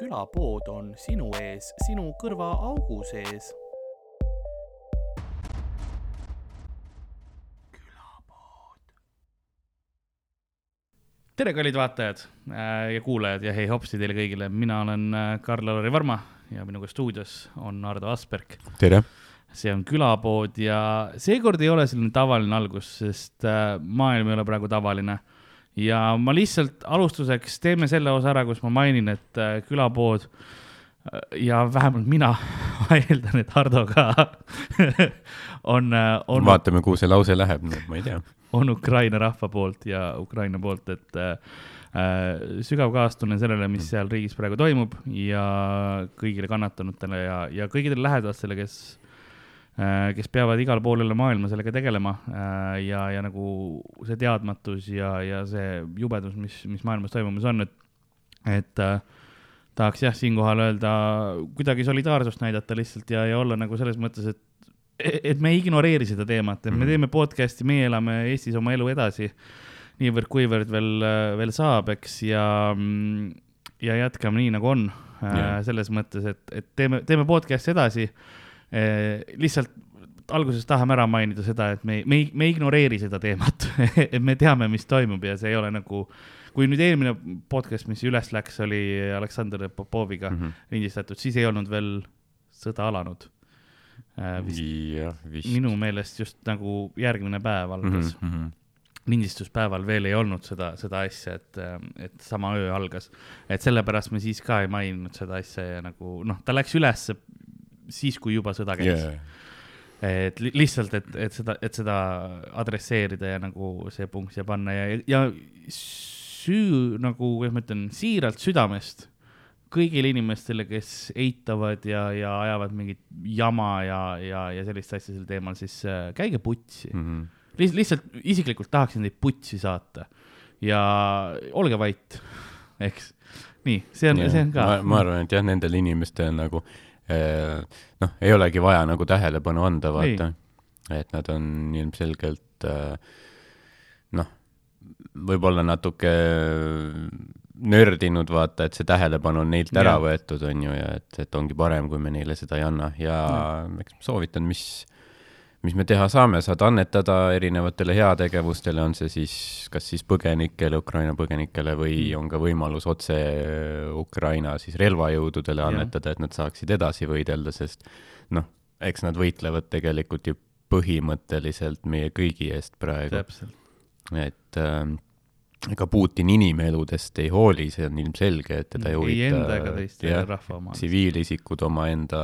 külapood on sinu ees, sinu kõrvaaugu sees. tere, kallid vaatajad äh, ja kuulajad ja hei hopsti teile kõigile, mina olen äh, Karl-Lari Varma ja minuga stuudios on Ardo Asperg. tere! see on külapood ja seekord ei ole selline tavaline algus, sest äh, maailm ei ole praegu tavaline. Ja ma lihtsalt alustuseks teeme selle osa ära, kus ma mainin, et külapood ja vähemalt mina, eeldan, et Hardo ka on, on. vaatame, kuhu see lause läheb, ma ei tea on Ukraina rahva poolt ja Ukraina poolt, et äh, sügav kaastunne sellele, mis seal riigis praegu toimub ja kõigile kannatanutele ja, ja kõigile lähedastele, kes äh,, kes peavad igal pool üle maailma sellega tegelema äh, ja, ja nagu see teadmatus ja, ja see jubedus, mis, mis maailmas toimumas on, et, et äh, tahaks jah, siinkohal öelda, kuidagi solidaarsust näidata lihtsalt ja, ja olla nagu selles mõttes, et et me ei ignoreeri seda teemat, et me mhm. teeme podcast'i, meie elame Eestis oma elu edasi niivõrd-kuivõrd veel, veel saab, eks, ja, ja jätkame nii, nagu on yeah.. selles mõttes, et, et teeme, teeme podcast'i edasi. Lihtsalt alguses tahame ära mainida seda, et me, me me ei ignoreeri seda teemat et me teame, mis toimub ja see ei ole nagu, kui nüüd eelmine podcast, mis üles läks, oli Aleksandr Popoviga mm -hmm. lindistatud, siis ei olnud veel sõda alanud Äh, vist, ja, vist. minu meelest just nagu järgmine päev algas mm. -hmm lindistuspäeval veel ei olnud seda, seda asja, et, et sama öö algas. et sellepärast me siis ka ei maininud seda asja ja nagu noh, ta läks ülesse siis, kui juba sõda käis yeah. et li lihtsalt, et, et seda, et seda adresseerida ja nagu see punkt siia panna ja, ja süü nagu, kuidas ma ütlen, siiralt südamest kõigile inimestele, kes eitavad ja, ja ajavad mingit jama ja, ja, ja sellist asja sel teemal, siis äh, käige putsi mm. -hmm. Liht, lihtsalt isiklikult tahaksin teid putsi saata ja olge vait, eks. nii, see on, see on ka. ma arvan, et jah, nendel inimestel nagu eh, noh, ei olegi vaja nagu tähelepanu anda, vaata. et nad on ilmselgelt eh, noh, võib-olla natuke nördinud, vaata, et see tähelepanu on neilt ära ja. võetud, on ju, ja et, et ongi parem, kui me neile seda ei anna ja, ja. eks ma soovitan, mis, mis me teha saame, saad annetada erinevatele heategevustele, on see siis kas siis põgenikele, Ukraina põgenikele või mm. on ka võimalus otse Ukraina siis relvajõududele annetada, et nad saaksid edasi võidelda, sest noh, eks nad võitlevad tegelikult ju põhimõtteliselt meie kõigi eest praegu. et äh, ega Putin inimeludest ei hooli, see on ilmselge, et teda ei huvita. tsiviilisikud, omaenda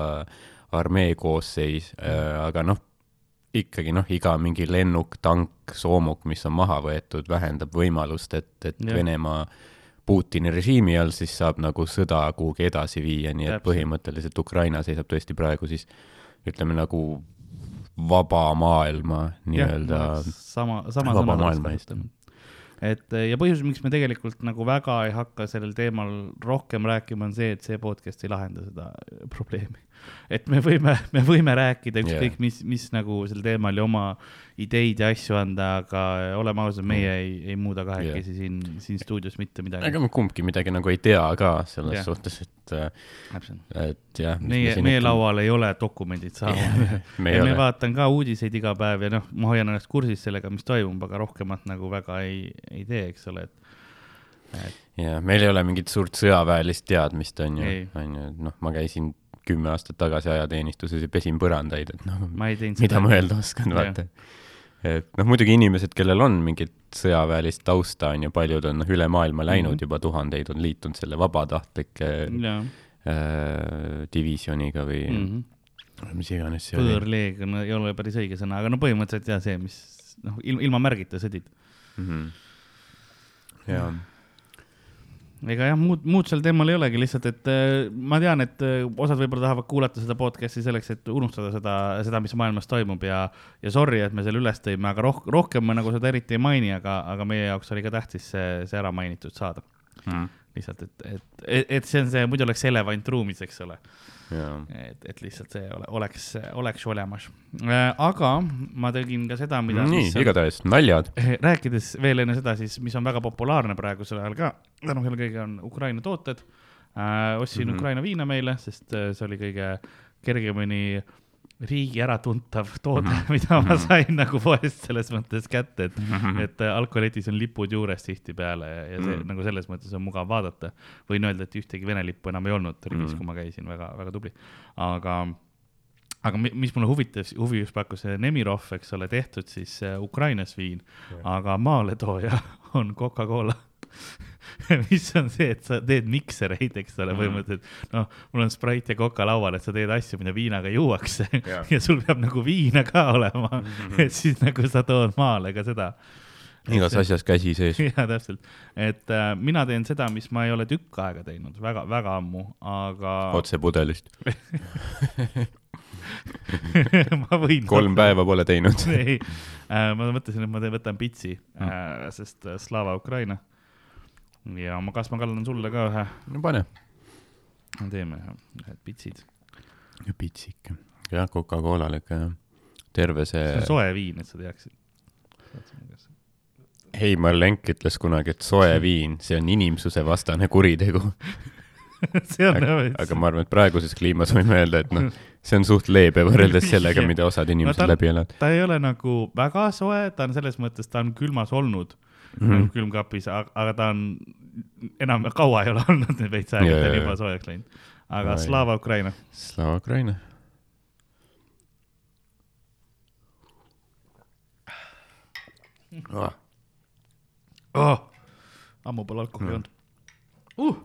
armee koosseis äh,, aga noh, ikkagi noh, iga mingi lennuk, tank, soomuk, mis on maha võetud, vähendab võimalust, et, et ja. Venemaa Putini režiimi all siis saab nagu sõda kuhugi edasi viia, nii et Täpselt. põhimõtteliselt Ukraina seisab tõesti praegu siis ütleme nagu vaba maailma nii-öelda. sama, sama sõna tahaks kasutada et ja põhjus, miks me tegelikult nagu väga ei hakka sellel teemal rohkem rääkima, on see, et see podcast ei lahenda seda probleemi et me võime, me võime rääkida ükskõik yeah. mis, mis nagu sel teemal ja oma ideid ja asju anda, aga oleme ausad, meie mm. ei, ei muuda kahekesi yeah. siin, siin stuudios mitte midagi. ega me kumbki midagi nagu ei tea ka selles yeah. suhtes, et, et jah. meie, meie laual ei ole dokumendid saabunud yeah. me, me vaatan ka uudiseid iga päev ja noh, ma hoian ennast kursis sellega, mis toimub, aga rohkemat nagu väga ei, ei tee, eks ole, et ja meil ei ole mingit suurt sõjaväelist teadmist, on ju, on ju, noh, ma käisin kümme aastat tagasi ajateenistuses ja pesin põrandaid, et noh, mida ma öelda oskan, vaata. et noh, muidugi inimesed, kellel on mingit sõjaväelist tausta, on ju, paljud on noh, üle maailma läinud mm -hmm. juba, tuhandeid on liitunud selle vabatahtlike äh, divisjoniga või mm -hmm. mis iganes see oli. põõrleegion ei ole päris õige sõna, aga no põhimõtteliselt jah, see, mis noh, ilma märgita sõdid mm. -hmm. jaa ega jah, muud, muud sel teemal ei olegi, lihtsalt et äh, ma tean, et äh, osad võib-olla tahavad kuulata seda podcast'i selleks, et unustada seda, seda, mis maailmas toimub ja, ja sorry, et me selle üles tõime, aga roh-, rohkem me nagu seda eriti ei maini, aga, aga meie jaoks oli ka tähtis see, see ära mainitud saada mm.. lihtsalt, et, et, et see on see, muidu oleks elevant ruumis, eks ole et, et lihtsalt see ole, oleks, oleks olemas. Äh, aga ma tegin ka seda, mida. nii, igatahes naljad. rääkides veel enne seda siis, mis on väga populaarne praegusel ajal ka, tänu sellele kõigele on Ukraina tooted äh,. ostsin mm. -hmm. Ukraina viina meile, sest äh, see oli kõige kergemini riigi äratuntav toode mm, Mhm. -hmm. mida ma sain nagu poest selles mõttes kätte, et Mhm. et äh, alkoletis on lipud juures tihtipeale ja, ja see mm. Mm. nagu selles mõttes on mugav vaadata. võin öelda, et ühtegi Vene lippu enam ei olnud riigis mm., Mm. kui ma käisin, väga, väga tubli. aga, aga mi- mis mulle huvitas, huvi just pakkus, see Nemirov, eks ole, tehtud siis äh, Ukrainas viin, aga maaletooja on Coca-Cola mis on see, et sa teed miksereid, eks ole, Mhm. põhimõtteliselt noh, mul on Sprite ja Coca laual, et sa teed asju, mida viinaga juuakse Jaa. ja sul peab nagu viina ka olema mm. -hmm. et siis nagu sa tood maale ka seda igas asjas käsi sees. ja täpselt, et äh, mina teen seda, mis ma ei ole tükk aega teinud, väga, väga ammu, aga otse pudelist. ma võin. kolm päeva pole teinud. ei, ma mõtlesin, et ma teen- võtan pitsi mm., äh, sest äh, Slava Ukraina. Ja ma, kas ma kaldan sulle ka ühe, no pane. teeme ühe- ühed pitsid. pitsik. jah, Coca-Colal ikka jah. terve see see on, soe viin, et sa teaksid. Heimar Lenk ütles kunagi, et soe viin, see on inimsusevastane kuritegu. see on aga, aga ma arvan, et praeguses kliimas võime öelda, et noh, see on suht leebe võrreldes sellega, Jah. mida osad inimesed ta no, on- läbi elavad ta ei ole nagu väga soe, ta on selles mõttes, ta on külmas olnud mm. -hmm. külmkapis, aga ta on enam kaua ei ole olnud, veits aega, ta on juba soojaks läinud. aga Oi. Slava Ukraina. Slava Ukraina. Oh, oh,. ammu pole alkoholi Mm. olnud uh..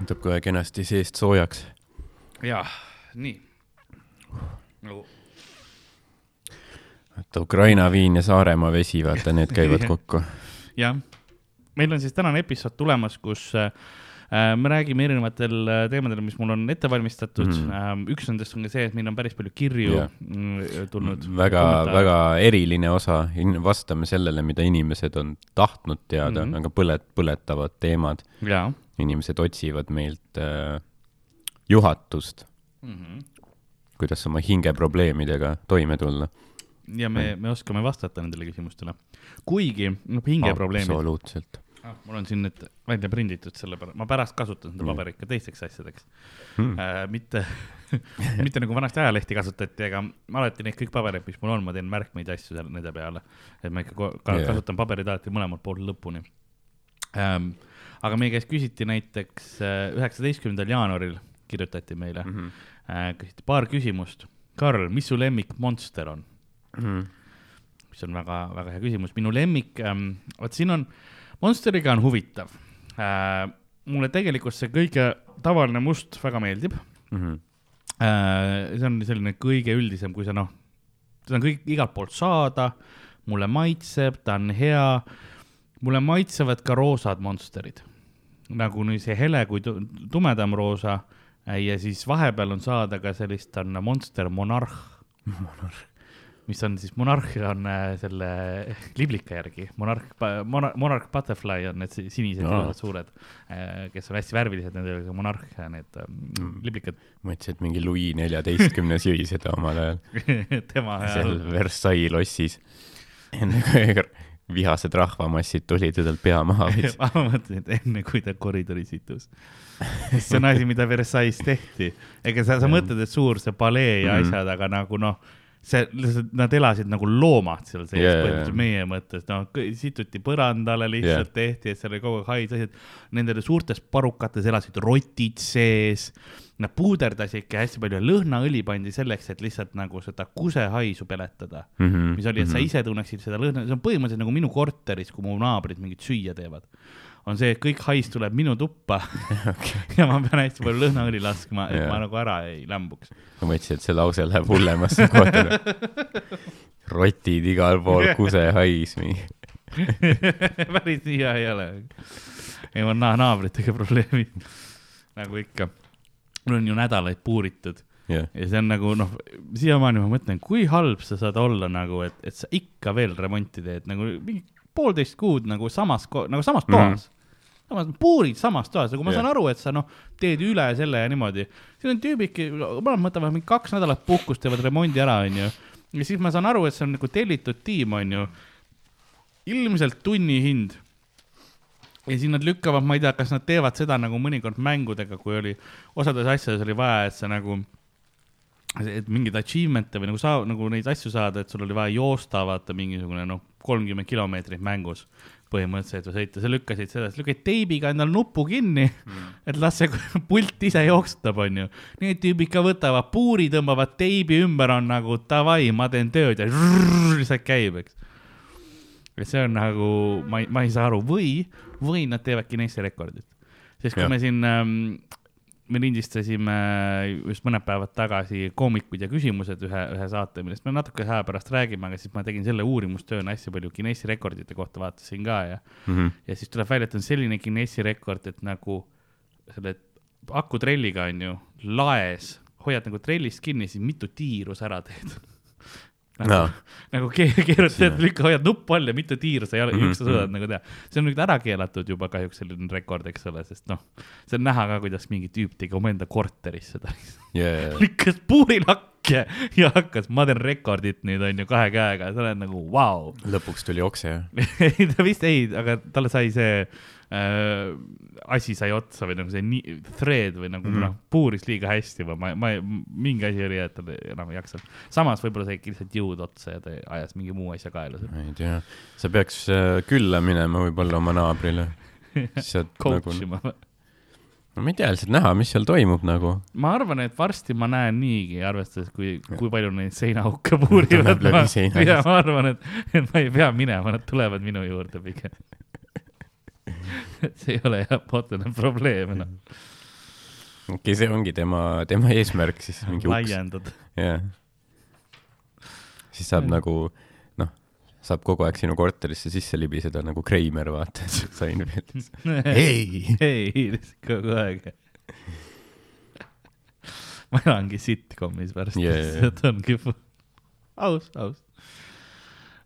võtab kohe kenasti seest soojaks. jaa, nii nagu vaata Ukraina viin ja Saaremaa vesi, vaata need käivad kokku. jah, meil on siis tänane episood tulemas, kus äh, äh, me räägime erinevatel äh, teemadel, mis mul on ette valmistatud mm. Üks nendest on ka see, et meil on päris palju kirju Jah. yeah. tulnud. väga, väga eriline osa, vastame sellele, mida inimesed on tahtnud teada mm. -hmm. väga põlet-, põletavad teemad. inimesed otsivad meilt äh, juhatust, mm. -hmm. kuidas oma hingeprobleemidega toime tulla. Ja me, me oskame vastata nendele küsimustele. kuigi, noh, hingeprobleemid, absoluutselt ah, mul on siin need välja prinditud, sellepärast, ma pärast kasutan seda Mm. paberit ka teisteks asjadeks hmm.. äh,. mitte, mitte nagu vanasti ajalehti kasutati, aga ma alati neid kõik pabereid, mis mul on, ma teen märkmeid ja asju seal nende peale. et ma ikka ko- ka, Jaa. kasutan paberit alati mõlemalt poolt lõpuni ähm,. aga meie käest küsiti näiteks äh, üheksateistkümnendal jaanuaril kirjutati meile Mm -hmm. äh,, küsiti paar küsimust. Karl, mis su lemmik monster on? Mm mis on väga, väga hea küsimus. minu lemmik ähm,, vot siin on, Monsteriga on huvitav äh,. mulle tegelikult see kõige tavaline must väga meeldib -hmm. äh,. see on selline kõige üldisem, kui sa noh, seda on kõik igalt poolt saada, mulle maitseb, ta on hea. mulle maitsevad ka roosad monsterid, nagu nüüd see hele kui tu- tumedam roosa äh, ja siis vahepeal on saada ka sellist, on Monster Monarh mis on siis monarh on äh, selle liblika järgi, monarh, monarh butterfly on need si- sinised Aa. ilusad suured, kes on hästi värvilised, nendel on monarh, need ähm, Mm. liblikad mõtlesin, et mingi Louis neljateistkümnes jõi seda omal ajal tema seal ajal. Versailles lossis. enne kui vihased rahvamassid tulid ja tal pea maha võtsid. ma mõtlesin, et enne kui ta koridoris itus. see on asi, mida Versailles tehti. ega sa, sa mõtled, et suur see palee ja Mhm. asjad, aga nagu noh, see, lihtsalt nad elasid nagu loomad seal sees yeah, põhimõtteliselt meie mõttes, noh, situti põrandale lihtsalt yeah. tehti, et seal oli kogu aeg hais asjad. Nendel suurtes parukates elasid rotid sees, nad puuderdasidki hästi palju, lõhnaõli pandi selleks, et lihtsalt nagu seda kusehaisu peletada Mhm. mis oli, et sa ise tunneksid seda lõhna, see on põhimõtteliselt nagu minu korteris, kui mu naabrid mingit süüa teevad. On see, et kõik hais tuleb minu tuppa okay. ja ma pean hästi palju lõhnaõli laskma, et Jaa. ma nagu ära ei lämbuks. ma mõtlesin, et see lause läheb hullemasse kohta. rotid igal pool, kusehais, mingi. päris nii hea ei ole. ei, mul on na- naabritega probleemid. nagu ikka. mul on ju nädalaid puuritud jah, ja see on nagu noh, siiamaani ma mõtlen, kui halb sa saad olla nagu, et, et sa ikka veel remonti teed nagu mingi poolteist kuud nagu samas, nagu samas Mhm. toas mm.. samas, puurid samas toas, nagu ma Jah. saan aru, et sa noh, teed üle selle ja niimoodi. siin on tüübid, mõlemad võtavad mingi kaks nädalat puhkust, teevad remondi ära, onju. ja siis ma saan aru, et see on nagu tellitud tiim, onju. ilmselt tunni hind ja siis nad lükkavad, ma ei tea, kas nad teevad seda nagu mõnikord mängudega, kui oli, osades asjades oli vaja, et sa nagu, et mingeid achievement'e või nagu saa-, nagu neid asju saada, et sul oli vaja joosta, vaata mingisugune noh, kolmkümmend kilomeetrit mängus põhimõtteliselt või sõita, sa lükkasid seda, sa lükkasid teibiga endal nupu kinni mm., et las see pult ise jooksutab, onju. Need tüübid ka võtavad puuri, tõmbavad teibi ümber, on nagu davai, ma teen tööd ja lihtsalt käib, eks. ja see on nagu, ma ei, ma ei saa aru, või, või nad teevad Guinessi rekordit. sest kui Jah. me siin ähm,, me lindistasime just mõned päevad tagasi koomikud ja küsimused ühe, ühe saate, millest me natuke aja pärast räägime, aga siis ma tegin selle uurimustööna hästi palju Guinessi rekordite kohta vaatasin ka ja, mm. -hmm. ja siis tuleb välja, et on selline Guinessi rekord, et nagu selle akutrelliga on ju laes, hoiad nagu trellist kinni, siis mitu tiiru sa ära teed. nagu, Jaa. nagu ke- keerutad, lükka, hoiad nuppu all ja mitu tiiru sa jala- Mhm, üksa suudad nagu teha. see on nüüd ära keelatud juba kahjuks selline rekord, eks ole, sest noh, see on näha ka, kuidas mingi tüüp tegi omaenda korteris seda. yeah. lükkas puurilakke ja hakkas, ma teen rekordit nüüd on ju kahe käega, sa oled nagu vau wow.. lõpuks tuli okse, jah? ei, ta vist ei, aga talle sai see äh, asi sai otsa või nagu see nii, thread või nagu mm noh, puuris liiga hästi või ma, ma, mingi asi oli, et enam ei jaksanud. samas võib-olla saigi lihtsalt jõud otsa ja ta ajas mingi muu asja kaela ma ei tea, sa peaks äh, külla minema võib-olla oma naabrile. saad coach nagu, ima. no ma ei tea, lihtsalt näha, mis seal toimub nagu. ma arvan, et varsti ma näen niigi, arvestades, kui, kui palju neid seinaauke puurivad ja ma arvan, et, et ma ei pea minema, nad tulevad minu juurde pigem. see ei ole jah, otsene probleem enam. okei okay,, see ongi tema, tema eesmärk siis mingi uks. laiendada. jah. siis saab Mm. nagu noh, saab kogu aeg sinu korterisse sisse libiseda nagu Kreimer, vaata, Seinfeldis. ei, ei, lihtsalt kogu aeg. ma elangi sitcomis pärast jaa, jaa. et ongi fu- aus, aus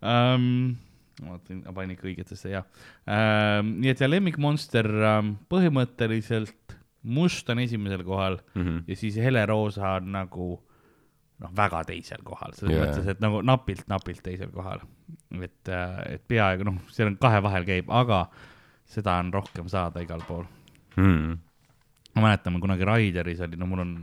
um,. Ma panin ikka õigetesse, jah um,. nii et ja lemmikmonster um, põhimõtteliselt must on esimesel kohal Mhm. ja siis heleroosa on nagu noh, väga teisel kohal, selles yeah. mõttes, et nagu napilt-napilt teisel kohal. et, et peaaegu noh, seal on kahe vahel käib, aga seda on rohkem saada igal pool. Mhm. ma mäletan, ma kunagi Raideris oli, no mul on,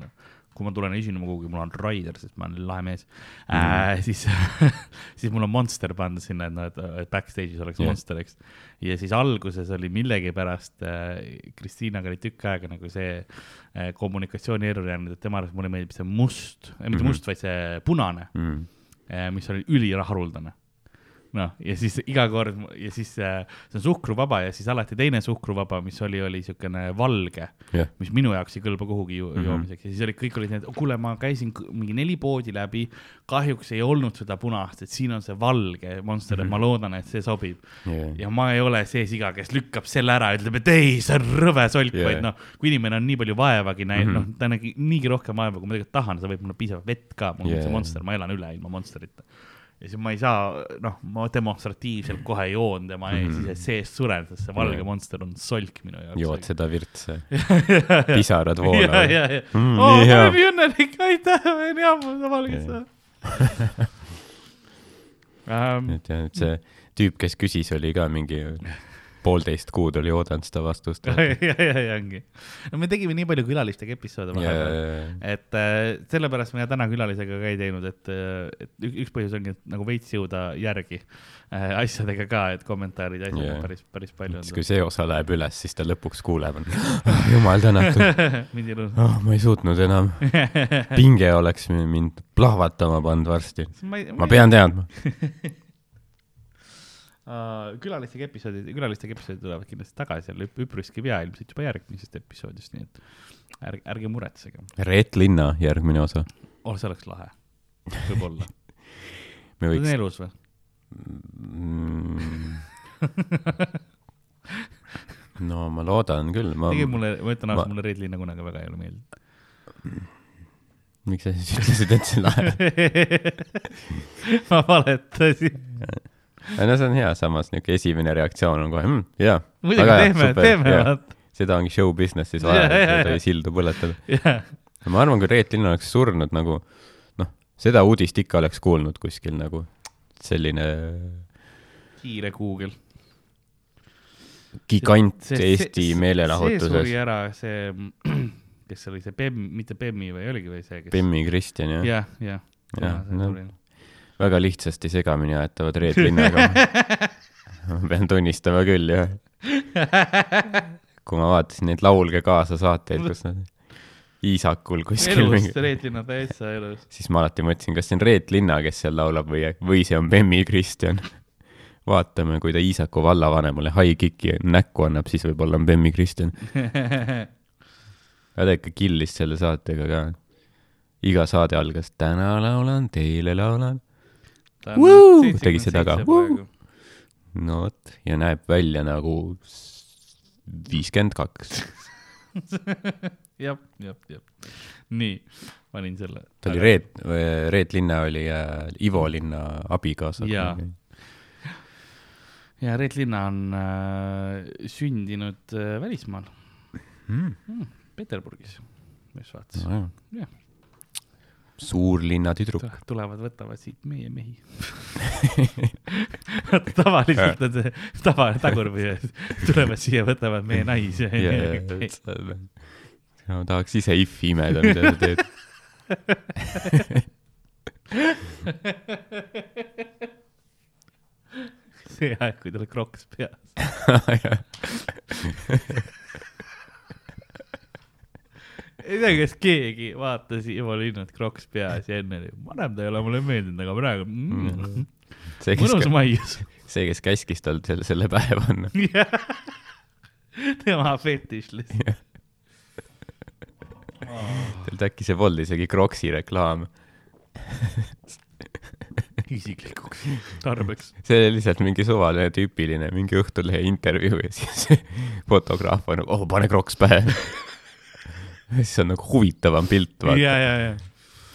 kui ma tulen esinema kuhugi, mul on Raider, sest ma olen lahe mees mm., äh, siis siis mul on Monster pandud sinna, et noh, et, backstage'is oleks yeah. Monster, eks. ja siis alguses oli millegipärast äh, Kristiinaga oli tükk aega nagu see äh, kommunikatsiooni error jäänud, et tema arvates mulle meeldib see must, mitte Mhm. must, vaid see punane, Mhm. mis oli üliharuldane noh, ja siis iga kord ja siis äh, see on suhkruvaba ja siis alati teine suhkruvaba, mis oli, oli siukene valge jah, mis minu jaoks ei kõlba kuhugi ju, mm Mhm. -hmm. joomiseks ja siis olid kõik olid need, kuule, ma käisin mingi neli poodi läbi, kahjuks ei olnud seda punast, et siin on see valge Monster mm, -hmm. ma loodan, et see sobib. jah, ja ma ei ole see siga, kes lükkab selle ära ja ütleb, et ei, see on rõve solk yeah., vaid noh, kui inimene on nii palju vaevagi näinud mm, Mhm. -hmm. noh, ta nägi niigi rohkem vaeva, kui ma tegelikult tahan, sa võid mulle piisavalt vett ka, mul on Jaa. see Monster, ma elan üle ilma Monsterita. Ja siis ma ei saa, noh, ma demonstratiivselt kohe joon tema ees mm, siis seest suren, sest see valge Jaa. Monster on solk minu jaoks. jood seda virtse, pisarad voolavad. Mm, oo, nii ma olen nii õnnelik, aitäh, ma olen hea, ma saan saada. Ähm, et jah, et see tüüp, kes küsis, oli ka mingi poolteist kuud oli oodanud seda vastust. ja, ja, ja, ja ongi. no me tegime nii palju külalistega episoode vahepeal, et äh, sellepärast me täna külalisega ka ei teinud, et, et ük- üks põhjus ongi, et nagu veits jõuda järgi äh, asjadega ka, et kommentaarid ja asjad on päris, päris palju siis kui see osa läheb üles, siis ta lõpuks kuuleb, jumal tänatud, olnud. mind ilus. oh, ma ei suutnud enam, pinge oleks mind plahvatama pannud varsti. ma, ei, ma pean teadma. uh, külalistega episoodid, külalistega episoodid tulevad kindlasti tagasi jälle üp- üpriski pea ilmselt juba järgmisest episoodist, nii et ärge, ärge muretsege. Reet Linna järgmine osa. oh, see oleks lahe, võib-olla. me ta on võiks elus või? mm,. no ma loodan küll, ma, tegelikult mulle, ma ütlen ausalt ma-, mulle Red Linna kunagi väga ei ole meeldinud. miks sa siis ütlesid, et see lahe? ma valetasin. no see on hea, samas niisugune esimene reaktsioon on kohe mm,, jaa. muidugi teeme, teeme, vaata. seda ongi show business'is vaja, jaa. ei sildu põletada. jah, ma arvan, kui Reet Linna oleks surnud nagu noh, seda uudist ikka oleks kuulnud kuskil nagu selline kiire Google. gigant See- see- Eesti see- see meelelahutuses suri. ära see, kes see oli, see Bemm, mitte Bemmi või oligi või see, kes? Bemmi Kristjan jah ja., jah, jah. Jah, no. Väga lihtsasti segamini aetavad Reet Linnaga. ma pean tunnistama küll jah. kui ma vaatasin neid Laulge kaasa saateid, kus nad Iisakul kuskil elus mingi, Reet Linna täitsa elus. siis ma alati mõtlesin, kas see on Reet Linna, kes seal laulab või, või see on Bemmi Kristjan. vaatame, kui ta Iisaku vallavanemale high kick'i näkku annab, siis võib-olla on Bemmi Kristjan. aga ta ikka killis selle saatega ka. iga saade algas täna laulan, teile laulan. Woo! Tegi seda ka. Woo! no vot, ja näeb välja nagu viiskümmend kaks. jah, jah, jah. nii, panin selle. ta oli Reet, Reet Linna oli äh, Ivo Linna abikaasa. Jaa. ja Reet Linna on äh, sündinud äh, välismaal Mm. mm,, Peterburgis, mis vaatas. No, Jah. suurlinna tüdruk. tulevad, võtavad siit meie mehi. tavaliselt on see tavaline tagurpidi, tulevad siia, võtavad meie naisi. ma tahaks ise if-i imeda, mida sa teed. see aeg, kui tal kroks peas. ei tea, kas keegi vaatas Ivo Linnut kroks peas ja enne oli, varem ta ei ole mulle meeldinud, aga praegu mm, see, kes mõnus, maius. see, kes käskis tal selle, selle pähe panna. tema fetiš lihtsalt. tead äkki see polnud isegi Croksi reklaam. isiklikuks tarbeks. see oli lihtsalt mingi suvaline tüüpiline mingi Õhtulehe intervjuu ja siis fotograaf on oh pane Crocs pähe. siis on nagu huvitavam pilt, ja, vaata. ja, ja,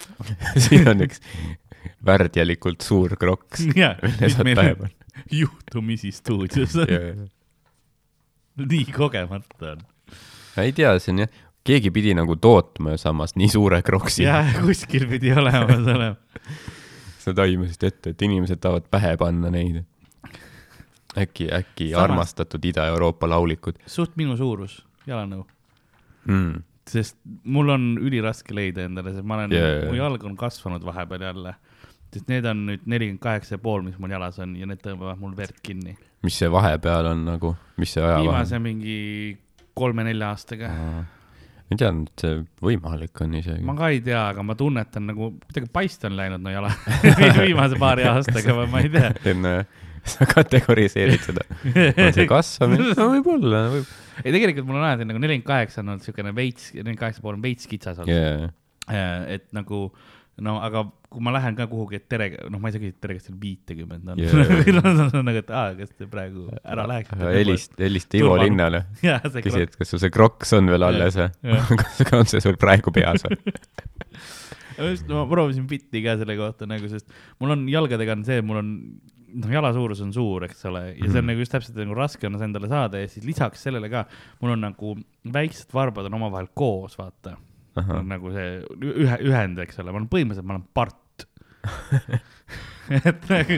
siin on üks värdjalikult suur ja, mille mis saad panna. juhtumisi stuudios on, nii kogemata on. ei tea, see on jah, keegi pidi nagu tootma ju samas nii suure Crocsi. jah, kuskil pidi olema see sa taimasid ette, et inimesed tahavad pähe panna neid. äkki, äkki samas... armastatud Ida-Euroopa laulikud suht minu suurus, jalanõu. mm.. Sest mul on üliraske leida endale, sest ma olen yeah, mu jalg on kasvanud vahepeal jälle. sest need on nüüd nelikümmend kaheksa ja pool, mis mul jalas on ja need tõmbavad mul verd kinni. mis see vahepeal on nagu, mis see aja vahe viimase mingi kolme-nelja aastaga. on? ma ei teadnud, et see võimalik on isegi ma. ka ei tea, aga ma tunnetan nagu kuidagi paist on läinud no jala viimase paari aastaga või ma ei tea. enne sa kategoriseerid seda, on see kasvamine? no võib-olla, võib. ei, tegelikult mul on alati nagu nelikümmend kaheksa on olnud siukene veits, nelikümmend kaheksa pool on veits kitsas olnud Yeah. yeah.. et nagu no aga kui ma lähen ka kuhugi, et tere, noh, ma ei saa küsida, tere, kas teil viitekümmend on yeah. nagu, et aa, kas te praegu ära läheksite? helist, helista Ivo Linnale, küsi, et kas sul see kroks on veel alles või? kas on see sul praegu peas või? just, ma proovisin bitti ka selle kohta nagu, sest mul on jalgadega on see, mul on noh, jala suurus on suur, eks ole, ja see on Mhm. nagu just täpselt nagu raske on see endale saada ja siis lisaks sellele ka mul on nagu väiksed varbad on omavahel koos, vaata. nagu see ühe, ühend, eks ole, ma olen põhimõtteliselt, ma olen part. et nagu,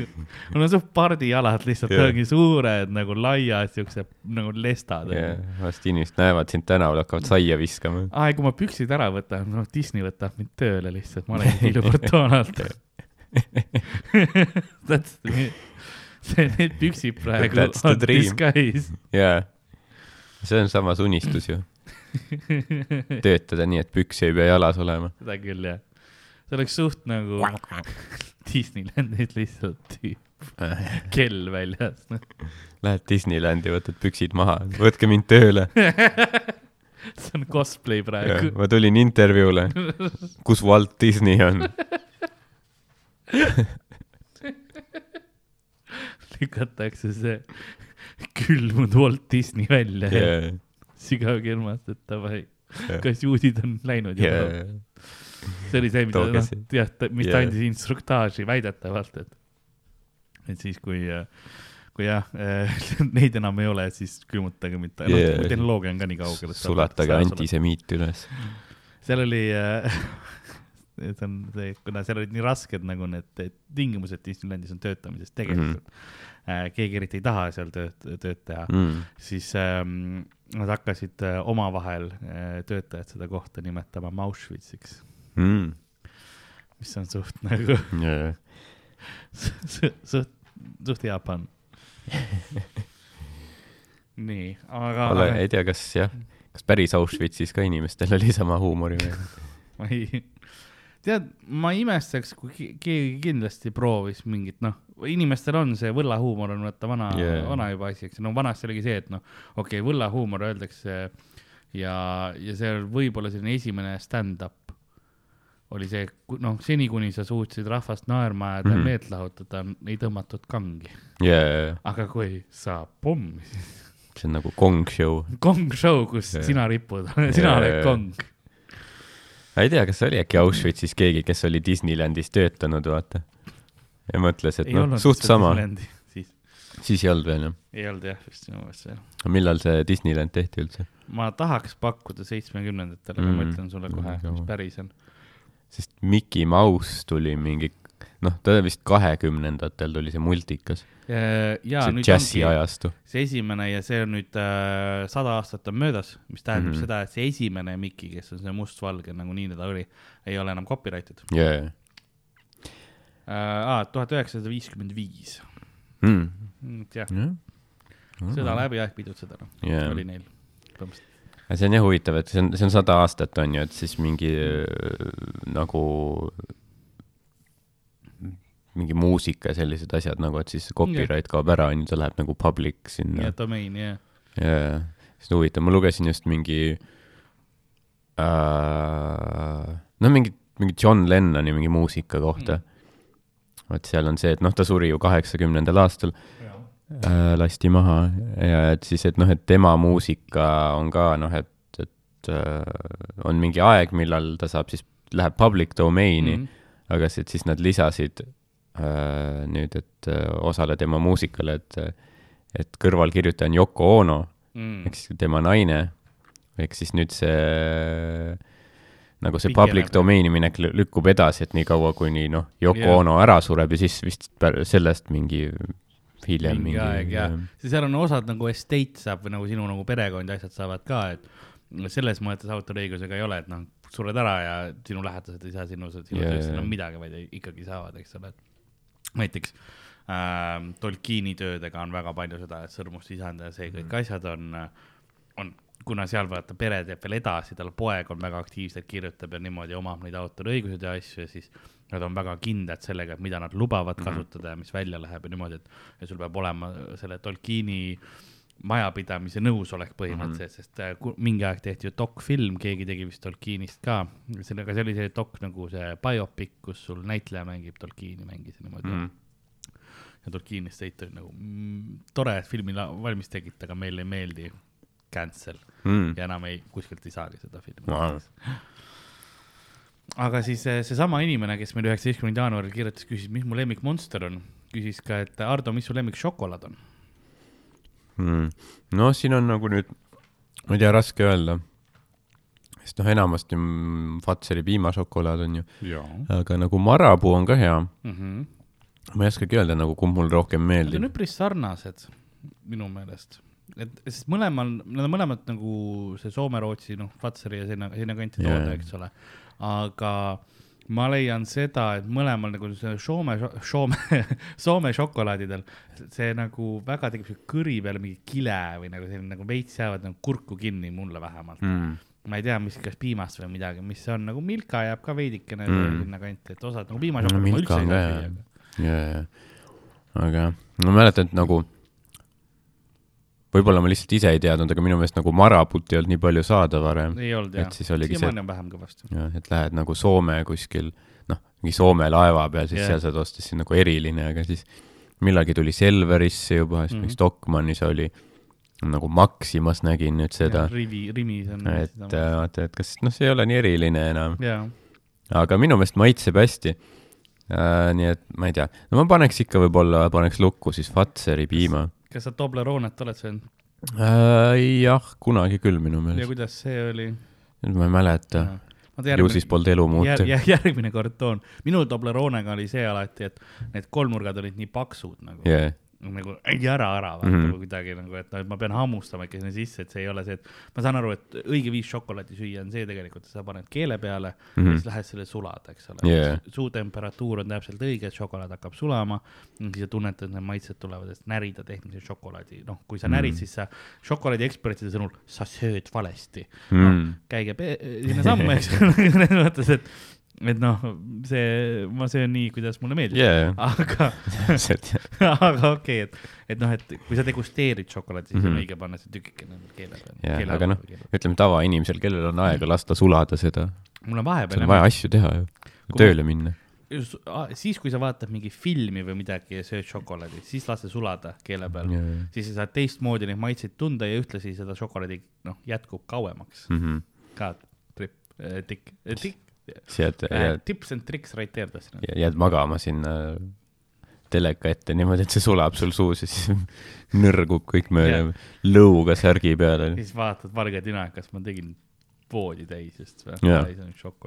mul on suht pardijalad lihtsalt yeah. ongi suured nagu laiad siuksed nagu lestad yeah. vast inimesed näevad sind tänaval, hakkavad saia viskama. aa, kui ma püksid ära võtan, noh, Disney võtab mind tööle lihtsalt, ma olen Tiilu Fortunalt. Täpselt nii, see, need püksid praegu That's the on disguise. jaa, see on samas unistus ju, töötada nii, et püksi ei pea jalas olema. seda küll jah, see oleks suht nagu Disneylandis lihtsalt kell väljas. Lähed Disneylandi, võtad püksid maha, võtke mind tööle. see on cosplay praegu. ma tulin intervjuule, kus Walt Disney on. lükatakse see külmunud Walt Disney välja ja Yeah, sügavkülmast, et davai, yeah, kas juudid on läinud juba yeah.? yeah. see oli see, mida noh jah, mis ta Jaa. andis instruktaaži väidetavalt, et, et siis, kui, kui jah, neid enam ei ole, siis külmutage mitte yeah., noh, tehnoloogia on ka nii kaugel. sulatage. antisemiit üles. seal oli äh, see on see, kuna seal olid nii rasked nagu need tingimused Disneylandis on töötamiseks tegelikult mm, -hmm. keegi eriti ei taha seal tööd, tööd teha mm, mm. siis ähm, nad hakkasid äh, omavahel äh, töötajad seda kohta nimetama Auschwitziks, Mm. mis on suht nagu Yeah. suht, suht, suht hea pann. nii, aga ei tea, kas jah, kas päris Auschwitzis ka inimestel oli sama huumori või? ma ei, tead, ma imestaks, kui ke- keegi kindlasti proovis mingit, noh, inimestel on see võllahuumor on vaata vana yeah., vana juba asi, eks, no vanasti oligi see, et noh, okei okay,, võllahuumor öeldakse ja, ja see on võib-olla selline esimene stand-up oli see, noh, seni kuni sa suutsid rahvast naerma ajada mm Mhm. -hmm., meelt lahutada, ei tõmmatud kangi. jaa, aga kui sa pommi, see on nagu Gong Show. kong show, kus yeah. sina ripud, sina Jaa, oled kong. Ma ei tea, kas oli äkki Auschwitzis keegi, kes oli Disneylandis töötanud, vaata. ja mõtles, et noh, suht sama, siis, siis ei olnud veel jah. ei olnud jah, vist minu meelest see millal see Disneyland tehti üldse? ma tahaks pakkuda seitsmekümnendatel, aga ma Mm. ütlen sulle kohe mis päris on. sest Mickey Mouse tuli mingi, noh, ta vist kahekümnendatel tuli see multikas, see nüüd džässi ongi ajastu. see esimene ja see on nüüd äh, sada aastat on möödas, mis tähendab mm. -hmm. seda, et see esimene Mickey, kes on see mustvalge nagu nii ta oli, ei ole enam copyrighted jaa, äh,. tuhat üheksasada viiskümmend viis, Mm. jah, sõda läbi aeg pidutseda, noh, jaa, oli neil põhimõtteliselt. see on jah huvitav, et see on, see on sada aastat on ju, et siis mingi äh, nagu mingi muusika ja sellised asjad nagu, et siis copyright kaob ära, on ju, ta läheb nagu public sinna ja. domain, jah. jaa, see on huvitav, ma lugesin just mingi äh,, no mingi, mingi John Lennoni mingi muusika kohta mm.. vot seal on see, et noh, ta suri ju kaheksakümnendal aastal äh,, lasti maha ja et siis, et noh, et tema muusika on ka noh, et, et äh, on mingi aeg, millal ta saab siis, läheb public domain'i mm, -hmm. aga siis, siis nad lisasid nüüd, et äh, osale tema muusikale, et, et kõrvalkirjutaja on Yoko Ono Mm. ehk siis tema naine, ehk siis nüüd see nagu see Pikeneb. public domain'i minek lü- lükkub edasi, et niikaua, kuni noh, Yoko yeah. Ono ära sureb ja siis vist sellest mingi hiljem mingi mingi, aeg jah, seal on osad nagu estate saab või nagu sinu nagu perekond ja asjad saavad ka, et selles mõttes autoriõigusega ei ole, et noh, sured ära ja sinu lähedased ei saa sinu, sinu Jaa, tööst enam midagi, vaid ikkagi saavad, eks ole. Näiteks ähm, Tolkieni töödega on väga palju seda, et sõrmusisand ja see kõik asjad on, on, kuna seal vaata pere teeb veel edasi, tal poeg on väga aktiivselt kirjutab ja niimoodi omab neid autoriõiguseid ja asju ja siis nad on väga kindlad sellega, et mida nad lubavad kasutada ja mis välja läheb ja niimoodi, et ja sul peab olema selle Tolkieni majapidamise nõusolek põhimõtteliselt mm, -hmm. sest äh, mingi aeg tehti ju dokfilm, keegi tegi vist Tolkienist ka, sellega, see oli see dok nagu see biopic, kus sul näitleja mängib Tolkieni, mängis ja niimoodi mm.. ja Tolkien Estate oli nagu mm, tore, et filmi valmis tegite, aga meile ei meeldi, cancel mm. ja enam ei, kuskilt ei saagi seda filmi Wow. aga siis eh, seesama inimene, kes meil üheksateistkümnendal jaanuaril kirjutas, küsis, mis mu lemmikmonster on, küsis ka, et Ardo, mis su lemmikšokolaad on? Mm. no siin on nagu nüüd, ma ei tea, raske öelda. sest noh, enamasti Fatseri piimašokolaad on ju, jaa aga nagu Marabou on ka hea. mm. -hmm. ma ei oskagi öelda nagu, kumb mulle rohkem Nad on meeldib. üpris sarnased minu meelest, et sest mõlemal, nad on mõlemad nagu see Soome-Rootsi, noh, Fatseri ja sinna, sinna kanti toode, eks ole. aga ma leian seda, et mõlemal nagu see Soome, Soome, Soome šokolaadidel see nagu väga tekib siuke kõri peale mingi kile või nagu selline nagu veits jäävad nagu kurku kinni, mulle vähemalt mm.. Ma ei tea, mis, kas piimast või midagi, mis see on nagu Milka jääb ka veidikene Mm. mm. sinna kanti, et osad nagu no piimašokolaad ma Milka üldse ei hea süüa., ja, ja, aga ma mäletan, et nagu võib-olla ma lihtsalt ise ei teadnud, aga minu meelest nagu Marabut ei olnud nii palju saada varem. ei olnud jah siiamaani on vähem kõvasti. jah, et lähed nagu Soome kuskil, noh, mingi Soome laeva peal, siis yeah. seal saad osta siis nagu eriline, aga siis millalgi tuli Selverisse juba, siis mm -hmm. Stockmannis oli nagu Maximas nägin nüüd seda, Rivi, Rimis on. et vaata, et kas noh, see ei ole nii eriline enam, jaa, aga minu meelest maitseb hästi äh,. nii et ma ei tea, no ma paneks ikka võib-olla, paneks lukku siis Fatseri piima kas sa Tobleronet oled söönud äh,. jah, kunagi küll minu ja meelest, kuidas see oli? nüüd ma ei mäleta. ju siis polnud elu muuta jär,. järgmine kord toon, minul Tobleronega oli see alati, et need kolmnurgad olid nii paksud nagu jaa, nagu ei ära ära vaata mm -hmm. kuidagi nagu, et noh, et ma pean hammustama ikka sinna sisse, et see ei ole see, et ma saan aru, et õige viis šokolaadi süüa on see tegelikult, et sa paned keele peale mm -hmm. ja Mhm. siis lähed selle sulada, eks ole Yeah. suutemperatuur on täpselt õige, et šokolaad hakkab sulama, siis sa tunnetad, et need maitsed tulevad, et närida tehnilise šokolaadi, noh, kui sa närid mm, -hmm. siis sa šokolaadi ekspertide sõnul, sa sööd valesti Mm. käige pe- sinnasamma, eks ole, selles mõttes, et, et noh, see, ma söön nii, kuidas mulle meeldib jaa, aga aga okei okay,, et, et noh, et kui sa degusteerid šokolaadi, siis mm -hmm. Mhm. on õige panna see tükikene keele peale. aga noh, ütleme tavainimesel, kellel on aega lasta sulada seda, mul on vahepeal on vaja asju teha ju, tööle minna. just- siis, kui sa vaatad mingi filmi või midagi ja sööd šokolaadi, siis lase sulada keele peal. siis sa saad teistmoodi neid maitseid tunda ja ühtlasi seda šokolaadi, noh, jätkub kauemaks Mhm. ka. trip, tikk, tikk, siis jääd, jääd, tips and tricks right there tahtsin öelda. jääd magama sinna teleka ette niimoodi, et see sulab sul suus ja siis nõrgub kõik mööda lõuga särgi peale. siis vaatad valge tina, kas ma tegin voodi täis just või Jaa.,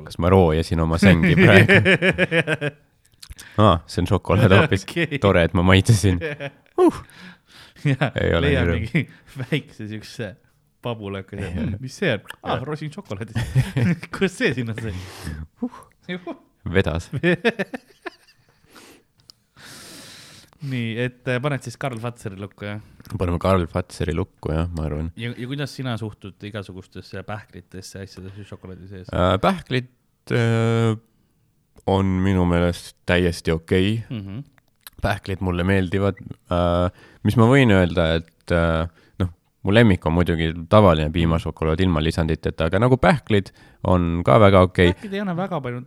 kas ma roojasin oma sängi praegu? aa, see on šokolaad hoopis Okei. tore, et ma maitsesin. ja Ei ole leiab mingi väikse siukse pabulaka, mis see on ah,? rosin šokolaadist. kust see sinna sai? vedas. nii, et äh, paned siis Karl Fatseri lukku jah? paneme Karl Fatseri lukku jah, ma arvan ja, ja kuidas sina suhtud igasugustesse pähklitesse, asjadesse šokolaadi sees? äh,. pähklid äh, on minu meelest täiesti okei okay.. Mhm. pähklid mulle meeldivad äh,. mis ma võin öelda, et äh, mu lemmik on muidugi tavaline piimašokolaad ilma lisanditeta, aga nagu pähklid on ka väga okei okay.. pähklid ei anna väga palju,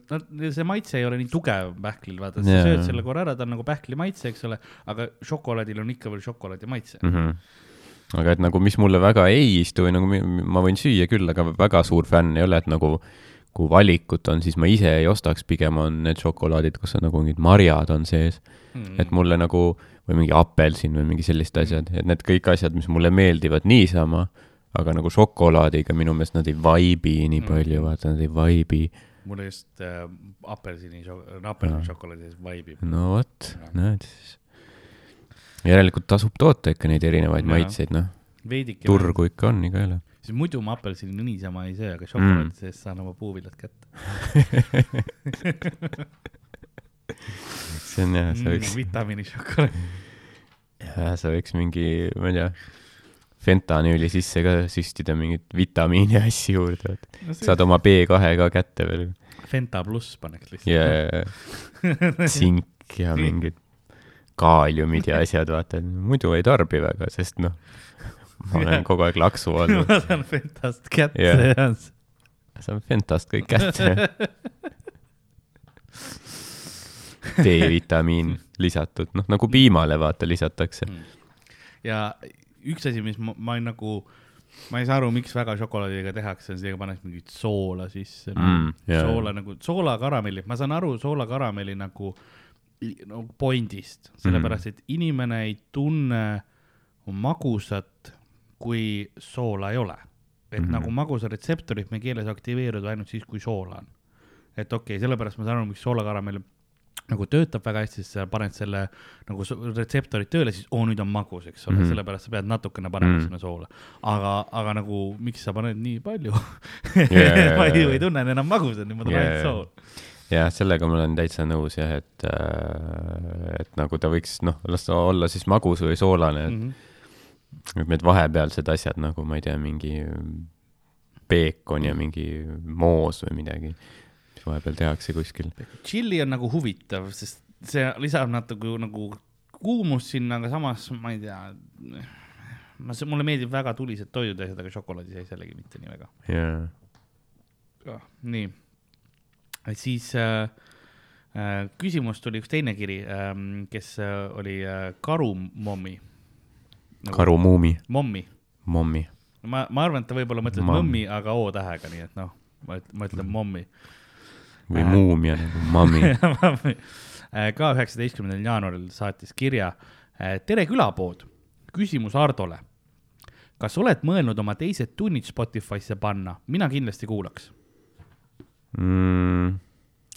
see maitse ei ole nii tugev pähklil, vaata, sa Jaa. sööd selle korra ära, ta on nagu pähkli maitse, eks ole, aga šokolaadil on ikka veel šokolaadi maitse. mm. -hmm. aga et nagu, mis mulle väga ei istu või nagu ma võin süüa küll, aga väga suur fänn ei ole, et nagu kui valikut on, siis ma ise ei ostaks, pigem on need šokolaadid, kus on nagu mingid marjad on sees mm., et mulle nagu või mingi apelsin või mingi sellised asjad, et need kõik asjad, mis mulle meeldivad niisama, aga nagu šokolaadiga minu meelest nad ei vaibi nii palju, vaata nad ei vaibi. mulle just äh, apelsini, apelsinišokolaadi sees vaibib. no vot, näed siis. järelikult tasub toota ikka neid erinevaid Jaa. maitseid, noh, turgu ikka on ikka jälle. siis muidu ma apelsini niisama ei söö, aga šokolaadi mm. sees saan oma puuviljad kätte see on jah, sa võiks mm,. vitamiinišokolaad. jaa, sa võiks mingi, ma ei tea, fentanüüli sisse ka süstida mingit vitamiini asju juurde, et No see- saad oma B2 ka kätte veel Fenta pluss paneks lihtsalt ja tsink ja mingid kaaliumid ja asjad, vaata, muidu ei tarbi väga, sest noh, ma olen kogu aeg laksu olnud, ma saan Fentast kätte Jah. ja saan Fentast kõik kätte. D-vitamiin lisatud, noh nagu piimale vaata lisatakse. ja üks asi, mis ma, ma nagu, ma ei saa aru, miks väga šokolaadiga tehakse, on see, kui pannakse mingit soola sisse Mm, soola nagu, soolakaramelli, ma saan aru soolakaramelli nagu, nagu pointist, sellepärast et inimene ei tunne magusat, kui soola ei ole. et mm. -hmm. nagu magusaretseptorid meie keeles aktiveeruvad ainult siis, kui soola on. et okei okay,, sellepärast ma saan aru, miks soolakaramell nagu töötab väga hästi, sest sa paned selle nagu retseptorid tööle, siis oo, nüüd on magus, eks ole mm, Mhm. -hmm. sellepärast sa pead natukene panema mm Mhm. -hmm. sinna soola. aga, aga nagu miks sa paned nii palju Jaa. ma ju ei tunne enam magusat, nüüd ma tahan ainult sool. jah, sellega ma olen täitsa nõus jah, et, et nagu ta võiks noh, las ta olla siis magus või soolane, Mhm. et et need vahepealsed asjad nagu ma ei tea, mingi peekon ja mingi moos või midagi, mis vahepeal tehakse kuskil. tšilli on nagu huvitav, sest see lisab natuke nagu kuumust sinna, aga samas ma ei tea, ma, mulle meeldib väga tulised toidud ja asjad, aga šokolaadi sees jällegi mitte nii väga. jaa, nii, siis äh, äh, küsimus tuli üks teine kiri ähm,, kes äh, oli äh, karumommi. karumuumi, mommi, mommi. ma, ma arvan, et ta võib-olla mõtles mõmmi, aga O tähega, nii et noh, ma üt-, ma ütlen mommi. Või Äh. muumia nagu mammi. ka üheksateistkümnendal jaanuaril saatis kirja. tere külapood, küsimus Hardole. kas oled mõelnud oma teised tunnid Spotify'sse panna, mina kindlasti kuulaks. mm,?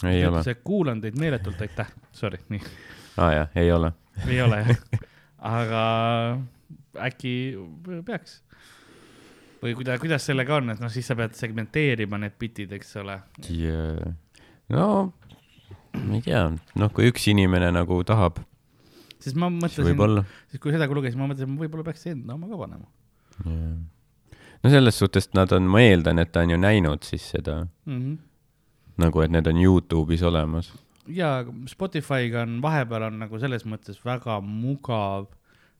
ei ole. ütles, et kuulan teid meeletult, aitäh, sorry, nii, aa ah, jah, ei ole ei ole jah, aga äkki peaks. või kuida-, kuidas sellega on, et noh, siis sa pead segmenteerima need bitid, eks ole. yeah.. No ma ei tea, noh, kui üks inimene nagu tahab, siis ma mõtlesin, siis kui seda lugesin, ma mõtlesin, võib-olla peaks enda oma ka panema yeah.. no selles suhtes nad on, ma eeldan, et ta on ju näinud siis seda mm. -hmm. nagu, et need on Youtube'is olemas. ja Spotify'ga on vahepeal on nagu selles mõttes väga mugav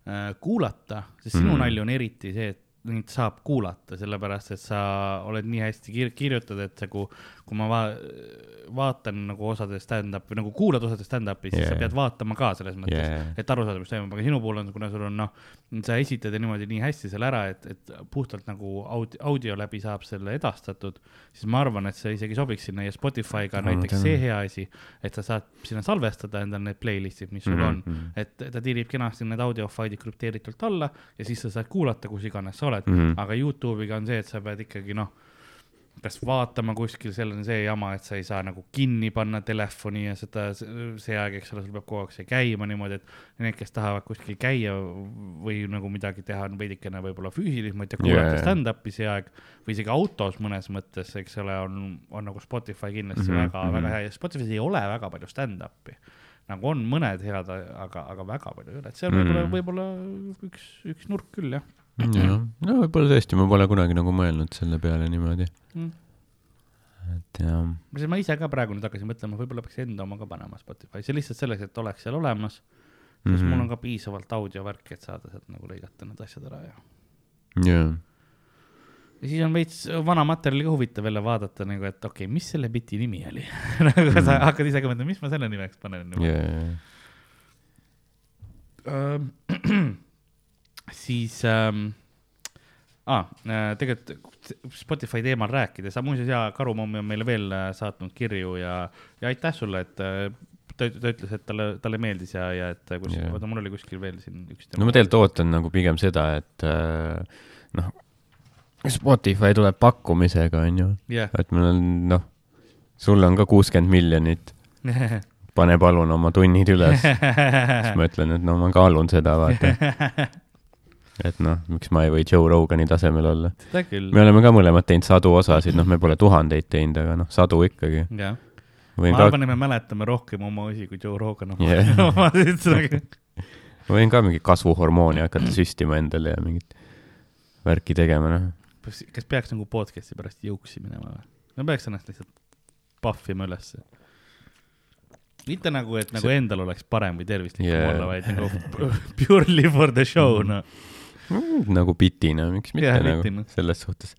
äh, kuulata, sest sinu mm. nalja on eriti see, et neid saab kuulata, sellepärast et sa oled nii hästi kir kirjutatud, et see, kui, ma va vaatan nagu osade stand-up'i, nagu kuulad osade stand-up'i, siis yeah. sa pead vaatama ka selles mõttes yeah., et aru saada, mis toimub, aga sinu puhul on, kuna sul on noh, sa esitad ja niimoodi nii hästi selle ära, et, et puhtalt nagu audio, audio läbi saab selle edastatud, siis ma arvan, et see isegi sobiks sinna ja Spotify'ga on Ma näiteks see hea asi, et sa saad sinna salvestada endale need playlist'id, mis sul mm -hmm. on. et ta tirib kenasti need audiofailid krüpteeritult alla ja siis sa saad kuulata, kus iganes sa oled mm, Mhm. -hmm. aga Youtube'iga on see, et sa pead ikkagi noh, kas vaatama kuskil, seal on see jama, et sa ei saa nagu kinni panna telefoni ja seda, see aeg, eks ole, sul peab kogu aeg see käima niimoodi, et need, kes tahavad kuskil käia või nagu midagi teha, on veidikene võib-olla füüsilisemalt ja kuulata yeah. stand-up'i see aeg või isegi autos mõnes mõttes, eks ole, on, on nagu Spotify kindlasti mm Mhm, -hmm, väga mm, mhm. -hmm. väga hea ja Spotify's ei ole väga palju stand-up'i nagu on mõned head, aga, aga väga palju ei ole, et see on Mm. võib-olla, võib-olla üks, üks nurk küll jah jah, no võib-olla tõesti, ma pole kunagi nagu mõelnud selle peale niimoodi, mm.. et jah. ma ise ka praegu nüüd hakkasin mõtlema, võib-olla peaks enda oma ka panema Spotify'sse lihtsalt selleks, et oleks seal olemas, sest Mhm. mul on ka piisavalt audiovärki, et saada sealt nagu lõigata need asjad ära ja. jah, ja siis on veits vana materjali ka huvitav jälle vaadata nagu, et okei okay,, mis selle biti nimi oli nagu sa Mhm. hakkad ise ka mõtlema, mis ma selle nimeks panen. jah, siis ähm, ah, tegelikult Spotify teemal rääkides, muuseas jaa, Karu Mommi on meile veel äh, saatnud kirju ja, ja aitäh sulle, et äh, ta, ta ütles, et talle, talle meeldis ja, ja et kus yeah., oota, mul oli kuskil veel siin üks. no ma tegelikult ootan nagu pigem seda, et äh, noh, Spotify tuleb pakkumisega, onju, jah, et meil on noh, sul on ka kuuskümmend miljonit, pane palun oma tunnid üles, siis ma ütlen, et no ma kaalun seda, vaata. et noh, miks ma ei või Joe Rogani tasemel olla. me. oleme ka mõlemad teinud sadu osasid, noh, me pole tuhandeid teinud, aga noh, sadu ikkagi. jah, ma ka, arvan, et me mäletame rohkem oma osi kui Joe Rogan oma Jah. omasid sellega. võin ka mingit kasvuhormooni hakata süstima endale ja mingit värki tegema, noh. kas peaks nagu podcast'i pärast jõuksi minema või? no peaks ennast lihtsalt pahvima ülesse. mitte nagu, et nagu endal oleks parem või tervislikum Yeah. olla, vaid nagu purely for the show, noh. Nagu bitina, miks mitte Jah, nagu bitina. selles suhtes.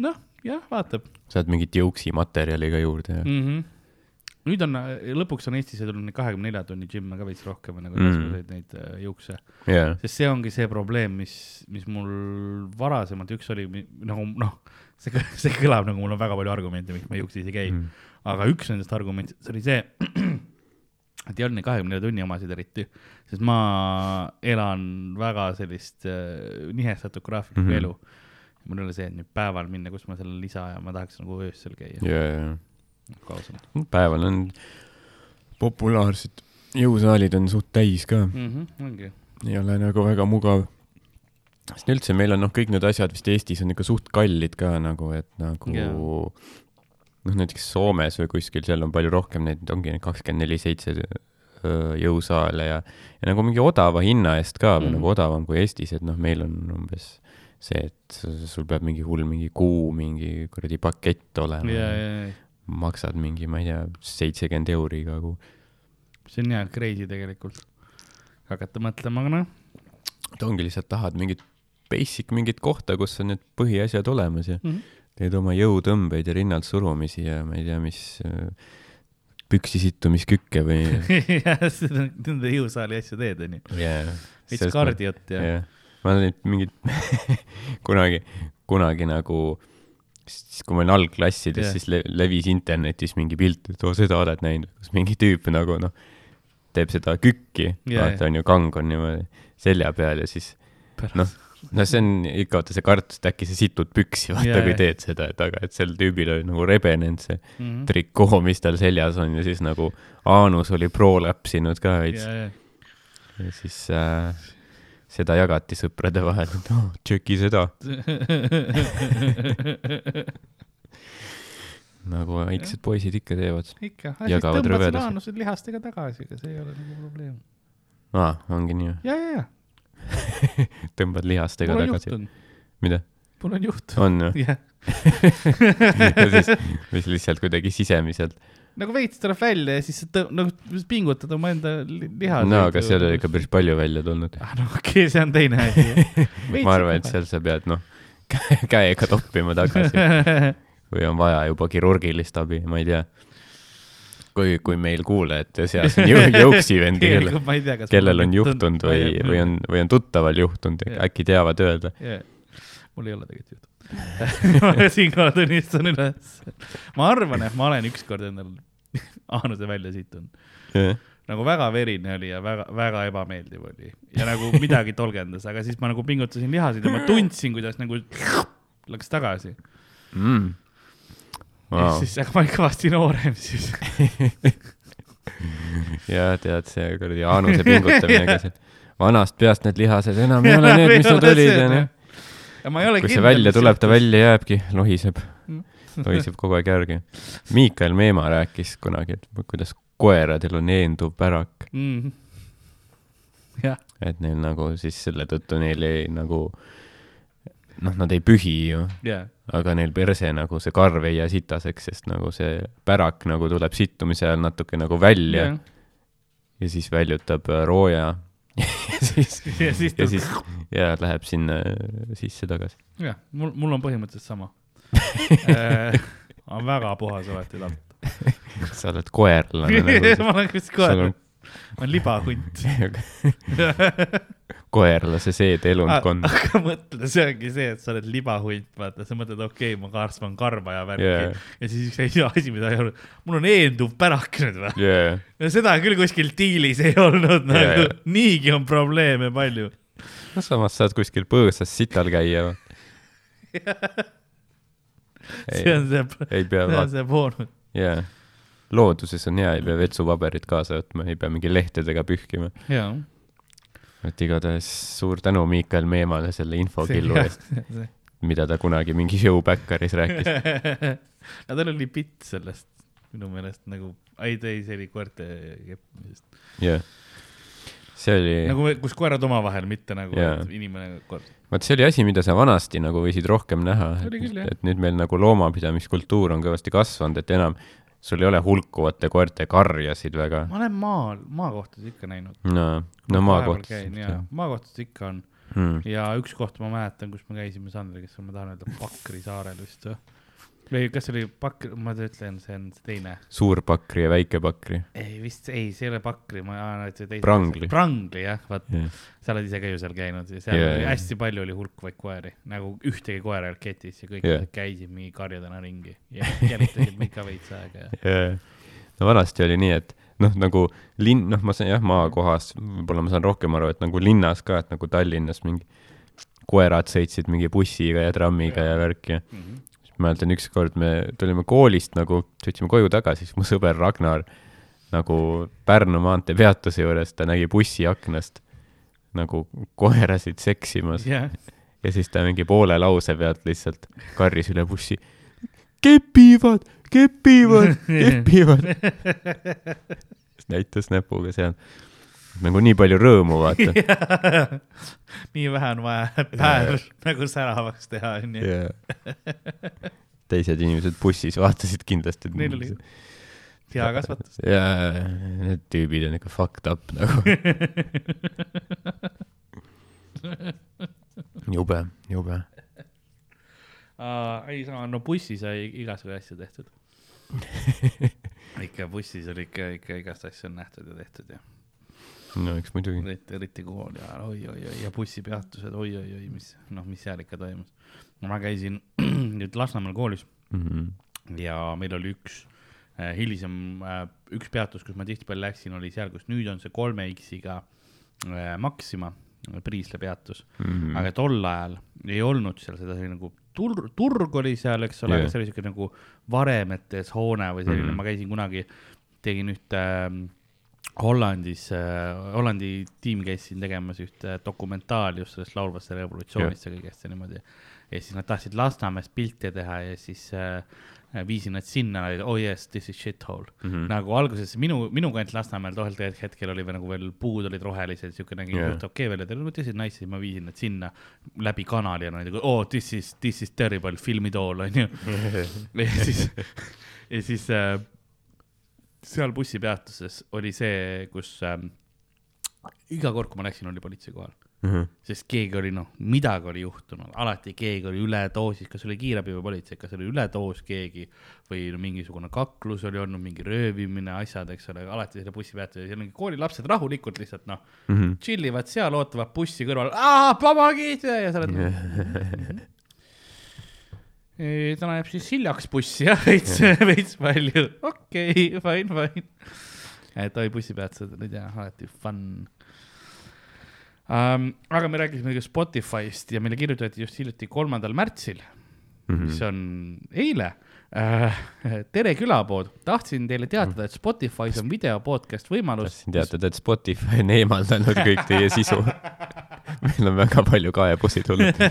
noh, jah, vaatab saad mingit jõuksi materjali ka juurde ja mm. -hmm. nüüd on, lõpuks on Eestisse tulnud neid kahekümne nelja tunni džimme ka veits rohkem nagu Mm. igasuguseid neid äh, juukse. jaa, sest see ongi see probleem, mis, mis mul varasemalt üks oli nagu noh, see, see kõlab nagu mul on väga palju argumente, miks ma juuksis ei käi mm.. aga üks nendest argumentidest oli see, et ei olnud neid kahekümne nelja tunni omasid eriti, sest ma elan väga sellist äh, nihestatud graafikuga mm. -hmm. elu. mul ei ole see, et nüüd päeval minna, kus ma selle lisa ja ma tahaks nagu öösel käia jaa, nagu jaa. päeval on populaarsed jõusaalid on suht täis ka, mm. -hmm, ongi, ei ole nagu väga mugav. sest üldse meil on noh, kõik need asjad vist Eestis on ikka suht kallid ka nagu, et nagu Jaa. noh, näiteks Soomes või kuskil, seal on palju rohkem neid, ongi neid kakskümmend neli seitse jõusaale ja, ja nagu mingi odava hinna eest ka või mm. nagu odavam kui Eestis, et noh, meil on umbes see, et sul peab mingi hull mingi kuu mingi kuradi pakett olema ja, ja, ja maksad mingi, ma ei tea, seitsekümmend euri iga kuu. see on hea crazy tegelikult. hakata mõtlema, aga noh, et ongi lihtsalt tahad mingit basic mingit kohta, kus on need põhiasjad olemas ja Mhm. Teed oma jõutõmbeid ja rinnalt surumisi ja ma ei tea, mis äh, püksisittumiskükke või jah, seda, nende jõusaali asju teed, onju. yeah. veits kardiot ja jah, ma olen neid mingid kunagi, kunagi nagu siis kui ma olin algklassides yeah., siis le levis internetis mingi pilt, et oo, seda oled näinud, kus mingi tüüp nagu noh, teeb seda kükki yeah,, vaata on ju, kang on niimoodi selja peal ja siis noh, no see on ikka vaata see kartus, et äkki sa situd püksi, vaata Jaa, kui teed seda, et aga et sel tüübil oli nagu rebenenud see mm -hmm. trikoo, mis tal seljas on ja siis nagu Aanus oli prolapsinud ka veits ja, ja, ja siis äh, seda jagati sõprade vahel, et oh, tšeki seda, nagu väiksed poisid ikka teevad. ikka, Jagavad aanused lihastega tagasi, ega see ei ole nagu probleem. aa, ongi nii või? ja, ja, ja, tõmbad lihastega on tagasi. mida? mul on juhtunud, on või? jah. ja siis, mis lihtsalt kuidagi sisemiselt. nagu veits tuleb välja ja siis tõ-, nagu pingutad oma enda li- liha. no aga seal oli ikka päris palju välja tulnud. ah,. no okei okay,, see on teine asi. ma arvan, et seal sa pead noh, käega toppima tagasi või on vaja juba kirurgilist abi, ma ei tea. kui, kui meil kuulajate seas on jõu- jõuksivendi, kellel, ma kellel on juhtunud või, või on, või on tuttaval juhtunud, Jah. äkki teavad öelda. yeah.. mul ei ole tegelikult juhtunud. siinkohal tunnistan üles. ma arvan, et ma olen ükskord endal aanuse välja situnud. nagu väga verine oli ja väga, väga ebameeldiv oli ja nagu midagi tolgendas, aga siis ma nagu pingutasin lihaseid ja ma tundsin, kuidas nagu läks tagasi Mm. wow.. Siis, aga ma olin kõvasti noorem siis. ja tead, see kuradi Jaanuse pingutamine ka seal. vanast peast need lihased enam ei ole need, mis nad olid onju. kui see välja tuleb, ta. välja jääbki, lohiseb Mm., lohiseb kogu aeg järgi. Miikael Meemaa rääkis kunagi, et kuidas koeradel on eenduv pärak, mm.. et neil nagu siis selle tõttu neil ei nagu noh, nad ei pühi ju, ja, aga neil perse nagu see karv ei jää sitaseks, sest nagu see pärak nagu tuleb sittumise ajal natuke nagu välja ja, ja siis väljutab äh, rooja ja siis, ja siis ja siis ja läheb sinna sisse tagasi. jah, mul, mul on põhimõtteliselt sama. on väga puhas alati lapp. sa oled koerlane nagu, ma olen kohe on, ma olen libahunt. Koerlase seedelundkond. aga mõtle, see ongi see, et sa oled libahunt, vaata, sa mõtled, okei okay,, ma kasvan karva ja värki yeah. ja siis üks asi, mida ei olnud, mul on eenduv pärak nüüd või? jaa, ja seda küll kuskil diilis ei olnud nagu yeah. jaa., niigi on probleeme palju. no samas saad kuskil põõsas sital käia. see on see, see on see boonus. jaa. looduses on hea, ei pea vetsupaberit kaasa võtma, ei pea mingi lehtedega pühkima. jaa. Et igatahes suur tänu Miikael Meemale selle infokillu eest, mida ta kunagi mingi Showbackeris rääkis. no tal oli bitt sellest minu meelest nagu, ei, ei, see oli koerte keppimisest. jah, see oli nagu, kus koerad omavahel, mitte nagu et inimene koer. vot see oli asi, mida sa vanasti nagu võisid rohkem näha, jah. et nüüd meil nagu loomapidamiskultuur on kõvasti kasvanud, et enam sul ei ole hulkuvate koerte karjasid väga. ma olen maal, maakohtades ikka näinud. no, no maakohtas. jaa, maakohtades ikka on Hmm. ja üks koht ma mäletan, kus me käisime Sandriga, kes on, ma tahan öelda Pakri saarel vist või? Või kas see oli Pakri, ma ütlen, see on see teine. suur pakri ja väike pakri. ei vist, ei, see ei ole Pakri, ma, see teine. Prangli. Prangli jah, vaat jah, sa oled ise ka ju seal käinud ja seal yeah, oli jaa. hästi palju oli hulkuvaid koeri, nagu ühtegi koera ei olnud ketis ja kõik yeah. käisid mingi karjadena ringi ja jälitasid meid ka veits aega ja ja, no vanasti oli nii, et noh, nagu linn, noh, ma saan jah, maakohas, võib-olla ma saan rohkem aru, et nagu linnas ka, et nagu Tallinnas mingi koerad sõitsid mingi bussiga ja trammiga ja värki ja mm. -hmm. mäletan, ükskord me tulime koolist nagu, sõitsime koju tagasi, siis mu sõber Ragnar nagu Pärnu maantee peatuse juures, ta nägi bussi aknast nagu koerasid seksimas jah, ja siis ta mingi poole lause pealt lihtsalt karjus üle bussi. kepivad, kepivad, kepivad. näitas näpuga seal. Nagu nii palju rõõmu, vaata. nii vähe on vaja päev nagu säravaks teha, onju. ja teised inimesed bussis vaatasid kindlasti. Neil oli hea kasvatus. ja need tüübid on ikka fucked up nagu. jube, jube. ei saa, no bussis sai igasugu asju tehtud. ikka bussis oli ikka, ikka igast asju on nähtud ja tehtud ja no eks muidugi. eriti, eriti kool ja oi-oi-oi ja bussipeatused oi-oi-oi, mis noh, mis seal ikka toimus. ma käisin nüüd Lasnamäel koolis Mhm. ja meil oli üks äh, hilisem äh,, üks peatus, kus ma tihtipeale läksin, oli seal, kus nüüd on see kolme X-iga äh, Maxima Priisla peatus mm. -hmm. aga tol ajal ei olnud seal seda, nagu tur-, turg oli seal, eks ole yeah., aga see oli siuke nagu varemetes hoone või selline mm. -hmm. ma käisin kunagi, tegin ühte äh, Hollandis äh,, Hollandi tiim käis siin tegemas ühte dokumentaali just sellest laulvast revolutsioonist ja kõigest ja niimoodi. ja siis nad tahtsid Lasnamäest pilte teha ja siis äh, viisin nad sinna, oh yes, this is shithole mm. -hmm. nagu alguses minu, minu kant Lasnamäel hetk- hetkel oli veel nagu veel puud olid rohelised, siuke nägi yeah. okei veel, et this is nice, siis ma viisin nad sinna läbi kanali ja nad olid, oh this is, this is terrible, film it all onju. ja siis, ja siis äh, seal bussipeatuses oli see, kus äh, iga kord, kui ma läksin, oli politsei kohal, Mhm. sest keegi oli noh, midagi oli juhtunud, alati keegi oli üledoosis, kas oli kiirabi või politsei, kas oli üledoos keegi või no, mingisugune kaklus oli olnud, mingi röövimine, asjad, eks ole, alati selle bussipeatuses ja mingi koolilapsed rahulikult lihtsalt noh, Mhm. chill ivad seal, ootavad bussi kõrval, pabagid ja sa oled. ta läheb siis hiljaks bussi jah, veits, veits palju, okei okay,, fine, fine. et oi, bussipeatused olid jah, alati fun um,. aga me rääkisime ka Spotify'st ja meile kirjutati just hiljuti kolmandal märtsil, Mhm. mis on eile uh,. tere külapood, tahtsin teile teatada, et Spotify's on video podcast võimalus. tahtsin teatada, et Spotify on eemaldanud kõik teie sisu. meil on väga palju kaebusi tulnud.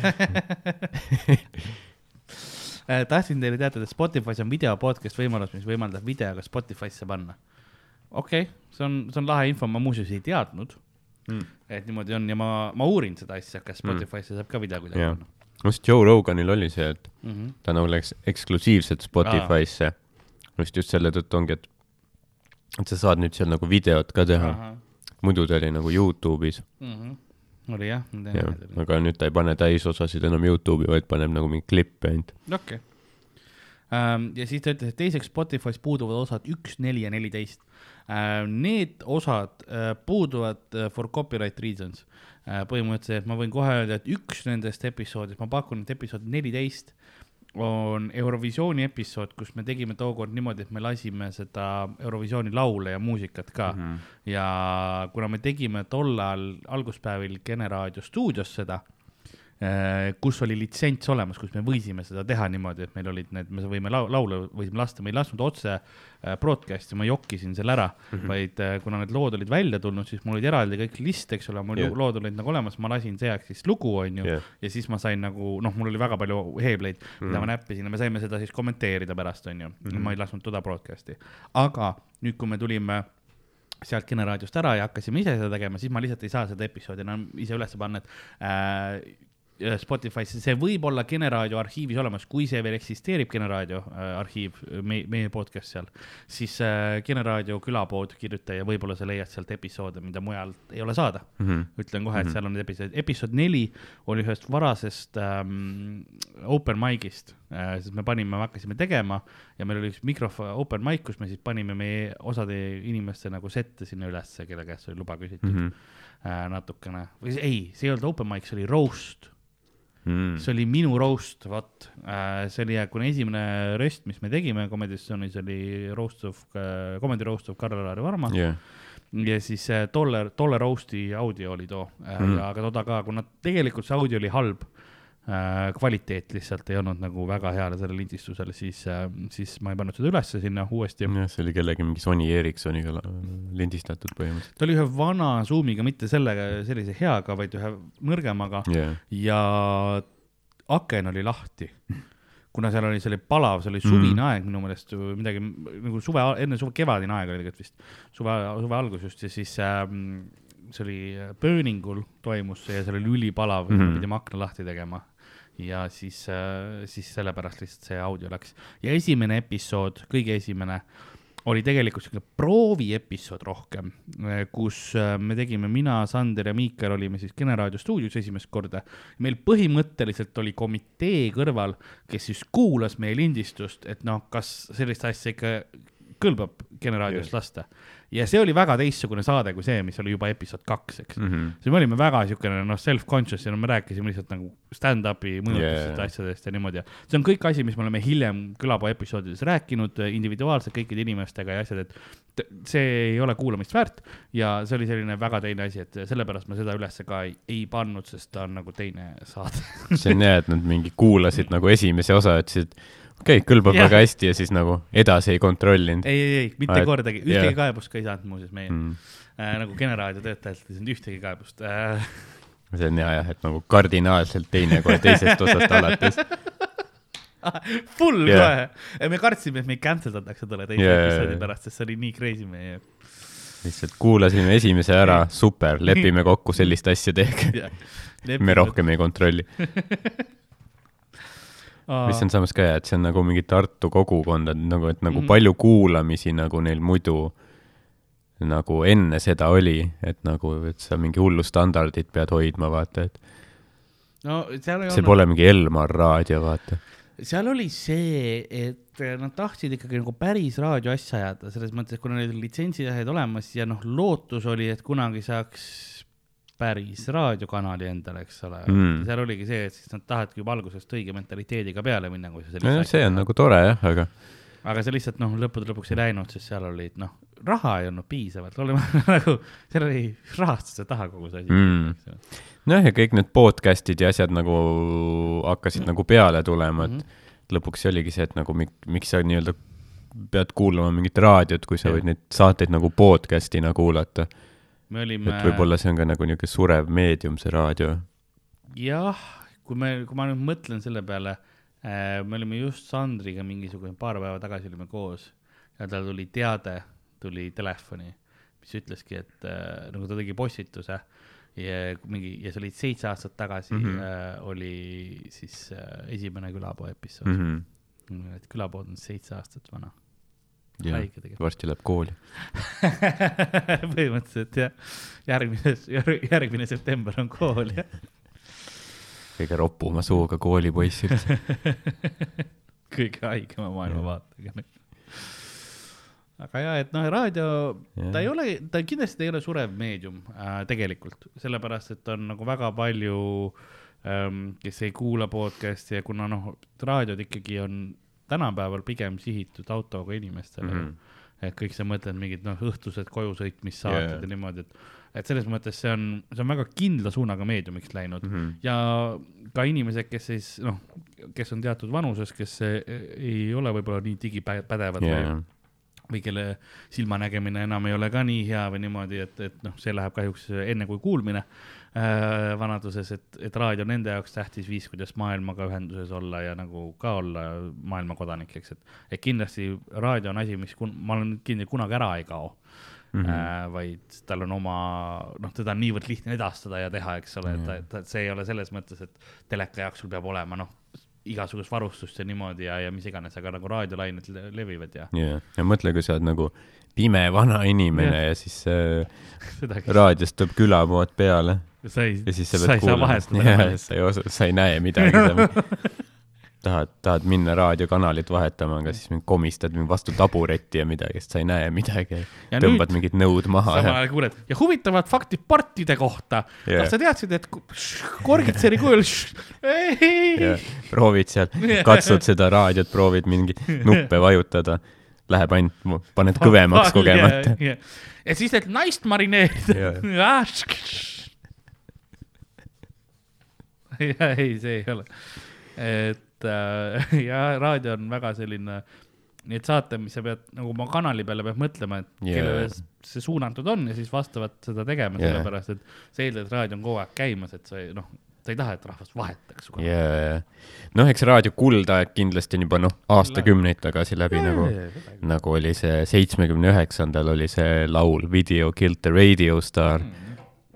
Äh, tahtsin teile teatada, et Spotify's on video podcast võimalus, mis võimaldab videoga Spotify'sse panna. okei okay,, see on, see on lahe info, ma muuseas ei teadnud mm., et niimoodi on ja ma, ma uurin seda asja, kas Spotify'sse saab ka video kuidagi panna just Joe Roganil oli see, et mm. -hmm. ta nagu läks eksklusiivselt Spotify'sse. just, just selle tõttu ongi, et, et sa saad nüüd seal nagu videot ka teha. muidu ta oli nagu Youtube'is. Mm -hmm. Oli jah, ma tean,. aga nüüd ta ei pane täisosasid enam Youtube'i, vaid paneb nagu mingeid klippe ainult. okei okay.. ja siis ta ütles, et teiseks Spotify's puuduvad osad üks, neli ja neliteist. Need osad äh, puuduvad äh, for copyright reasons. põhimõtteliselt ma võin kohe öelda, et üks nendest episoodidest, ma pakun, et episood neliteist on Eurovisiooni episood, kus me tegime tookord niimoodi, et me lasime seda Eurovisiooni laule ja muusikat ka mm. -hmm. ja kuna me tegime tollal alguspäevil Kene raadio stuudios seda, kus oli litsents olemas, kus me võisime seda teha niimoodi, et meil olid need, me võime lau- laule võisime lasta, me ei lasknud otse äh, broadcast'i, ma jokkisin selle ära mm, -hmm. vaid äh, kuna need lood olid välja tulnud, siis mul olid eraldi kõik list, eks ole, mul yeah. lood olid nagu olemas, ma lasin see ajaks siis lugu, onju Jah. ja siis ma sain nagu noh, mul oli väga palju heebleid mm, -hmm. mida ma näppisin ja me saime seda siis kommenteerida pärast, onju mm. -hmm. ma ei lasknud toda broadcast'i, aga nüüd, kui me tulime sealt Kene raadiost ära ja hakkasime ise seda tegema, siis ma lihtsalt ei saa seda episoodi enam ise üles panna, et äh, Spotify'sse, see võib olla Kene raadio arhiivis olemas, kui see veel eksisteerib, Kene raadio äh, arhiiv, meie, meie podcast seal, siis äh, Kene raadio külapood, kirjuta ja võib-olla sa leiad sealt episoode, mida mujalt ei ole saada mm. -hmm. ütlen kohe, et seal on need episoodid, episood neli oli ühest varasest ähm, open mic'ist äh,, sest me panime, me hakkasime tegema ja meil oli üks mikrofon, open mic, kus me siis panime meie osade inimeste nagu sette sinna ülesse, kelle käest oli luba küsitud mm. -hmm. äh, natukene, või ei, see ei olnud open mic, see oli roast Mm. see oli minu roast, vot, see oli, kuna esimene röst, mis me tegime Comedy Stone'is oli roast of, comedy roast of Karl-Lari Varma jah, ja siis äh, tolle, tolle roast'i audio oli too mm. ja aga toda ka, kuna tegelikult see audio oli halb, kvaliteet lihtsalt ei olnud nagu väga hea sellel lindistusel, siis, siis ma ei pannud seda ülesse sinna uuesti. jah, see oli kellegi mingi Sony Ericssoniga lindistatud põhimõtteliselt. ta oli ühe vana Zoomiga, mitte sellega, sellise heaga, vaid ühe nõrgemaga jah, ja aken oli lahti. kuna seal oli, see oli palav, see oli suvine mm. aeg minu meelest midagi nagu suve, enne suve, kevadine aeg oli tegelikult vist, suve, suve algus just ja siis ähm, see oli Burningul toimus see ja seal oli ülipalav mm. -hmm. pidime akna lahti tegema. Ja siis äh,, siis sellepärast lihtsalt see audio läks ja esimene episood, kõige esimene oli tegelikult siuke prooviepisood rohkem, kus äh, me tegime, mina, Sander ja Miikal olime siis Kene raadio stuudios esimest korda. meil põhimõtteliselt oli komitee kõrval, kes siis kuulas meie lindistust, et noh, kas sellist asja ikka kõlbab Kene raadiost lasta. ja see oli väga teistsugune saade kui see, mis oli juba episood kaks, eks mm. -hmm. siis me olime väga siukene noh, self-conscious ja no me rääkisime lihtsalt nagu stand-up'i mõjutustest Yeah. asjadest ja niimoodi ja see on kõik asi, mis me oleme hiljem külapoo episoodides rääkinud äh, individuaalselt kõikide inimestega ja asjad, et see ei ole kuulamist väärt ja see oli selline väga teine asi, et sellepärast ma seda ülesse ka ei, ei pannud, sest ta on nagu teine saade. see on hea, et nad mingi kuulasid nagu esimese osa, ütlesid, okei okay,, kõlbab Jah. väga hästi ja siis nagu edasi ei kontrollinud. ei, ei, ei, mitte et- kordagi, ühtegi jah. kaebust ka ei saanud muuseas meie mm., äh, nagu Kene raadio töötajatelt ei saanud ühtegi kaebust äh,. see on hea jah, et nagu kardinaalselt teine kohe teisest osast alates. Full Jah. kohe, me kartsime, et meid cancel datakse tolle teise yeah, episoodi jaa. pärast, sest see oli nii crazy meie. lihtsalt kuulasime esimese ära, super, lepime kokku, sellist asja tehke. me rohkem ei kontrolli. Mis on samas ka hea, et see on nagu mingi Tartu kogukond, et nagu, et nagu Mhm. palju kuulamisi nagu neil muidu nagu enne seda oli, et nagu, et sa mingi hullu standardit pead hoidma, vaata, et no see olnud, pole mingi Elmar raadio, vaata. seal oli see, et nad tahtsid ikkagi nagu päris raadioasja ajada, selles mõttes, et kuna neil olid litsentsiasjad olemas ja noh, lootus oli, et kunagi saaks päris raadiokanali endale, eks ole Mm. seal oligi see, et siis nad tahadki juba algusest õige mentaliteediga peale minna, kui sa no sellist see on nagu tore jah, aga aga see lihtsalt noh, lõppude lõpuks ei läinud, sest seal olid noh, raha ei olnud piisavalt, oleme nagu, seal oli rahastuse taha kogu see asi Mm. nojah, ja kõik need podcast'id ja asjad nagu hakkasid nagu peale tulema, et Mhm. lõpuks see oligi see, et nagu mik, miks sa nii-öelda pead kuulama mingit raadiot, kui sa Jah. võid neid saateid nagu podcast'ina kuulata. Me olime et võib-olla see on ka nagu niisugune surev meedium, see raadio. jah, kui me, kui ma nüüd mõtlen selle peale äh,, me olime just Sandriga mingisugune paar päeva tagasi olime koos ja tal tuli teade, tuli telefoni, mis ütleski, et äh, nagu ta tegi postituse ja mingi ja see oli seitse aastat tagasi mm Mhm. -hmm. äh, oli siis äh, esimene külapoo episood mm. mm. -hmm. et külapood on seitse aastat vana. Haige tegelikult. varsti läheb kooli. põhimõtteliselt jah, järgmine, järgmine september on kool jah. kõige ropuma suuga koolipoiss üldse. kõige haigema maailmavaatega. aga ja, et noh, raadio, ta ei ole, ta kindlasti ei ole surev meedium äh, tegelikult, sellepärast et on nagu väga palju ähm,, kes ei kuula podcast'i ja kuna noh, raadiod ikkagi on tänapäeval pigem sihitud autoga inimestele mm. -hmm et kõik sa mõtled mingid noh, õhtused koju sõitmissaated Yeah. ja niimoodi, et, et selles mõttes see on, see on väga kindla suunaga meediumiks läinud mm. -hmm. ja ka inimesed, kes siis noh, kes on teatud vanuses, kes ei ole võib-olla nii digipädevad yeah. või, või kelle silmanägemine enam ei ole ka nii hea või niimoodi, et, et noh, see läheb kahjuks enne kui kuulmine äh, vanaduses, et, et raadio on nende jaoks tähtis viis, kuidas maailmaga ühenduses olla ja nagu ka olla maailma kodanik, eks, et, et kindlasti raadio on asi, mis kun, ma olen kindel, kunagi ära ei kao mm. -hmm. Äh, vaid tal on oma, noh, teda on niivõrd lihtne edastada ja teha, eks ole, et ta, ta, see ei ole selles mõttes, et teleka jaoks sul peab olema, noh, igasugust varustust ja niimoodi ja, ja mis iganes, aga nagu raadiolained le- levivad ja jaa. ja mõtle, kui sa oled nagu pime vana inimene ja, ja siis äh, raadiost tuleb külapood peale sa ei, sa ei saa vahetada. sa ei osa, sa ei näe midagi. tahad, tahad minna raadiokanalit vahetama, aga siis komistad vastu tabureti ja midagi, sest sa ei näe midagi. Tõmbad mingid nõud maha samal ja ajal kuuled ja huvitavad faktid partide kohta Jah. kas sa teadsid, et korgitseri kujul, ja proovid seal, katsud seda raadiot, proovid mingeid nuppe vajutada, läheb ainult, paned kõvemaks kogemata. ja siis, et naist marineerida. Ja ei, see ei ole. et äh, ja raadio on väga selline, neid saate, mis sa pead nagu oma kanali peale pead mõtlema, et Jaa. kellele see suunatud on ja siis vastavalt seda tegema Jaa. sellepärast et sa eeldad, et raadio on kogu aeg käimas, et sa ei noh, sa ei taha, et rahvas vahetaks su ja, ja, noh, eks raadio kuldaeg kindlasti on juba noh, aastakümneid tagasi läbi nagu, nagu oli see seitsmekümne üheksandal oli see laul Video killed the radio star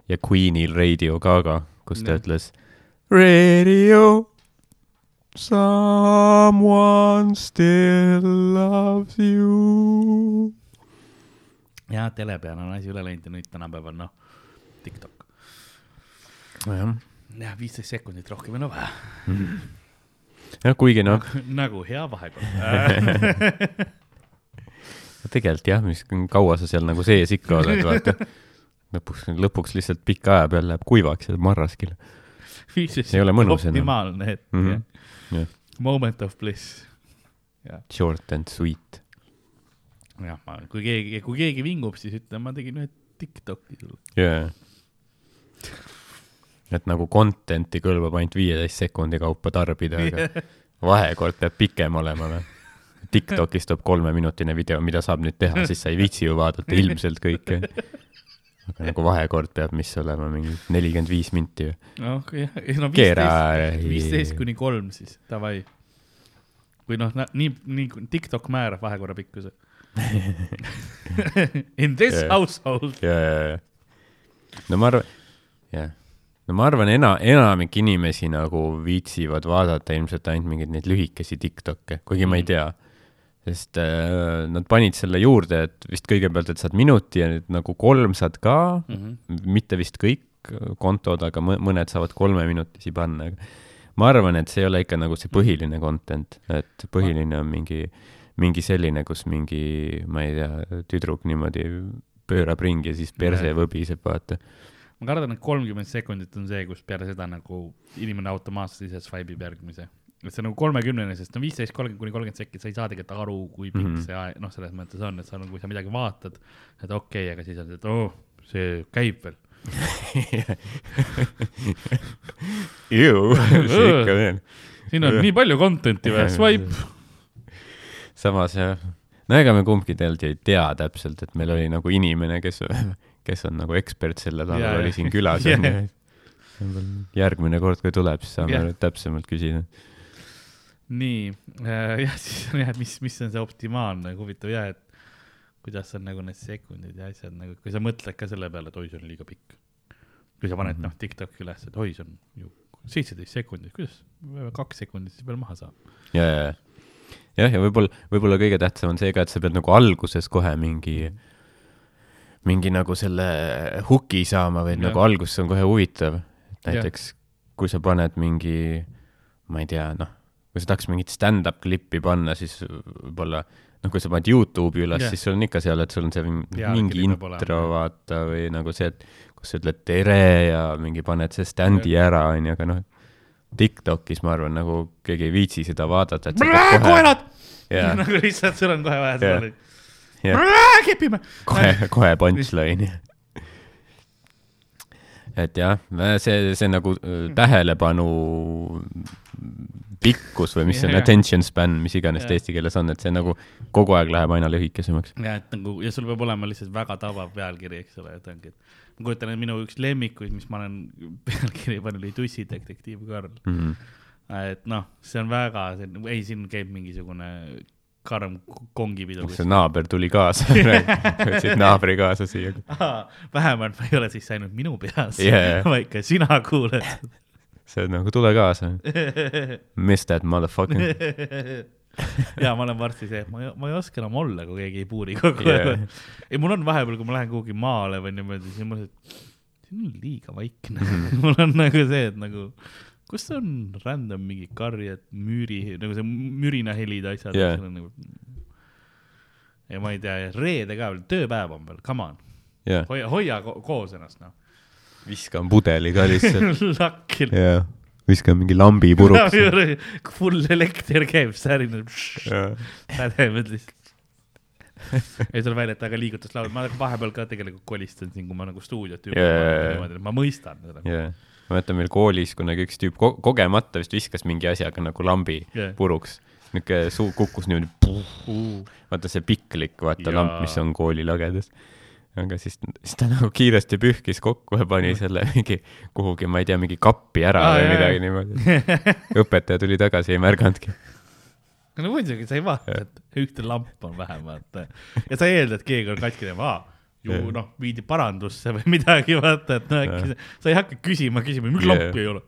ja Queenil Radio Gaga, kus ta Jah. ütles Radio, someone still loves you. ja tele peal on asi üle läinud ja nüüd tänapäeval noh, TikTok. jah, jah, viisteist sekundit rohkem ei ole vaja. jah, kuigi noh, nagu hea vahekord. tegelikult jah, mis, kaua sa seal nagu sees ikka oled, vaata. lõpuks, lõpuks lihtsalt pika aja peal läheb kuivaks ja marraskil. Ei ole mõnus enam. optimaalne hetk mm. -hmm. Jah. moment of bliss. Short and sweet. jah, ma, kui keegi, kui keegi vingub, siis ütlen, ma tegin ühe Tiktoki sulle. jaa. et nagu content'i kõlbab ainult viieteist sekundi kaupa tarbida, aga vahekord peab pikem olema või? Tiktokis tuleb kolmeminutine video, mida saab nüüd teha, siis sa ei viitsi ju vaadata ilmselt kõike. Aga nagu vahekord peab, mis olema mingi nelikümmend viis minti või? noh, jah, no keera viisteist, viisteist kuni kolm siis, davai. või noh, nii, nii TikTok määrab vahekorra pikkuse. In this Jah. household. ja, ja, ja. no ma arvan, jah. no ma arvan, ena-, enamik inimesi nagu viitsivad vaadata ilmselt ainult mingeid neid lühikesi Tiktok'e, kuigi ma ei Mm. tea. Sest äh, nad panid selle juurde, et vist kõigepealt, et saad minuti ja nüüd nagu kolm saad ka, mitte vist kõik kontod, aga mõ- mõned saavad kolmeminutisi panna, ma arvan, et see ei ole ikka nagu see põhiline content, et põhiline on mingi, mingi selline, kus mingi, ma ei tea, tüdruk niimoodi pöörab ringi ja siis perse võbiseb, vaata. ma kardan, et kolmkümmend sekundit on see, kus peale seda nagu inimene automaatselt ise swipe ib järgmise. Et see nagu kolmekümnene, sest no viisteist, kolmkümmend kuni kolmkümmend sekki, sa ei saa tegelikult aru, kui pikk mm. -hmm. see aeg, noh, selles mõttes on, et sa nagu, kui sa midagi vaatad, et okei okay,, aga siis on et oo oh,, see käib veel. ju, see ikka veel. siin on nii palju content'i või, swipe. samas jah, no ega me kumbki tegelikult ju ei tea täpselt, et meil oli nagu inimene, kes, kes on nagu ekspert sellel alal, oli jah. siin külas onju. järgmine kord, kui tuleb, siis saame Jah. täpsemalt küsida. Nii äh, jah, siis on jah, et mis, mis on see optimaalne, huvitav jah, et kuidas on nagu need sekundid ja asjad nagu, kui sa mõtled ka selle peale, et oi, see on liiga pikk. kui sa paned Mhm. noh TikTok'i üles, et oi, see on ju seitseteist sekundit, kuidas kaks sekundit siis veel maha saab? ja, ja, ja, jah, ja võib-olla, võib-olla kõige tähtsam on see ka, et sa pead nagu alguses kohe mingi, mingi nagu selle huki saama või et Jah. nagu alguses on kohe huvitav. Jah. näiteks kui sa paned mingi, ma ei tea, noh, kui sa tahaks mingit stand-up klippi panna, siis võib-olla noh, kui sa paned Youtube'i üles yeah., siis sul on ikka seal, et sul on see mingi, Pealkiri mingi intro vaata, või nagu see, et kus sa ütled tere ja mingi paned see stand'i ära, onju, aga noh, TikTokis ma arvan, nagu keegi ei viitsi seda vaadata, et pead kohe, koerad! Jaa. nagu lihtsalt sul on kohe vaja seda Jah.. kepime. kohe, kohe punchline'i. Et jah, see, see nagu äh, tähelepanu pikkus või mis see on, attention span, mis iganes ta eesti keeles on, et see nagu kogu aeg läheb aina lühikesemaks. ja et nagu ja sul peab olema lihtsalt väga tabav pealkiri, eks ole, et ongi, et ma kujutan, et minu üks lemmikuid, mis ma olen pealkiri pannud, oli Tussidetektiiv Karl. Mm -hmm. et noh, see on väga, ei, siin käib mingisugune karm kongipidu. kas see naaber tuli kaasa võtsid naabri kaasa siia? vähemalt ma ei ole siis ainult minu peas Yeah. vaid ka sina kuuled see on nagu tule kaasa. Miss that motherfucker. ja ma olen varsti see, et ma ei, ma ei oska enam olla, kui keegi ei puuri kogu Yeah. aeg. ei, mul on vahepeal, kui ma lähen kuhugi maale või niimoodi, siis ma mõtlen, et siin on liiga vaikne Mhm. mul on nagu see, et nagu, kus on random mingi karjad, müüri, nagu see mürinahelid, asjad Yeah. yeah.. Nagu... ja ma ei tea, reede ka veel, tööpäev on veel, come on, jah, hoia, hoia ko koos ennast, noh. viskan pudeli ka lihtsalt. lakil. jah, viskan mingi lambi puruks. full elekter käib, särineb, pädevad lihtsalt. ei tule välja, et väga liigutuslaul, ma vahepeal ka tegelikult kolistan siin, kui ma nagu stuudiot ümber yeah. et ma mõistan seda. jah, ma mäletan meil koolis kunagi üks tüüp ko kogemata vist viskas mingi asjaga nagu lambi Jah. puruks. niuke suu kukkus niimoodi, Uh, vaata see piklik, vaata Jaa. lamp, mis on kooli lagedas. aga siis, siis ta nagu kiiresti pühkis kokku ja pani selle mingi kuhugi, ma ei tea, mingi kappi ära Aa, või midagi niimoodi. õpetaja tuli tagasi, ei märganudki. no muidugi, sa ei vaata, et ühte lamp on vähem, vaata. ja sa eeldad, et keegi on katki teema, aa, ju Jah. noh, viidi parandusse või midagi, vaata, et no äkki sa, sa ei hakka küsima, küsima, miks Jah. lampi ei ole.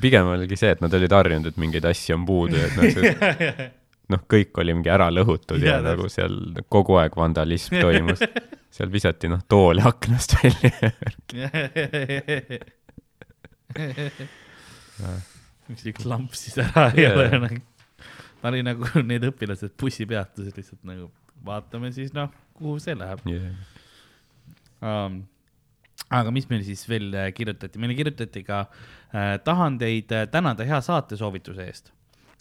pigem oligi see, et nad olid harjunud, et mingeid asju on puudu et noh, see noh, kõik oli mingi ära lõhutud ja, ja nagu seal kogu aeg vandalism toimus. seal visati noh, tooli aknast välja. miks üks lamp siis ära ei ole nagu, ta oli nagu need õpilased bussipeatuses lihtsalt nagu vaatame siis noh, kuhu see läheb yeah.. um,. aga mis meil siis veel äh, kirjutati, meile kirjutati ka äh,, tahan teid äh, tänada hea saatesoovituse eest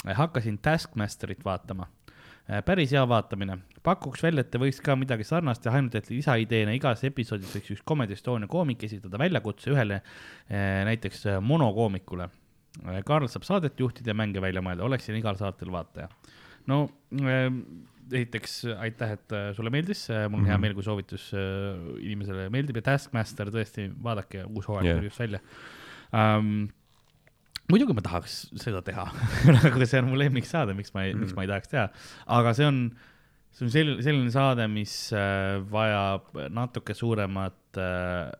äh,. hakkasin Taskmasterit vaatama äh,. päris hea vaatamine, pakuks välja, et te võiks ka midagi sarnast teha, ainult et lisaideena igas episoodis võiks üks Comedy Estonia koomik esitada väljakutse ühele äh, näiteks monokoomikule. Karl saab saadet juhtida ja mänge välja mõelda, oleksin igal saatel vaataja. no äh, esiteks aitäh, et äh, sulle meeldis, mul on mm -hmm. hea Mhm. meel, kui soovitus äh, inimesele meeldib ja Taskmaster tõesti, vaadake, uus hooaeg tuli just välja um,. muidugi ma tahaks seda teha aga see on mu lemmiksaade, miks ma ei mm, -hmm. miks ma ei tahaks teha, aga see on, see on selline, selline saade, mis äh, vajab natuke suuremat äh,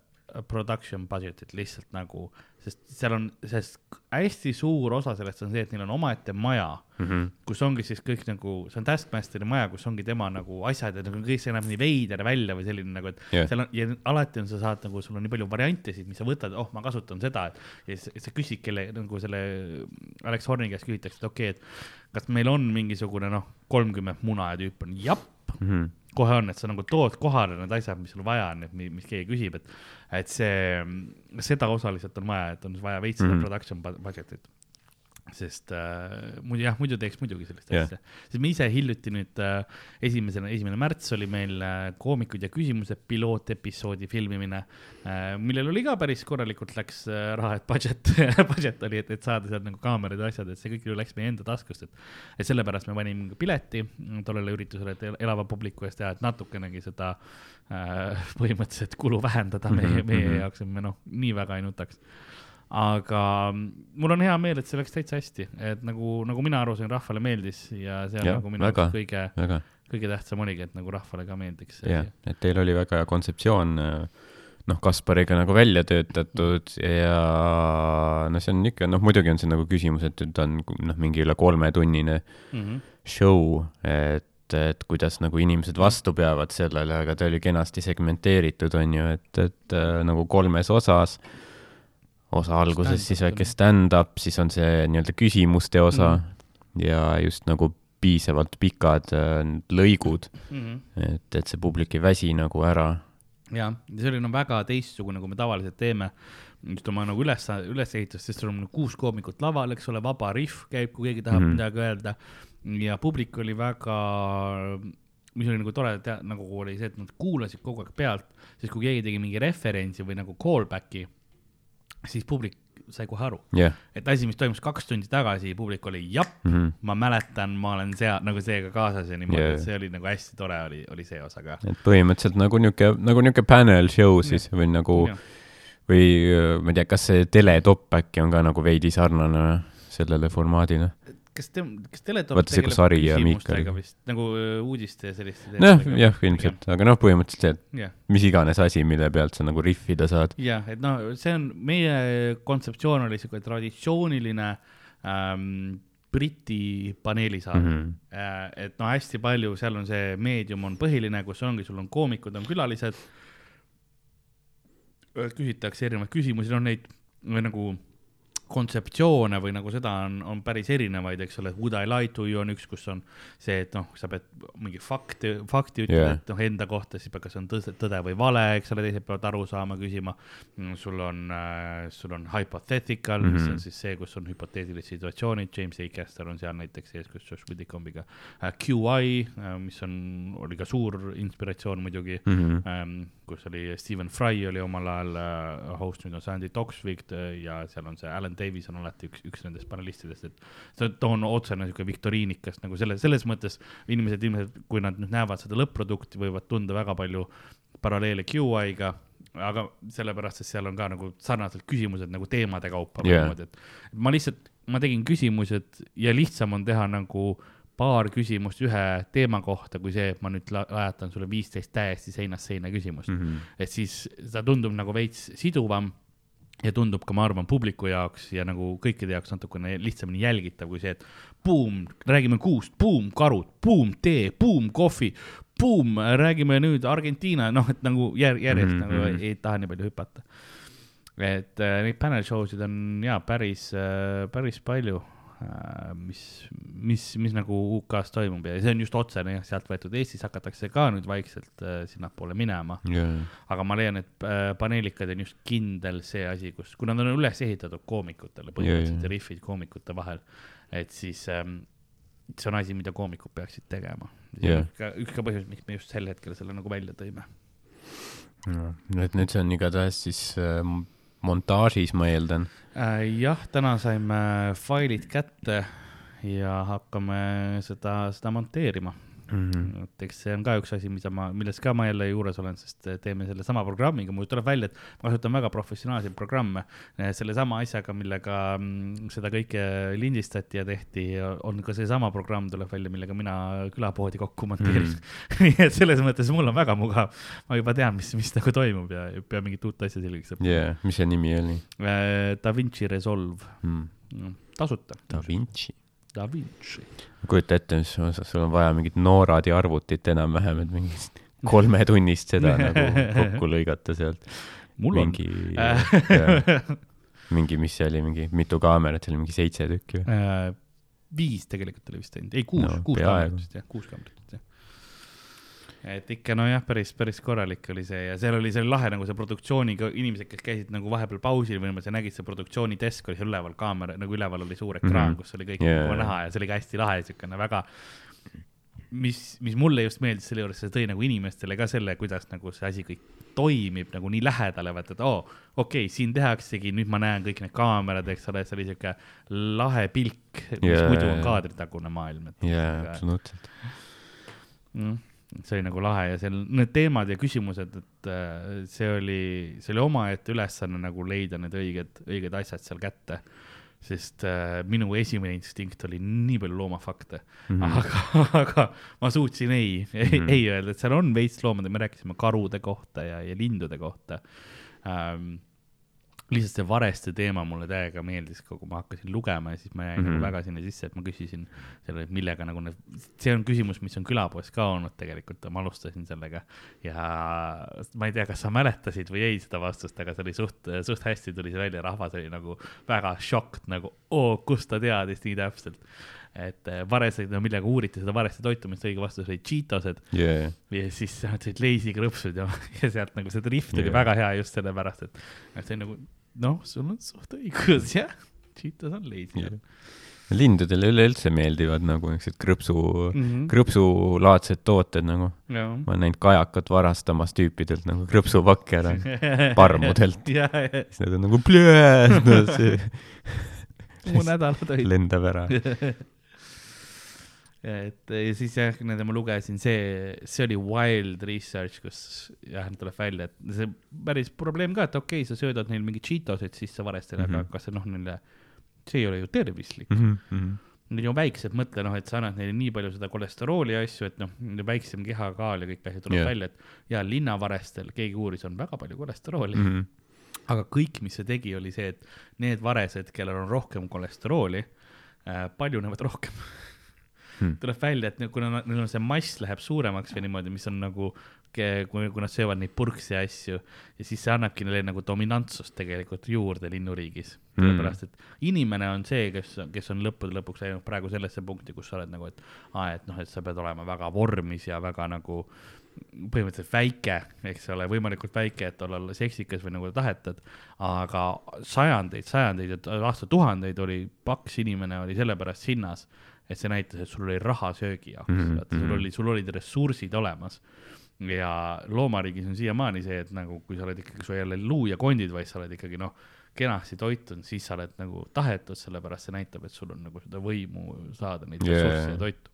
production budget'it lihtsalt nagu, sest seal on, sest hästi suur osa sellest on see, et neil on omaette maja Mm -hmm. kus ongi siis kõik nagu, see on Taskmasteri maja, kus ongi tema nagu asjad ja nagu kõik see näeb nii veider välja või selline nagu, et yeah. seal on ja alati on, sa saad nagu, sul on nii palju variantesid, mis sa võtad, oh, ma kasutan seda, et ja siis sa küsid kelle nagu selle Alex Horni käest küsitakse, et okei okay,, et kas meil on mingisugune noh, kolmkümmend muna ja tüüp on japp, Mm -hmm. kohe on, et sa nagu tood kohale need asjad, mis sul vaja on, et mi- mis keegi küsib, et, et see, seda osaliselt on vaja, et on vaja veits seda Mhm. production bu- budget'it. Sest äh, muidu jah, muidu teeks muidugi sellist Jah. asja, sest me ise hiljuti nüüd äh, esimesena, esimene märts oli meil äh, koomikud ja küsimused pilootepisoodi filmimine äh,, millel oli ka päris korralikult läks äh, raha, et budget, budget oli, et, et saada sealt nagu kaamerad ja asjad, et see kõik ju läks meie enda taskust, et et sellepärast me panime ka pileti tollele üritusele, et el- elava publiku eest teha, et natukenegi seda äh, põhimõtteliselt kulu vähendada meie, Mhm, meie mhm. jaoks, et me noh, nii väga ei nutaks. Aga mul on hea meel, et see läks täitsa hästi, et nagu, nagu mina aru sain, rahvale meeldis ja see on nagu minu arust kõige, kõige tähtsam oligi, et nagu rahvale ka meeldiks jah et teil oli väga hea kontseptsioon, noh, Kaspariga nagu välja töötatud ja no see on ikka, noh, muidugi on see nagu küsimus, et ta on noh, mingi üle kolmetunnine mm. -hmm. show, et, et kuidas nagu inimesed vastu peavad sellele, aga ta oli kenasti segmenteeritud, on ju, et, et äh, nagu kolmes osas. Osa alguses siis väike stand-up, siis on see nii-öelda küsimuste osa mm. ja just nagu piisavalt pikad äh, lõigud, Mm -hmm. et, et see publik ei väsi nagu ära. jah, see oli no väga teistsugune, kui me tavaliselt teeme just oma nagu üles, ülesehitust, sest sul on kuus koomikut laval, eks ole, vaba rihv käib, kui keegi tahab mm. -hmm. midagi öelda ja publik oli väga, mis oli nagu tore, nagu oli see, et nad kuulasid kogu aeg pealt, siis kui keegi tegi mingi referentsi või nagu callback'i, siis publik sai kohe aru, jah, et asi, mis toimus kaks tundi tagasi, publik oli jah, ma mäletan, ma olen seal nagu seega kaasas ja niimoodi yeah., et see oli nagu hästi tore oli, oli see osa ka. et põhimõtteliselt nagu niisugune, nagu niisugune panel show siis või nagu Jah. või äh, ma ei tea, kas see teletopp äkki on ka nagu veidi sarnane sellele formaadile? Kas te, kas Teletop Vaata see, kus Harri ja Miikal- küsimustega vist nagu öö, uudiste ja selliste noh, jah, ilmselt, aga noh, põhimõtteliselt see, et jah, mis iganes asi, mille pealt sa nagu rihvida saad. jah, et noh, see on meie kontseptsioon oli siuke traditsiooniline ähm, Briti paneelisaade mm. -hmm. et no hästi palju, seal on see meedium on põhiline, kus ongi, sul on koomikud, on külalised. küsitakse erinevaid küsimusi, noh neid või nagu kontseptsioone või nagu seda on, on päris erinevaid, eks ole, Would I lie to you on üks, kus on see, et noh, sa pead mingi fakti, fakti ütlema yeah., et noh, enda kohta, siis peab, kas on tõde, tõde või vale, eks ole, teised peavad aru saama, küsima. sul on äh,, sul on hypothetical mm, -hmm. mis Mhm. on siis see, kus on hüpoteetilised situatsioonid, James A. Caster on seal näiteks ees, kus Josh Whitcombiga äh,. QI äh,, mis on, oli ka suur inspiratsioon muidugi Mm -hmm. ähm, kus oli Stephen Fry oli omal ajal äh, host, nüüd on Sandy Toksvig äh, ja seal on see Alan Davis on alati üks, üks nendest panelistidest, et see ta on otsene niisugune viktoriinikas nagu selle, selles mõttes inimesed ilmselt, kui nad nüüd näevad seda lõpp-produkti, võivad tunda väga palju paralleele QI-ga, aga sellepärast, et seal on ka nagu sarnased küsimused nagu teemade kaupa Jah. niimoodi, et ma lihtsalt, ma tegin küsimused ja lihtsam on teha nagu paar küsimust ühe teema kohta, kui see, et ma nüüd la- lajatan sulle viisteist täiesti seinast seina küsimust mm. -hmm. et siis ta tundub nagu veits siduvam ja tundub ka, ma arvan, publiku jaoks ja nagu kõikide jaoks natukene lihtsamini jälgitav kui see, et buum, räägime kuust, buum, karud, buum, tee, buum, kohvi, buum, räägime nüüd Argentiina, noh, et nagu jär-, järjest mm -hmm. nagu mhm. ei, ei taha nii palju hüpata. et äh, neid panel show sid on jaa, päris äh,, päris palju mis, mis, mis nagu UK-s toimub ja see on just otsene jah, sealt võetud, Eestis hakatakse ka nüüd vaikselt äh, sinnapoole minema. Yeah.. aga ma leian, et äh, paneelikad on just kindel see asi, kus, kui nad on üles ehitatud koomikutele, põhimõtteliselt yeah, yeah. riffid koomikute vahel, et siis ähm, see on asi, mida koomikud peaksid tegema. Yeah.. üks ka, üks ka põhjus, miks me just sel hetkel selle nagu välja tõime. No,. et nüüd see on igatahes siis äh, montaažis, ma eeldan äh,. jah, täna saime failid kätte ja hakkame seda, seda monteerima mm. -hmm. et eks see on ka üks asi, mida ma, milles ka ma jälle juures olen, sest teeme sellesama programmiga, mul tuleb välja, et ma kasutan väga professionaalseid programme. sellesama asjaga, millega mm, seda kõike lindistati ja tehti, on ka seesama programm tuleb välja, millega mina külapoodi kokku monteerin mm. -hmm. nii et selles mõttes mul on väga mugav. ma juba tean, mis, mis nagu toimub ja ei pea mingit uut asja selgeks õppima yeah,. mis see nimi oli? Äh, Da Vinci Resolve mm., tasuta. Da Vinci Da Vinci. kujuta ette, mis sul on vaja mingit Noradi arvutit enam-vähem, et mingit kolmetunnist seda nagu kokku lõigata sealt. mul mingi, on mingi, mis see oli, mingi mitu kaamerat, see oli mingi seitse tükki või? Äh, viis tegelikult oli vist ainult, ei kuus no,, kuus kaamerat vist jah, kuus kaamerat et ikka nojah, päris, päris korralik oli see ja seal oli, see oli lahe nagu see produktsiooniga, inimesed, kes käisid nagu vahepeal pausil või sa nägid, see produktsioonidesk oli seal üleval, kaamera, nagu üleval oli suur ekraan mm, -hmm. kus oli kõik yeah. nagu näha ja see oli ka hästi lahe, siukene väga, mis, mis mulle just meeldis selle juures, see tõi nagu inimestele ka selle, kuidas nagu see asi kõik toimib nagu nii lähedale, vaata, et oo oh,, okei okay,, siin tehaksegi, nüüd ma näen kõik need kaamerad, eks ole, see oli siuke lahe pilk, mis yeah, muidu on kaadritagune maailm. jaa, absoluutselt mm see oli nagu lahe ja seal need teemad ja küsimused, et äh, see oli, see oli omaette ülesanne nagu leida need õiged, õiged asjad seal kätte. sest äh, minu esimene instinkt oli nii palju loomafakte mm, -hmm. aga, aga ma suutsin ei, ei mm, -hmm. ei öelda, et seal on veits loomade, me rääkisime karude kohta ja, ja lindude kohta ähm, lihtsalt see vareste teema mulle täiega meeldis, kui ma hakkasin lugema ja siis ma jäin mm -hmm. nagu mhm. väga sinna sisse, et ma küsisin selle, et millega nagu need, see on küsimus, mis on külapoes ka olnud tegelikult, ma alustasin sellega. ja ma ei tea, kas sa mäletasid või ei seda vastust, aga see oli suht, suht hästi tuli see välja, rahvas oli nagu väga šokk, nagu oo, kust ta teadis nii täpselt et eh, varesed, no millega uuriti seda vareste toitumist, õige vastus oli Cheetosed yeah.. ja siis nad olid leisikrõpsud ja, ja sealt nagu see drift yeah. oli väga hea just sellepärast, et, et see on nagu noh, sul on suht õigus, jah. Cheetos on yeah.. lindudele üleüldse meeldivad nagu niisugused krõpsu mm, -hmm. krõpsulaadsed tooted nagu. ma olen näinud kajakat varastamas tüüpidelt nagu krõpsupakke ära parmudelt siis nad on nagu plöö no, mu nädalad olid. lendab ära et ja siis jah, nende ma lugesin, see, see oli wild research, kus jah, tuleb välja, et see päris probleem ka, et okei okay,, sa söödad neil mingi Cheetosed sisse varestele mm, -hmm. aga kas see noh, neile, see ei ole ju tervislik mm. -hmm. Need on väiksed, mõtle noh, et sa annad neile nii palju seda kolesterooli ja asju, et noh, väiksem kehakaal ja kõik asjad tuleb yeah. välja, et ja linnavarestel, keegi uuris, on väga palju kolesterooli mm. -hmm. aga kõik, mis see tegi, oli see, et need varesed, kellel on rohkem kolesterooli äh,, paljunevad rohkem hmm. tuleb välja, et kuna neil on see mass läheb suuremaks või niimoodi, mis on nagu, kui, kui nad söövad neid purksi ja asju ja siis see annabki neile nagu dominantsust tegelikult juurde linnuriigis. Hmm.. sellepärast, et inimene on see, kes, kes on lõppude lõpuks läinud praegu sellesse punkti, kus sa oled nagu, et aa, et noh, et sa pead olema väga vormis ja väga nagu põhimõtteliselt väike, eks ole, võimalikult väike, et olla seksikas või nagu tahetad, aga sajandeid, sajandeid, aastatuhandeid oli paks inimene oli sellepärast sinnas et see näitas, et sul oli raha söögi jaoks mm, -hmm. sul oli, sul olid ressursid olemas. ja loomariigis on siiamaani see, et nagu kui sa oled ikkagi, su ei ole luu ja kondid, vaid sa oled ikkagi noh, kenasti toitunud, siis sa oled nagu tahetud, sellepärast see näitab, et sul on nagu seda võimu saada neid yeah. ressursse ja toitu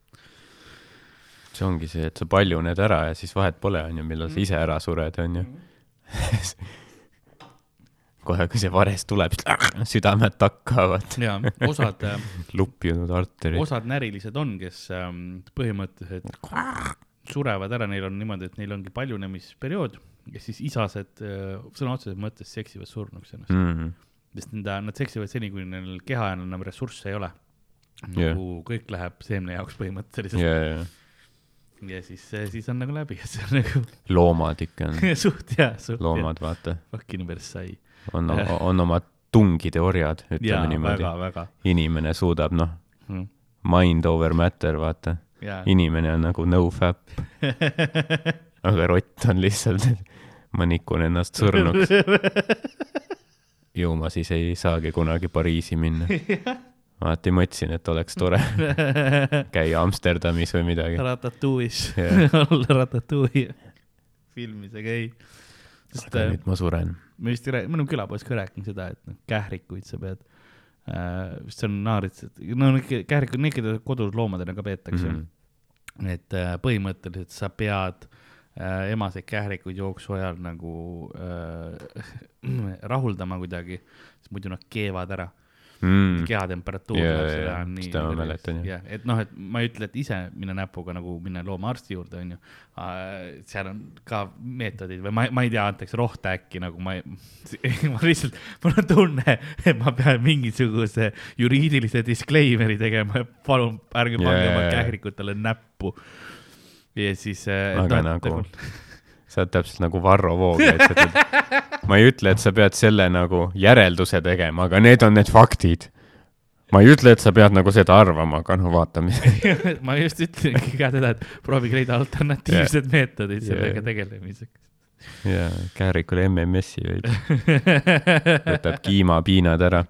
see ongi see, et sa paljuned ära ja siis vahet pole, on ju, millal sa ise ära sured, on ju mhm. kohe, kui see vares tuleb, südamed takkavad. ja osad lupjunud arterid. osad närilised on, kes ähm, põhimõtteliselt surevad ära, neil on niimoodi, et neil ongi paljunemisperiood ja siis isased äh, sõna otseses mõttes seksivad surnuks ennast mm. -hmm. sest nende, nad seksivad seni, kuni neil keha enam ressursse ei ole. nagu yeah. kõik läheb seemne jaoks põhimõtteliselt yeah,. Yeah ja siis, siis on nagu läbi, et see on nagu. loomad ikka on suht jah, suht. loomad, vaata. Fucking Versailles on, on oma tungide orjad, jaa ütleme, niimoodi väga,. väga inimene suudab, noh, mm.. mind over matter, vaata. inimene on nagu no fap, aga rott on lihtsalt, ma nikun ennast surnuks. ju ma siis ei saagi kunagi Pariisi minna. alati mõtlesin, et oleks tore käia Amsterdamis või midagi. Ratatouille'is Jah. olla Ratatouille filmis, aga ei. aga nüüd ma suren. Me vist ei räägi, oleme külapoes ka rääkinud seda, et noh, kährikuid sa pead äh,, vist see on naarits, et no kährikud, need, keda kodus loomadena ka peetakse mm. -hmm. et äh, põhimõtteliselt sa pead äh, emaseid kährikuid jooksu ajal nagu äh, rahuldama kuidagi, sest muidu nad keevad ära Mm. kehatemperatuur Jaa, läheb seda jaa, nii. seda ma mäletan, jah. et noh, et ma ei ütle, et ise minna näpuga nagu minna loomaarsti juurde, onju. seal on ka meetodid või ma, ma ei tea, antakse rohte äkki nagu ma ei, ma lihtsalt, mul on tunne, et ma pean mingisuguse juriidilise disclaimer'i tegema, et palun ärge pange Jaa, oma kährikutele näppu. ja siis. aga nagu, sa oled täpselt nagu Varro Vooglaid, sa ütled, ma ei ütle, et sa pead selle nagu järelduse tegema, aga need on need faktid. ma ei ütle, et sa pead nagu seda arvama, aga no vaatame. ma just ütlengi ka seda, et proovige leida alternatiivsed yeah. meetodid Jaa. sellega tegelemiseks. ja käärikule MMS-i veidi, võtab kiimapiinad ära.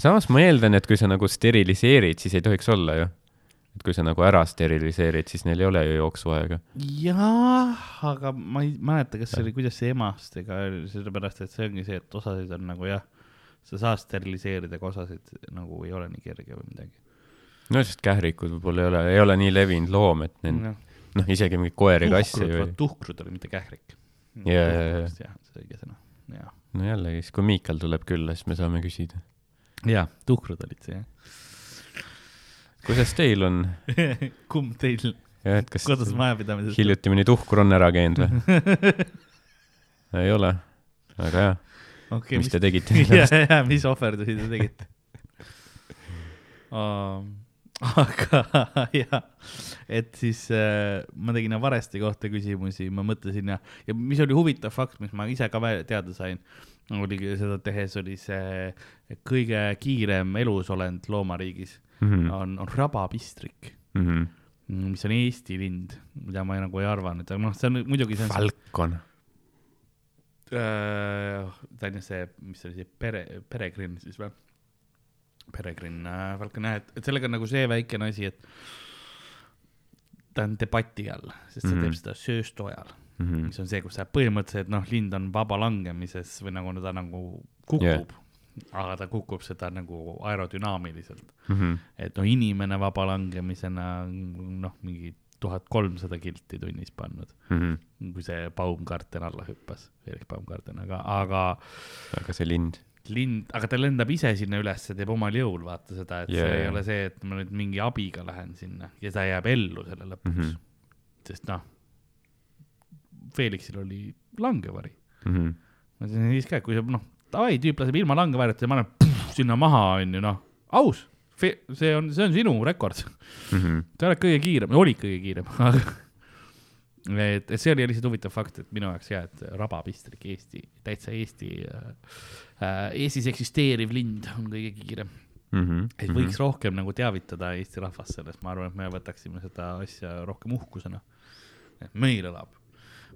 Samas ma eeldan, et kui sa nagu steriliseerid, siis ei tohiks olla ju. Et kui sa nagu ära steriliseerid, siis neil ei ole ju jooksuaega. jah, aga ma ei mäleta, kas see oli, kuidas see emastega oli, sellepärast et see ongi see, et osasid on nagu jah, sa saad steriliseerida, aga osasid nagu ei ole nii kerge või midagi. no sest kährikud võib-olla ei ole, ei ole nii levinud loom, et need noh, noh, isegi mingeid koeri, kasse või tuhkrud oli, mitte kährik. Jaa, jaa, jaa. jah, see õige sõna, jah. no jällegi, siis kui Miikal tuleb külla, siis me saame küsida. jaa, tuhkrud olid see kuidas teil on? jah. kumb teil jah, et kas kodus majapidamises? hiljuti mõni tuhkur on ära käinud või? ei ole, väga hea. okay, mis te tegite ja, ja mis ohverdusi te tegite um,? aga jah, et siis äh, ma tegin Varesti kohta küsimusi, ma mõtlesin ja, ja mis oli huvitav fakt, mis ma ise ka teada sain, oligi seda tehes oli see kõige kiirem elusolend loomariigis Mhm. on, on rabapistrik, mis on Eesti lind, mida ma nagu ei arvanud, aga noh, see on muidugi Falcon. Äh, ta on ju see, mis oli see pere, peregrin siis või? peregrin äh, Falcon jah, et, et sellega on nagu see väikene asi, et ta on debati all, sest ta mm Mhm. -hmm. teeb seda sööstu ajal, mis on see, kus sa põhimõtteliselt noh, lind on vaba langemises või nagu ta nagu kukub yeah., aga ta kukub seda nagu aerodünaamiliselt, Mhm. et noh, inimene vaba langemisena noh, mingi tuhat kolmsada kilti tunnis pannud, kui see Baumgarten alla hüppas, Erik Baumgarten, aga, aga aga see lind. lind, aga ta lendab ise sinna üles, teeb omal jõul, vaata seda, et yeah. See ei jaa. ole see, et ma nüüd mingi abiga lähen sinna ja ta jääb ellu selle lõpuks mm. -hmm. sest noh, Felixil oli langevari. Mhm. ma ütlesin siis ka, et kui sa noh, davai, tüüp laseb ilma langevarjata ja ma olen sinna maha, onju noh, aus, see on, see on sinu rekord Mhm. sa oled kõige kiirem, olid kõige kiirem, et, et see oli lihtsalt huvitav fakt, et minu jaoks jah, et rabapistrik Eesti, täitsa Eesti äh,, Eestis eksisteeriv lind on kõige kiirem. Mhm. et võiks rohkem nagu teavitada Eesti rahvast sellest, ma arvan, et me võtaksime seda asja rohkem uhkusena. et meil elab,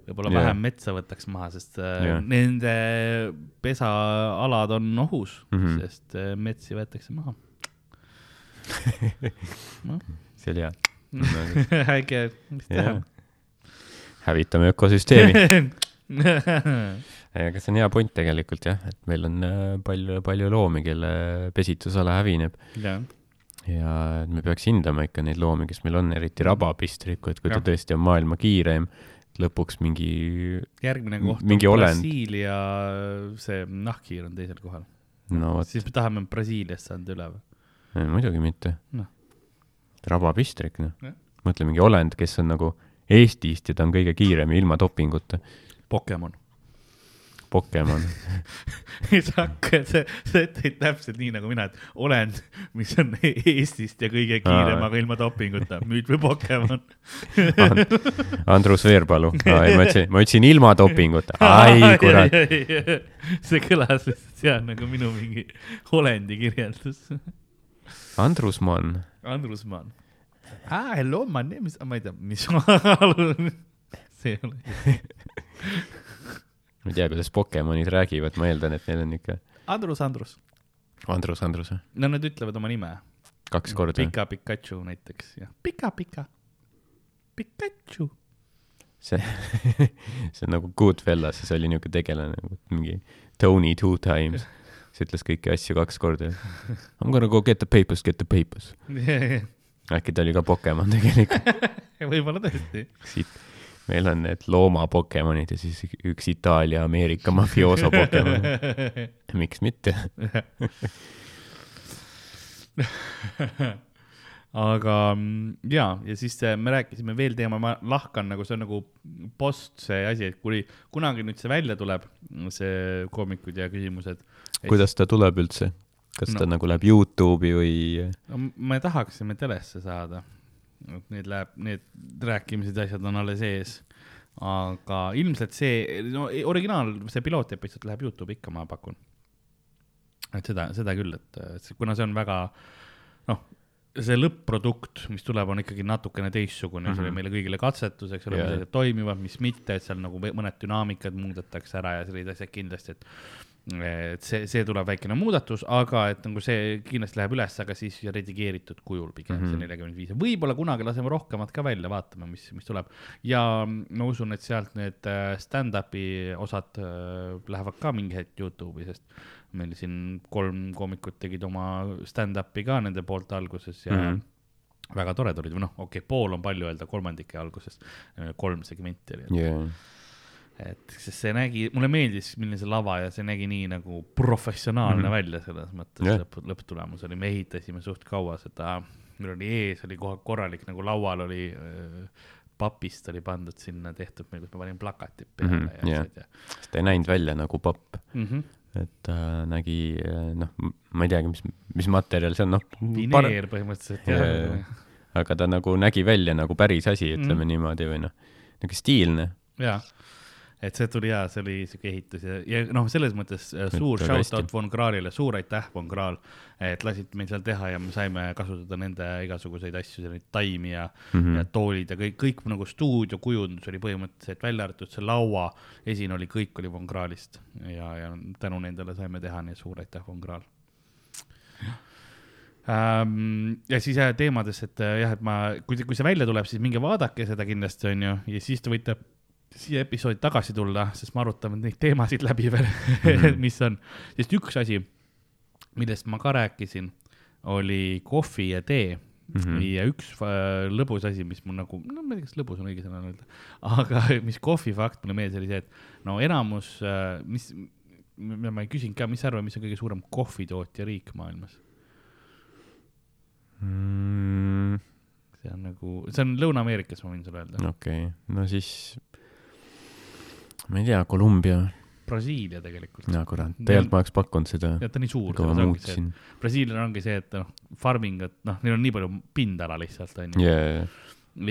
võib-olla yeah. vähem metsa võtaks maha, sest äh, Jah. nende pesaalad on ohus mm. -hmm. sest äh, metsi võetakse maha no.. see oli hea. äge, mis teha. hävitame ökosüsteemi. aga see on hea point tegelikult jah, et meil on äh, palju, palju loomi, kelle pesitusala hävineb jah, ja me peaks hindama ikka neid loomi, kes meil on, eriti rabapistriku, et kui ta Jah. tõesti on maailma kiireim, lõpuks mingi, järgmine koht on. Brasiilia, see nahkhiir on teisel kohal. no siis me tahame Brasiiliast saada üle või? muidugi mitte Noh.. rabapistrik, noh Jah.. mõtle mingi olend, kes on nagu Eestist ja ta on kõige kiirem ilma dopinguta. Pokemon. Pokemon. sa hakkad, sa, ütled täpselt nii nagu mina, et olend, mis on Eestist ja kõige kiirem, aga ilma dopinguta, müüd või Pokemon. Andrus Veerpalu. ma ütlesin, ma ütlesin ilma dopinguta. ai kurat.. see kõlas lihtsalt seal nagu minu mingi olendi kirjeldus. Andrusmann. Andrusmann. Ah, hello, my name is, ma ei tea, mis see ei ole. Ma ei tea, kuidas Pokemonid räägivad, ma eeldan, et neil on ikka Andrus, Andrus. Andrus, Andrus või? no nad ütlevad oma nime. kaks korda. Pika Pikachu näiteks ja Pika Pika. Pikachu. see, see on nagu Goodfellas, siis oli niuke tegelane mingi Tony two times. siis ütles kõiki asju kaks korda. I m gonna go get the papers, get the papers. äkki ta oli ka Pokemon tegelikult. võib-olla tõesti. siit, meil on need looma Pokemonid ja siis üks Itaalia, Ameerika mafiooso Pokemon. miks mitte? aga mm, ja, ja siis me rääkisime veel teema, ma lahkan nagu see on nagu post see asi, et kui kunagi nüüd see välja tuleb, see koomikud ja küsimused. kuidas ta tuleb üldse? kas no. ta nagu läheb Youtube'i või? no me tahaksime telesse saada. Need läheb, need rääkimised ja asjad on alles ees. aga ilmselt see, no originaal, see pilootepisood läheb Youtube'i ikka, ma pakun. et seda, seda küll, et et kuna see on väga, noh, see lõpp-produkt, mis tuleb, on ikkagi natukene teistsugune mm, -hmm. see oli Mhm. meile kõigile katsetus, eks ole yeah., mis asjad toimivad, mis mitte, et seal nagu mõned dünaamikad muudetakse ära ja sellised asjad kindlasti, et et see, see tuleb väikene muudatus, aga et nagu see kindlasti läheb üles, aga siis redigeeritud kujul pigem mm -hmm. see Mhm. nelikümmend viis, võib-olla kunagi laseme rohkemat ka välja, vaatame, mis, mis tuleb. ja ma usun, et sealt need äh, stand-up'i osad äh, lähevad ka mingi hetk Youtube'i, sest meil siin kolm koomikut tegid oma stand-up'i ka nende poolt alguses ja mm. -hmm. väga toredad olid, või noh, okei okay,, pool on palju öelda, kolmandik jäi alguses, kolm segmenti oli, jaa, et sest see nägi, mulle meeldis, milline see lava ja see nägi nii nagu professionaalne mm. -hmm. välja selles mõttes Jah. yeah. lõpp, lõpptulemus oli, me ehitasime suht kaua seda, meil oli ees oli kohe korralik nagu laual oli äh, papist oli pandud sinna tehtud meil, kus ma panin plakatid peale mm -hmm, ja jah. asjad ja sest ta ei näinud välja nagu papp, mm. -hmm. et ta nägi, noh, ma ei teagi, mis, mis materjal see on, noh. vineer põhimõtteliselt Jaa, jah aga ta nagu nägi välja nagu päris asi, ütleme mm. niimoodi või noh, niisugune stiilne. jaa, et see tuli hea, see oli siuke ehitus ja, ja noh, selles mõttes äh, suur väga shout out hästi. Von Kraalile, suur aitäh, Von Kraal, et lasid meil seal teha ja me saime kasutada nende igasuguseid asju, neid taimi ja mm. -hmm. ja toolid ja kõik, kõik nagu stuudiokujundus oli põhimõtteliselt välja arvatud see laua esin oli, kõik oli Von Kraalist ja, ja tänu nendele saime teha, nii et suur aitäh, Von Kraal ähm,. ja siis jah, teemades, et äh, jah, et ma, kui, kui see välja tuleb, siis minge vaadake seda kindlasti onju ja siis te võite siia episoodi tagasi tulla, sest me arutame neid teemasid läbi veel mm, -hmm. mis on, sest üks asi, millest ma ka rääkisin, oli kohvi ja tee mm. -hmm. ja üks äh, lõbus asi, mis mul nagu, no ma ei tea, kas lõbus on õige sõna öelda, aga mis kohvi fakt mulle meeldis, oli see, et no enamus, mis, ma ei küsinud ka, mis sa arvad, mis on kõige suurem kohvitootja riik maailmas? Mm, see on nagu, see on Lõuna-Ameerikas, ma võin sulle öelda. okei, no siis, ma ei tea, Kolumbia, Brasiilia tegelikult. no kurat, tegelikult ma oleks pakkunud seda, ja ta on nii suur, aga ma muutsin. et Brasiilial ongi see, et noh, farming, et noh, neil on nii palju pindala lihtsalt onju jaa,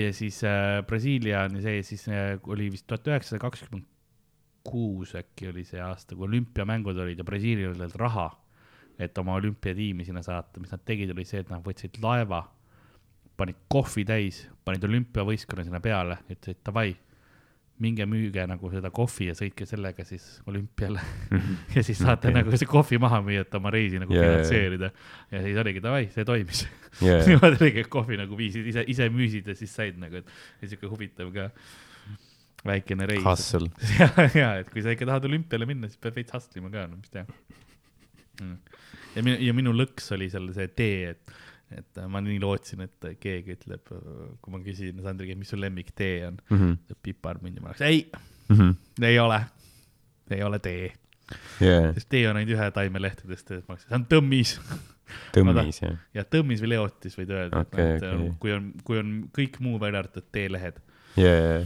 ja siis äh, Brasiilia on see, siis äh, oli vist tuhat üheksasada kakskümmend kuus äkki oli see aasta, kui olümpiamängud olid ja Brasiilial oli raha, et oma olümpiatiimi sinna saata, mis nad tegid, oli see, et nad võtsid laeva, panid kohvi täis, panid olümpiavõistkonna sinna peale, ütlesid davai, minge müüge nagu seda kohvi ja sõitke sellega siis olümpiale ja siis saate okay. nagu see kohvi maha müüa, et oma reisi nagu jaa. finantseerida. ja siis oligi davai, see toimis jaa, niimoodi oligi, et kohvi nagu viisid ise, ise müüsid ja siis said nagu, et ja siuke huvitav ka väikene reis. hustle, ja, ja et kui sa ikka tahad olümpiale minna, siis pead veits hustle ima ka, no mis teha mm.. ja minu, ja minu lõks oli seal see tee, et, et ma nii lootsin, et keegi ütleb, kui ma küsin Sandri käest, mis su lemmiktee on, piparmünd ja ma oleks ei, ei ole, ei ole tee, jaa, sest tee on ainult ühe taimelehtedest, et ma oleks, see on tõmmis. Tõmmis jah, ja tõmmis või leotis võid öelda Okei, et, et okei. kui on, kui on kõik muu välja arvatud teelehed, jaa,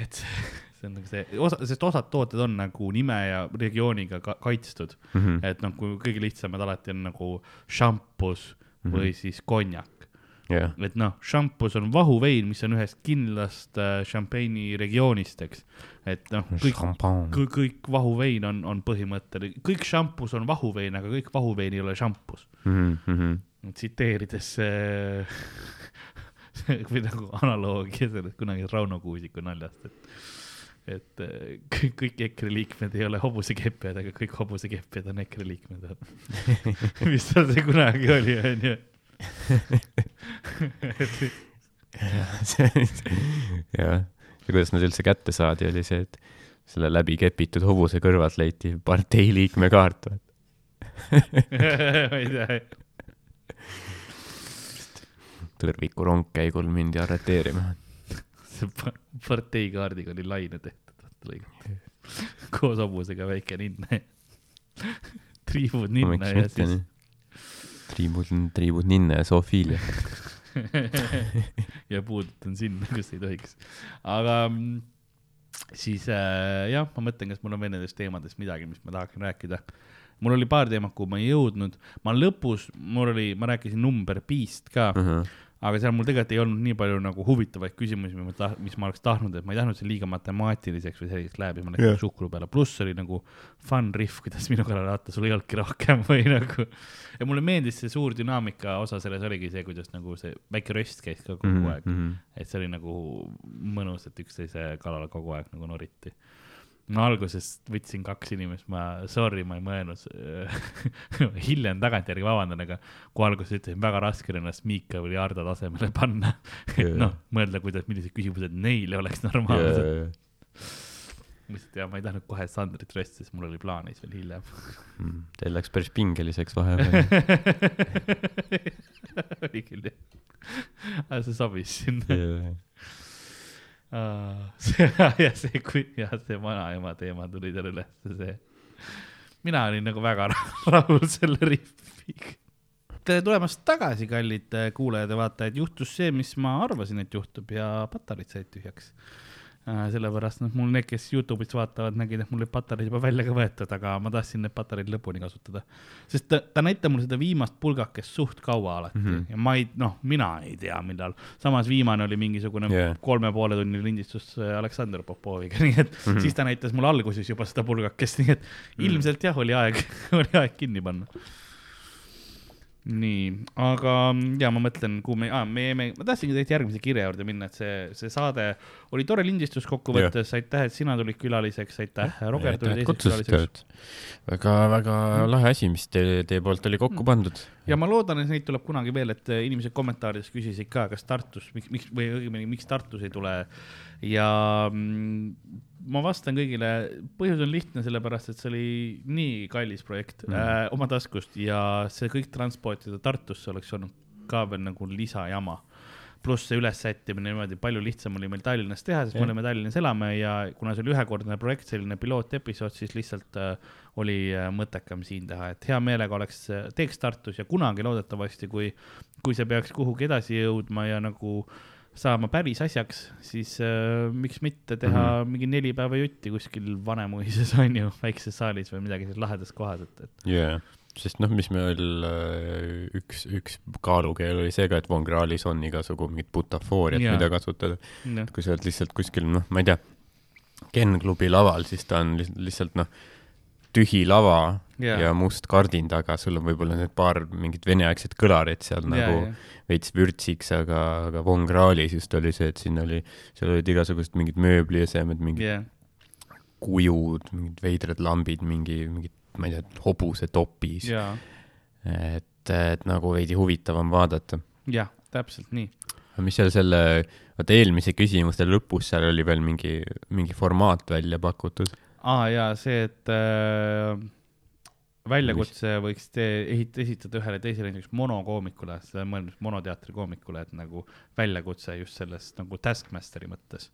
et see on nagu see osa, sest osad tooted on nagu nime ja regiooniga ka kaitstud. Mm. -hmm. et noh, kui kõige lihtsamad alati on nagu šampus Või siis konjak. jah, et noh, šampus on vahuvein, mis on ühest kindlast äh, šampeeni regioonist, eks. et noh, kõik, kõik, kõik vahuvein on, on põhimõtteliselt, kõik šampus on vahuvein, aga kõik vahuvein ei ole šampus. Mhm, tsiteerides äh, või nagu analoogia sellest kunagi Rauno Kuusiku naljast, et et äh, kõik, kõik EKRE liikmed ei ole hobusekepjad, aga kõik hobusekepjad on EKRE liikmed. mis seal see kunagi oli, onju. jah, ja kuidas nad üldse kätte saadi, oli see, et selle läbi kepitud hobuse kõrvalt leiti partei liikme kaart. ma ei tea, tõrviku rongkäigul mindi arreteerima. See pa- parteikaardiga oli laine tehtud, vaata lõigatud. koos hobusega väike ninna. triibud ninna ja siis. triibud, triibud ninna ja zoofiilia. ja puudutan sinna, kus ei tohiks. aga mm, siis äh, jah, ma mõtlen, kas mul on veel nendest teemadest midagi, mis ma tahaksin rääkida. mul oli paar teemat, kuhu ma ei jõudnud, ma lõpus, mul oli, ma rääkisin number piist ka uh, -huh. Aga seal mul tegelikult ei olnud nii palju nagu huvitavaid küsimusi, mis ma taht-, mis ma oleks tahtnud, et ma ei tahtnud see liiga matemaatiliseks või selliseks läheb ja ma läksin yeah. suhkru peale, pluss oli nagu fun riff, kuidas minu kallal vaata, sul ei olnudki rohkem või nagu. ja mulle meeldis see suur dünaamika osa selles oligi see, kuidas nagu see väike röst käis ka kogu mm Mhm, -hmm. aeg. et see oli nagu mõnus, et üksteise kallal kogu aeg nagu noriti. Ma alguses võtsin kaks inimest, ma, sorry, ma ei mõelnud, hiljem tagantjärgi vabandan, aga kui alguses ütlesin, väga raske on ennast Miika või Ardo tasemele panna. et noh, mõelda, kuidas, millised küsimused neile oleks normaalsed. lihtsalt jah, ma ei tahtnud kohe Sandrit rösta, sest mul oli plaanis veel hiljem. Mm, Teil läks päris pingeliseks vahepeal. oli küll jah, aga see sobis sinna. See ja see, kui ja see vanaema teema tuli seal ülesse, see. mina olin nagu väga ra- rahul selle riffiga. tere tulemast tagasi, kallid äh, kuulajad ja vaatajad, juhtus see, mis ma arvasin, et juhtub ja patareid said tühjaks. Sellepärast noh, mul need, kes Youtube'is vaatavad, nägid, et mul olid patareid juba välja ka võetud, aga ma tahtsin need patareid lõpuni kasutada. sest ta, ta näitab mulle seda viimast pulgakest suht kaua alati mm Mhm. -hmm. ja ma ei, noh, mina ei tea, millal. samas viimane oli mingisugune yeah. kolme poole tunni lindistus äh, Aleksandr Popoviga, nii et mm Mhm. -hmm. siis ta näitas mulle alguses juba seda pulgakest, nii et ilmselt jah, oli aeg, oli aeg kinni panna. nii, aga ja ma mõtlen, kuhu me ah,, me jäime, ma tahtsingi tegelikult järgmise kirja juurde minna, et see, see saade oli tore lindistus kokkuvõttes, aitäh, et sina tulid külaliseks, aitäh, Roger tuli teiseks külaliseks. väga, väga lahe asi, mis te, teie poolt oli kokku pandud. ja ma loodan, et neid tuleb kunagi veel, et äh, inimesed kommentaarides küsisid ka, kas Tartus, miks, miks või õigemini, miks Tartus ei tule. Ja mm, ma vastan kõigile, põhjus on lihtne, sellepärast et see oli nii kallis projekt mm. äh, oma taskust. Ja see kõik transportida Tartusse oleks olnud ka veel nagu lisajama. Pluss see ülessättimine niimoodi palju lihtsam oli meil Tallinnas teha, sest me oleme Tallinnas elame ja kuna see oli ühekordne projekt, selline pilootepisood, siis lihtsalt äh, oli äh, mõttekam siin teha, et hea meelega oleks, teeks Tartus ja kunagi loodetavasti, kui, kui see peaks kuhugi edasi jõudma ja nagu saama päris asjaks, siis äh, miks mitte teha mm -hmm. mingi neli päeva jutti kuskil Vanemuises on ju, väikses saalis või midagi selles lahedas kohas, et, et jaa, sest noh, mis meil äh, üks, üks kaalukeel oli see ka, et Von Krahlis on igasugu mingit butafooriat, Jaa. mida kasutada. noh, kui sa oled lihtsalt kuskil, noh, ma ei tea, Ken klubi laval, siis ta on lihtsalt, lihtsalt noh, tühi lava Jaa. ja must kardin taga, sul on võib-olla need paar mingit veneaegset kõlarit seal ja, nagu ja, veits vürtsiks, aga, aga Von Krahlis just oli see, et siin oli, seal olid igasugused mingid mööbliesemed, mingid ja, kujud, mingid veidrad lambid, mingi, mingid, ma ei tea, hobuse topis. ja, et, et nagu veidi huvitavam vaadata. jah, täpselt nii. mis seal selle, vaata eelmise küsimuste lõpus seal oli veel mingi, mingi formaat välja pakutud. Aa jaa, see, et äh, väljakutse võiks te ehit-, esitada ühele teisele näiteks monokoomikule, seda mõelnud monoteatri koomikule, et nagu väljakutse just sellest nagu Taskmasteri mõttes,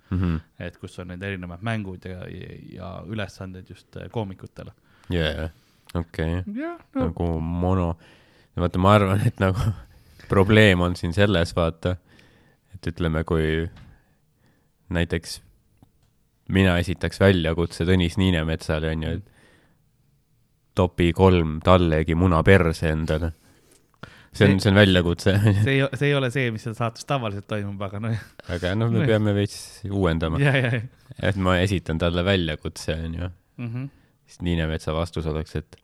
et kus on need erinevad mängud ja, ja, ja ülesanded just äh, koomikutele. jaa, okei, nagu mono, vaata, ma arvan, et nagu probleem on siin selles, vaata, et ütleme, kui näiteks mina esitaks väljakutse Tõnis Niinemetsale onju, et topi kolm tallegi muna perse endale. see on, see on väljakutse, see ei, see ei ole see, mis seal saates tavaliselt toimub, aga noh, aga noh, me peame veits uuendama, et ma esitan talle väljakutse onju, ja, siis Niinemetsa vastus oleks, et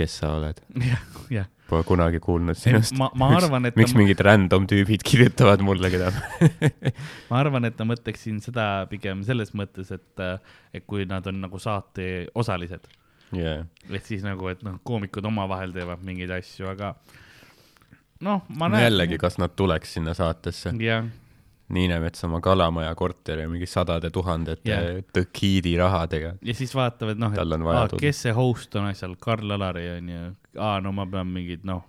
kes sa oled, jah, jah. Pole kunagi kuulnud sinust. ma, ma arvan, et miks ta, mingid random tüübid kirjutavad mulle, keda ma arvan, et ta mõtleks siin seda pigem selles mõttes, et, et kui nad on nagu saate osalised, yeah.. et siis nagu, et noh, koomikud omavahel teevad mingeid asju, aga noh, ma näen. jällegi, kas nad tuleks sinna saatesse? jah, Niinemets oma kalamaja korteri mingi sadade tuhandete Jah. yeah. tõkiidi rahadega. ja siis vaatavad, noh, et aa, kes see host on seal, Karl Alari on ju, aa, no ma pean mingeid, noh,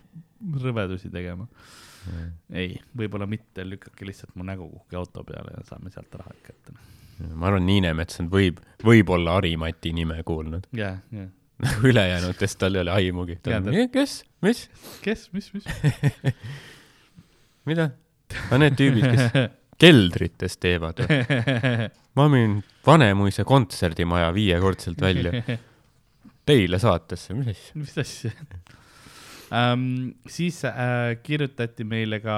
rõvedusi tegema. ei, võib-olla mitte, lükake lihtsalt mu nägu kuhugi auto peale ja saame sealt raha kätte. ma arvan, Niinemets on, võib, võib-olla Harimati nime kuulnud. ja, ja, nagu ülejäänutest tal ei ole aimugi. Ta- kes, mis, kes, mis, mis? mida? aa, need tüübid, kes keldrites teevad. ma müün Vanemuise kontserdimaja viiekordselt välja teile saatesse, mis asja? mis asja um,? siis äh, kirjutati meile ka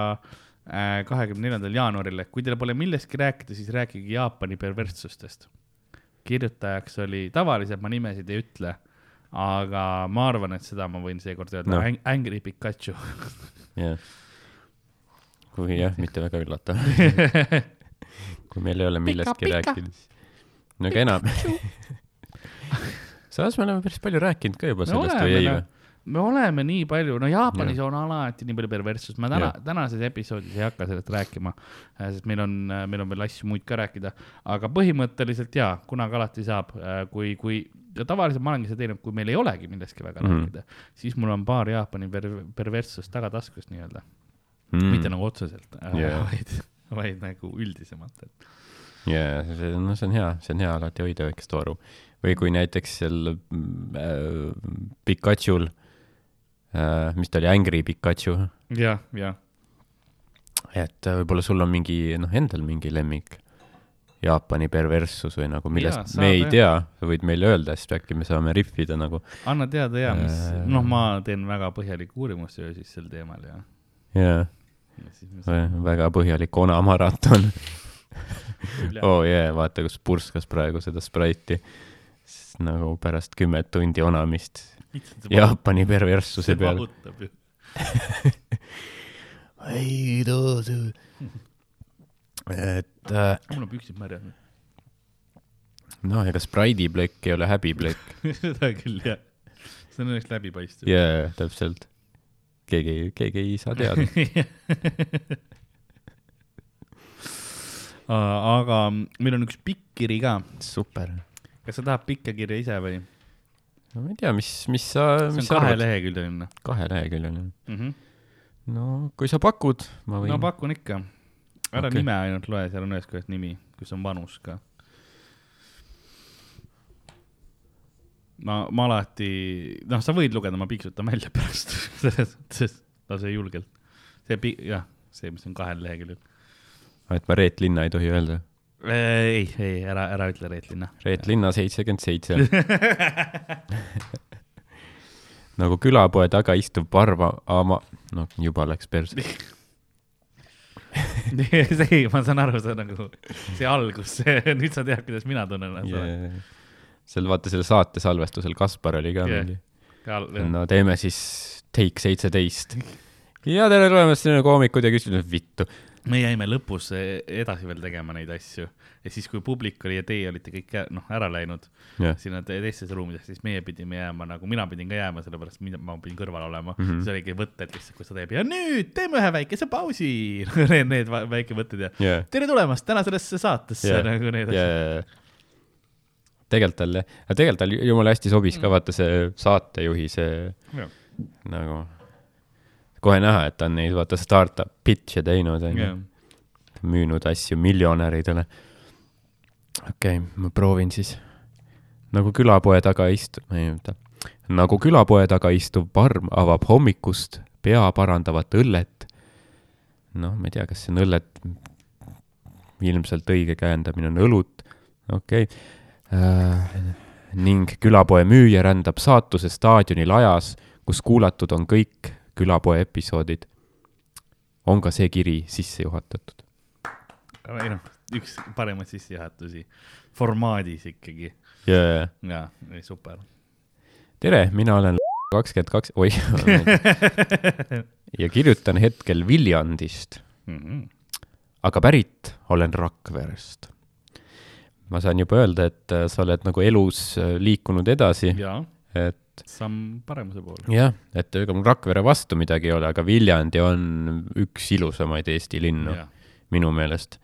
kahekümne neljandal jaanuaril, et kui teil pole millestki rääkida, siis rääkige Jaapani perverssustest. kirjutajaks oli, tavaliselt ma nimesid ei ütle, aga ma arvan, et seda ma võin seekord öelda no., Angry Pikachu. jah. Kui jah, mitte väga üllatav. kui meil ei ole millestki rääkida, siis no aga enam. samas me oleme päris palju rääkinud ka juba Me sellest oleme, või ei või? me oleme nii palju, no Jaapanis on alati nii palju perverssust, ma täna tänases episoodis ei hakka sellest rääkima, sest meil on, meil on veel asju muid ka rääkida, aga põhimõtteliselt jaa, kunagi alati saab, kui, kui ja tavaliselt ma olengi seda teinud, kui meil ei olegi millestki väga mm. -hmm. rääkida, siis mul on paar Jaapani per-, perverssust tagataskus nii-öelda mm., mitte nagu otseselt yeah. vaid, vaid nagu üldisemalt, et jaa, see, no see on hea, see on hea alati hoida väikest varu. või kui näiteks seal äh, Pikachul äh,, mis ta oli, Angry Pikachu, jah, jah, et äh, võib-olla sul on mingi, noh, endal mingi lemmik Jaapani perverssus või nagu, millest ja, me ei tea, sa võid meile öelda, siis äkki me saame rihvida nagu. anna teada ja mis Äh., noh, ma teen väga põhjaliku uurimustöö siis sel teemal ja, jaa, väga põhjalik onamaraton. oo oh, jee, vaata, kus purskas praegu seda Sprite'i. nagu pärast kümmet tundi onamist see Jaapani perverssuse see peal. vahutab ju. et äh, mul on püksid märjad. noh, ega Sprite'i plekk ei ole häbiplekk. seda küll jah. see on õnneks läbipaistev. jaa, täpselt. keegi, keegi ei saa teada. aga meil on üks pikk kiri ka. super. kas sa tahad pikka kirja ise või? no ma ei tea, mis, mis sa, see on kaheleheküljeline kaheleheküljeline. mm. -hmm. no kui sa pakud, ma võin no pakun ikka. ära okay. nime ainult loe, seal on ühest küljest nimi, kus on vanus ka. ma, ma alati, noh, sa võid lugeda, ma piiksutan välja pärast, selles mõttes, lase julgelt. see pi-, jah, see, mis on kahel leheküljel. et ma Reet Linna ei tohi öelda. ei, ei, ära, ära ütle Reet Linna. Reet Linna seitsekümmend seitse. nagu külapoe taga istuv parva, ama, noh, juba läks perse. see, ma saan aru, see on nagu see algus, nüüd sa tead, kuidas mina tunnen ennast yeah.. Seal vaata selle saate salvestusel Kaspar oli ka Jah. mingi, Yeah. no teeme siis take seitseteist. ja tere tulemast, siin on koomikud ja küsimused, vittu. me jäime lõpus eh, edasi veel tegema neid asju ja siis, kui publik oli ja teie olite kõik noh, ära läinud jah, sinna te- teistesse ruumidesse, siis meie pidime jääma nagu, mina pidin ka jääma, sellepärast mida ma pidin kõrval olema mm. -hmm. siis oligi võtted lihtsalt, kus ta teeb ja nüüd teeme ühe väikese pausi Need, need va- väikevõtted ja jah, tere tulemast täna sellesse saatesse yeah. nagu need asjad ja, tegelikult tal tegelikult tal jumala hästi sobis ka vaata see saatejuhi see Jah. nagu, kohe näha, et ta on neid vaata startup pitch'e teinud, onju müünud asju miljonäridele. okei okay,, ma proovin siis. nagu külapoe taga istuv, ei oota, nagu külapoe taga istuv parm avab hommikust pea parandavat õllet. noh, ma ei tea, kas see on õllet, ilmselt õige käendamine on õlut, okei okay.. Ning külapoe müüja rändab saatuse staadionil ajas, kus kuulatud on kõik külapoe episoodid. on ka see kiri sisse juhatatud? ei noh, üks paremaid sissejuhatusi formaadis ikkagi. jaa, jaa, super. tere, mina olen kakskümmend kaks, oi, ja kirjutan hetkel Viljandist, Mhm. aga pärit olen Rakverest. Ma saan juba öelda, et äh, sa oled nagu elus äh, liikunud edasi, et samm paremuse poole. jah, et ega mul Rakvere vastu midagi ei ole, aga Viljandi on üks ilusamaid Eesti linnu minu meelest.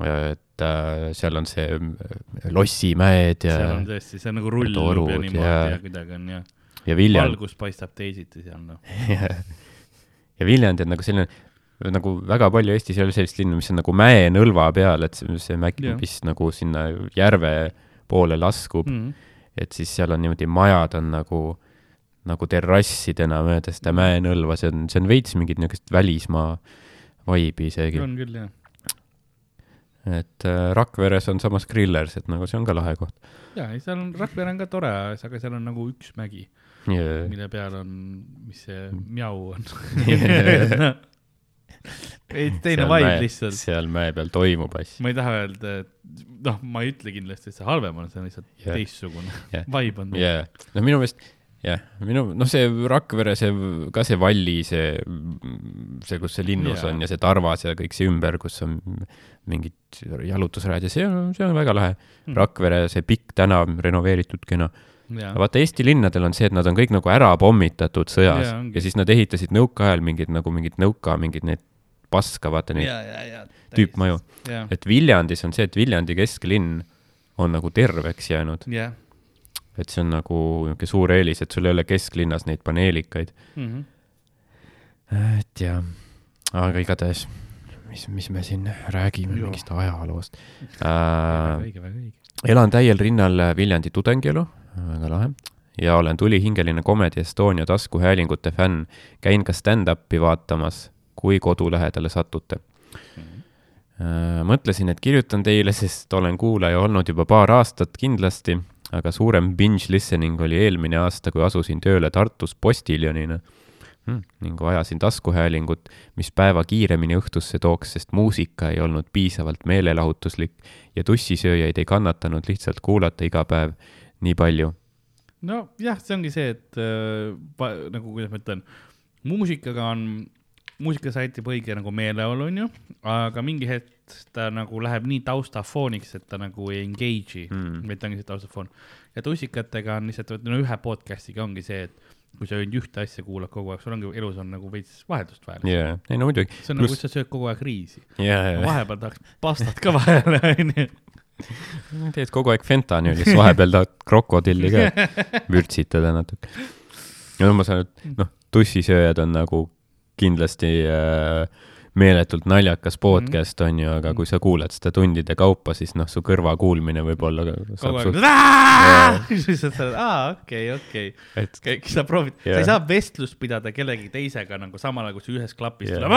et äh, seal on see äh, lossimäed ja seal, on tõesti, see on nagu rullub ja niimoodi ja- ja kuidagi on jah, ja Viljandi, valgus paistab teisiti seal noh. ja Viljandi on nagu selline, nagu väga palju Eestis ei ole sellist linna, mis on nagu mäenõlva peal, et see, see mägi mis nagu sinna järve poole laskub mm, Mhm. et siis seal on niimoodi majad on nagu, nagu terrassidena mööda seda mäenõlva, see on, see on veits mingit niisugust välismaa vibe'i isegi. on küll jah. et äh, Rakveres on samas Grillers, et nagu see on ka lahe koht jaa, ei seal on, Rakvere on ka tore, aga seal on nagu üks mägi, yeah.. mille peal on, mis see Mm. mjau on. ei, teine vibe lihtsalt. seal mäe peal toimub asju. ma ei taha öelda, et noh, ma ei ütle kindlasti, et see halvem on, see on lihtsalt Jah. teistsugune Jah. vibe on. jaa, no minu meelest jah, minu, noh, see Rakvere, see ka see Valli, see, see, kus see linnus Jaa. on ja see Tarvas ja kõik see ümber, kus on mingid jalutusrajad ja see on, see on väga lahe Mm.. Rakvere, see pikk tänav, renoveeritud kena. vaata Eesti linnadel on see, et nad on kõik nagu ära pommitatud sõjas Jaa, ongi. ja siis nad ehitasid nõukaajal mingid nagu mingid nõuka, mingid need paska, vaata neid tüüpmaju.. et Viljandis on see, et Viljandi kesklinn on nagu terveks jäänud, jah. et see on nagu niisugune suur eelis, et sul ei ole kesklinnas neid paneelikaid. Mhm. et jah, aga igatahes, mis, mis me siin räägime Joo. mingist ajaloost äh,. elan täiel rinnal Viljandi tudengielu, väga lahe, ja olen tulihingeline Comedy Estonia taskuhäälingute fänn. käin ka stand-up'i vaatamas, kui kodu lähedale satute. Äh, mõtlesin, et kirjutan teile, sest olen kuulaja olnud juba paar aastat kindlasti, aga suurem binge listening oli eelmine aasta, kui asusin tööle Tartus postiljonina hmm, ning vajasin taskuhäälingut, mis päeva kiiremini õhtusse tooks, sest muusika ei olnud piisavalt meelelahutuslik ja tussisööjaid ei kannatanud lihtsalt kuulata iga päev nii palju. nojah, see ongi see, et äh, nagu, kuidas ma ütlen, muusikaga on, muusika sätib õige nagu meeleolu, onju, aga mingi hetk ta nagu läheb nii taustafooniks, et ta nagu ei engage'i mm., vaid ta ongi see taustafoon. ja tussikatega on lihtsalt, no ühe podcast'iga ongi see, et kui sa ainult ühte asja kuulad kogu aeg, sul ongi elus on nagu veits vaheldust vaja. jaa, ei no muidugi. see on nagu, sa sööd kogu aeg riisi. jaa, jaa, vahepeal tahaks pastat ka vahele, onju. teed kogu aeg fentanüüli, siis vahepeal tahad krokodilli ka vürtsitada natuke. no ma saan, noh, tussisööjad on nagu kindlasti äh, meeletult naljakas podcast on ju, aga kui sa kuulad seda tundide kaupa, siis noh, su kõrvakuulmine võib olla. kogu aeg, siis sa oled, aa, okei, okei. kõik sa proovid yeah., sa ei saa vestlust pidada kellegi teisega nagu samal ajal, kui sa ühes klapis Jah. tuleb.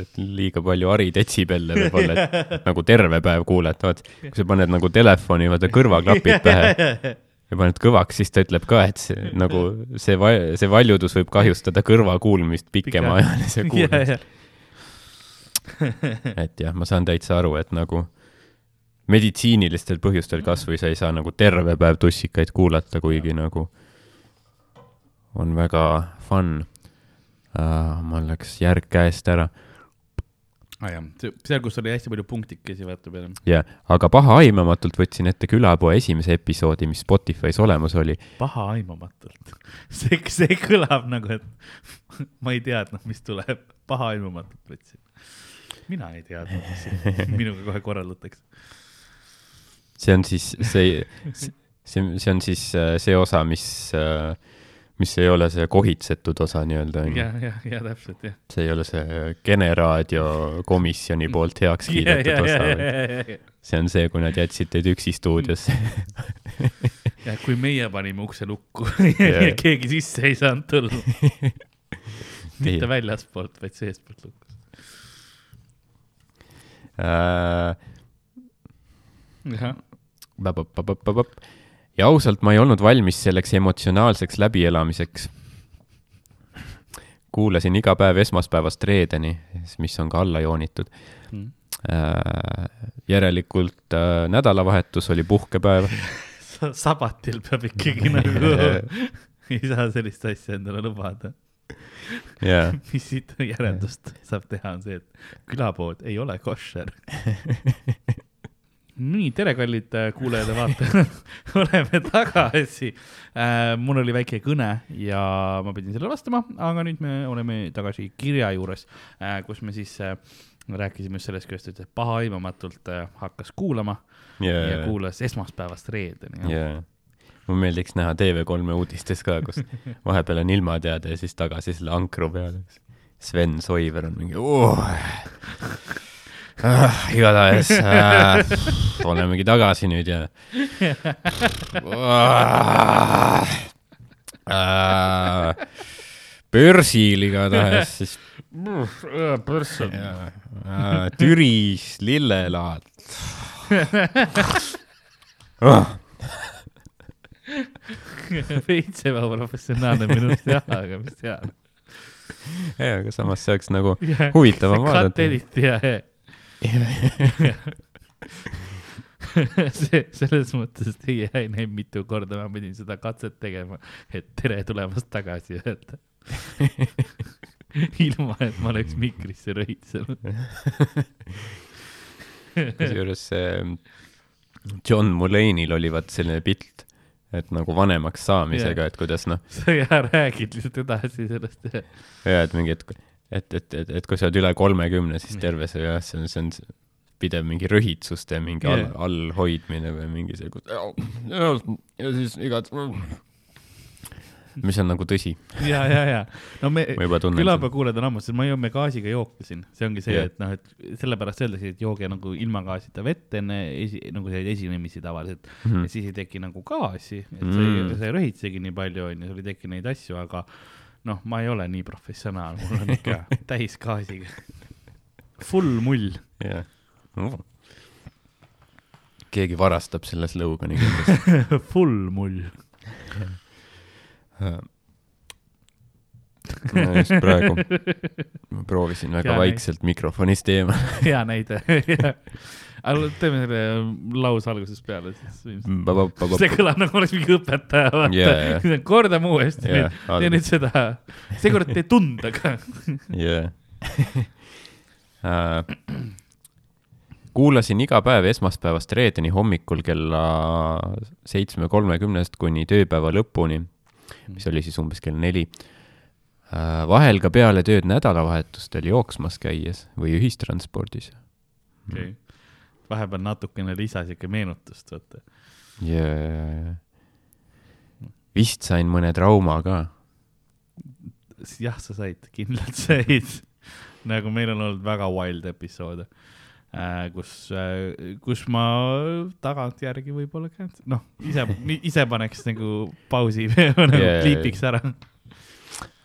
et liiga palju haridetsibelle võib-olla, et nagu terve päev kuuled, vaat kui sa paned nagu telefoni, vaata kõrvaklapid pähe ja paned kõvaks, siis ta ütleb ka, et see nagu see, see valjudus võib kahjustada kõrva kuulmist. pikemaajalise kuulmise. et jah, ma saan täitsa aru, et nagu meditsiinilistel põhjustel kasvõi sa ei saa nagu terve päev tussikaid kuulata, kuigi nagu on väga fun. Uh,. mul läks järg käest ära jah, seal, kus oli hästi palju punktikesi, vaata peale. jah, aga pahaaimamatult võtsin ette külapoe esimese episoodi, mis Spotify's olemas oli. pahaaimamatult. see, see kõlab nagu, et ma ei teadnud, mis tuleb. pahaaimamatult võtsin. mina ei teadnud, mis siin minuga kohe korraldatakse. see on siis see, see, see on siis äh, see osa, mis, mis ei ole see kohitsetud osa nii-öelda, ja, ja, ja täpselt jah. see ei ole see Kene raadio komisjoni poolt heaks kiidetud osa, vaid see on see, kui nad jätsid teid üksi stuudiosse. ja kui meie panime ukse lukku Jah. ja keegi sisse ei saanud tulla. Mitte väljaspoolt, vaid seestpoolt lukku. Äh, jah, ja ausalt, ma ei olnud valmis selleks emotsionaalseks läbielamiseks. kuulasin iga päev esmaspäevast reedeni, mis on ka alla joonitud. Mm. järelikult äh, nädalavahetus oli puhkepäev. sabatil peab ikkagi nagu, ei saa sellist asja endale lubada. jaa, mis siit järeldust saab teha, on see, et külapood ei ole koššer. nii, tere, kallid äh, kuulajad ja vaatajad, oleme tagasi äh,. mul oli väike kõne ja ma pidin sellele vastama, aga nüüd me oleme tagasi kirja juures äh,, kus me siis äh, rääkisime just sellest, kuidas ta ütles, et pahaaimamatult äh, hakkas kuulama ja jaa, kuulas esmaspäevast reedeni. jaa. mulle meeldiks näha TV3-e uudistes ka, kus vahepeal on ilmateade ja siis tagasi selle ankru peal. Sven Soiver on mingi oh.. Ah, igatahes äh, olemegi tagasi nüüd ja ah, äh, börsil igatahes siis börs on äh, Türis lillelaad oh.. veits ebaprofessionaalne minust jah, aga mis tead. jaa, aga samas see oleks nagu huvitavam vaadata. cut edit ja, ja see, selles mõttes teie ei näinud mitu korda, ma pidin seda katset tegema, et tere tulemast tagasi öelda. ilma, et ma oleks mikrisse röhitsenud. kusjuures see John Mulaney'l oli vaat selline pilt, et nagu vanemaks saamisega, et kuidas noh, sa räägid lihtsalt edasi sellest ja et mingi, et, et, et, et, et kui sa oled üle kolmekümne, siis terve see jah, see on, see on pidev mingi rõhitsuste mingi all Jah., allhoidmine või mingi see, ja siis igat, mis on nagu tõsi, ja, ja, ja no me külapäevakuulajad on ammu, sest ma joome gaasiga jooke siin, see ongi see yeah., et noh, et sellepärast öeldakse, et jooge nagu ilma gaasita vett enne esi, nagu selliseid esinemisi tavaliselt mm, Mhm. -hmm. ja siis ei teki nagu gaasi, et sa ei Mm., sa ei röhitsegi nii palju, onju, sul ei teki neid asju, aga noh, ma ei ole nii professionaal, mul on ikka täis gaasiga. Full mull. jah uh.. keegi varastab selle slogani kindlasti. Full mull. ma just praegu, ma proovisin väga Hea vaikselt mikrofonist eemal. hea näide. Aga teeme selle lause algusest peale siis. see kõlab nagu oleks mingi õpetaja, vaata jaa. yeah.. kordame uuesti Jaa, yeah,, tee nüüd seda, seekord tee tundega. jah. Äh, kuulasin iga päev esmaspäevast reedeni hommikul kella seitsme kolmekümnest kuni tööpäeva lõpuni, mis oli siis umbes kell neli. vahel ka peale tööd nädalavahetustel jooksmas käies või ühistranspordis. okay.. Vahepeal natukene lisa siuke meenutust, vaata. ja vist sain mõne trauma ka. jah, sa said, kindlalt said. nagu meil on olnud väga wild episoode äh,, kus äh,, kus ma tagantjärgi võib-olla käin, noh, ise, ise paneks nagu pausi nagu Jaa. kliipiks ära.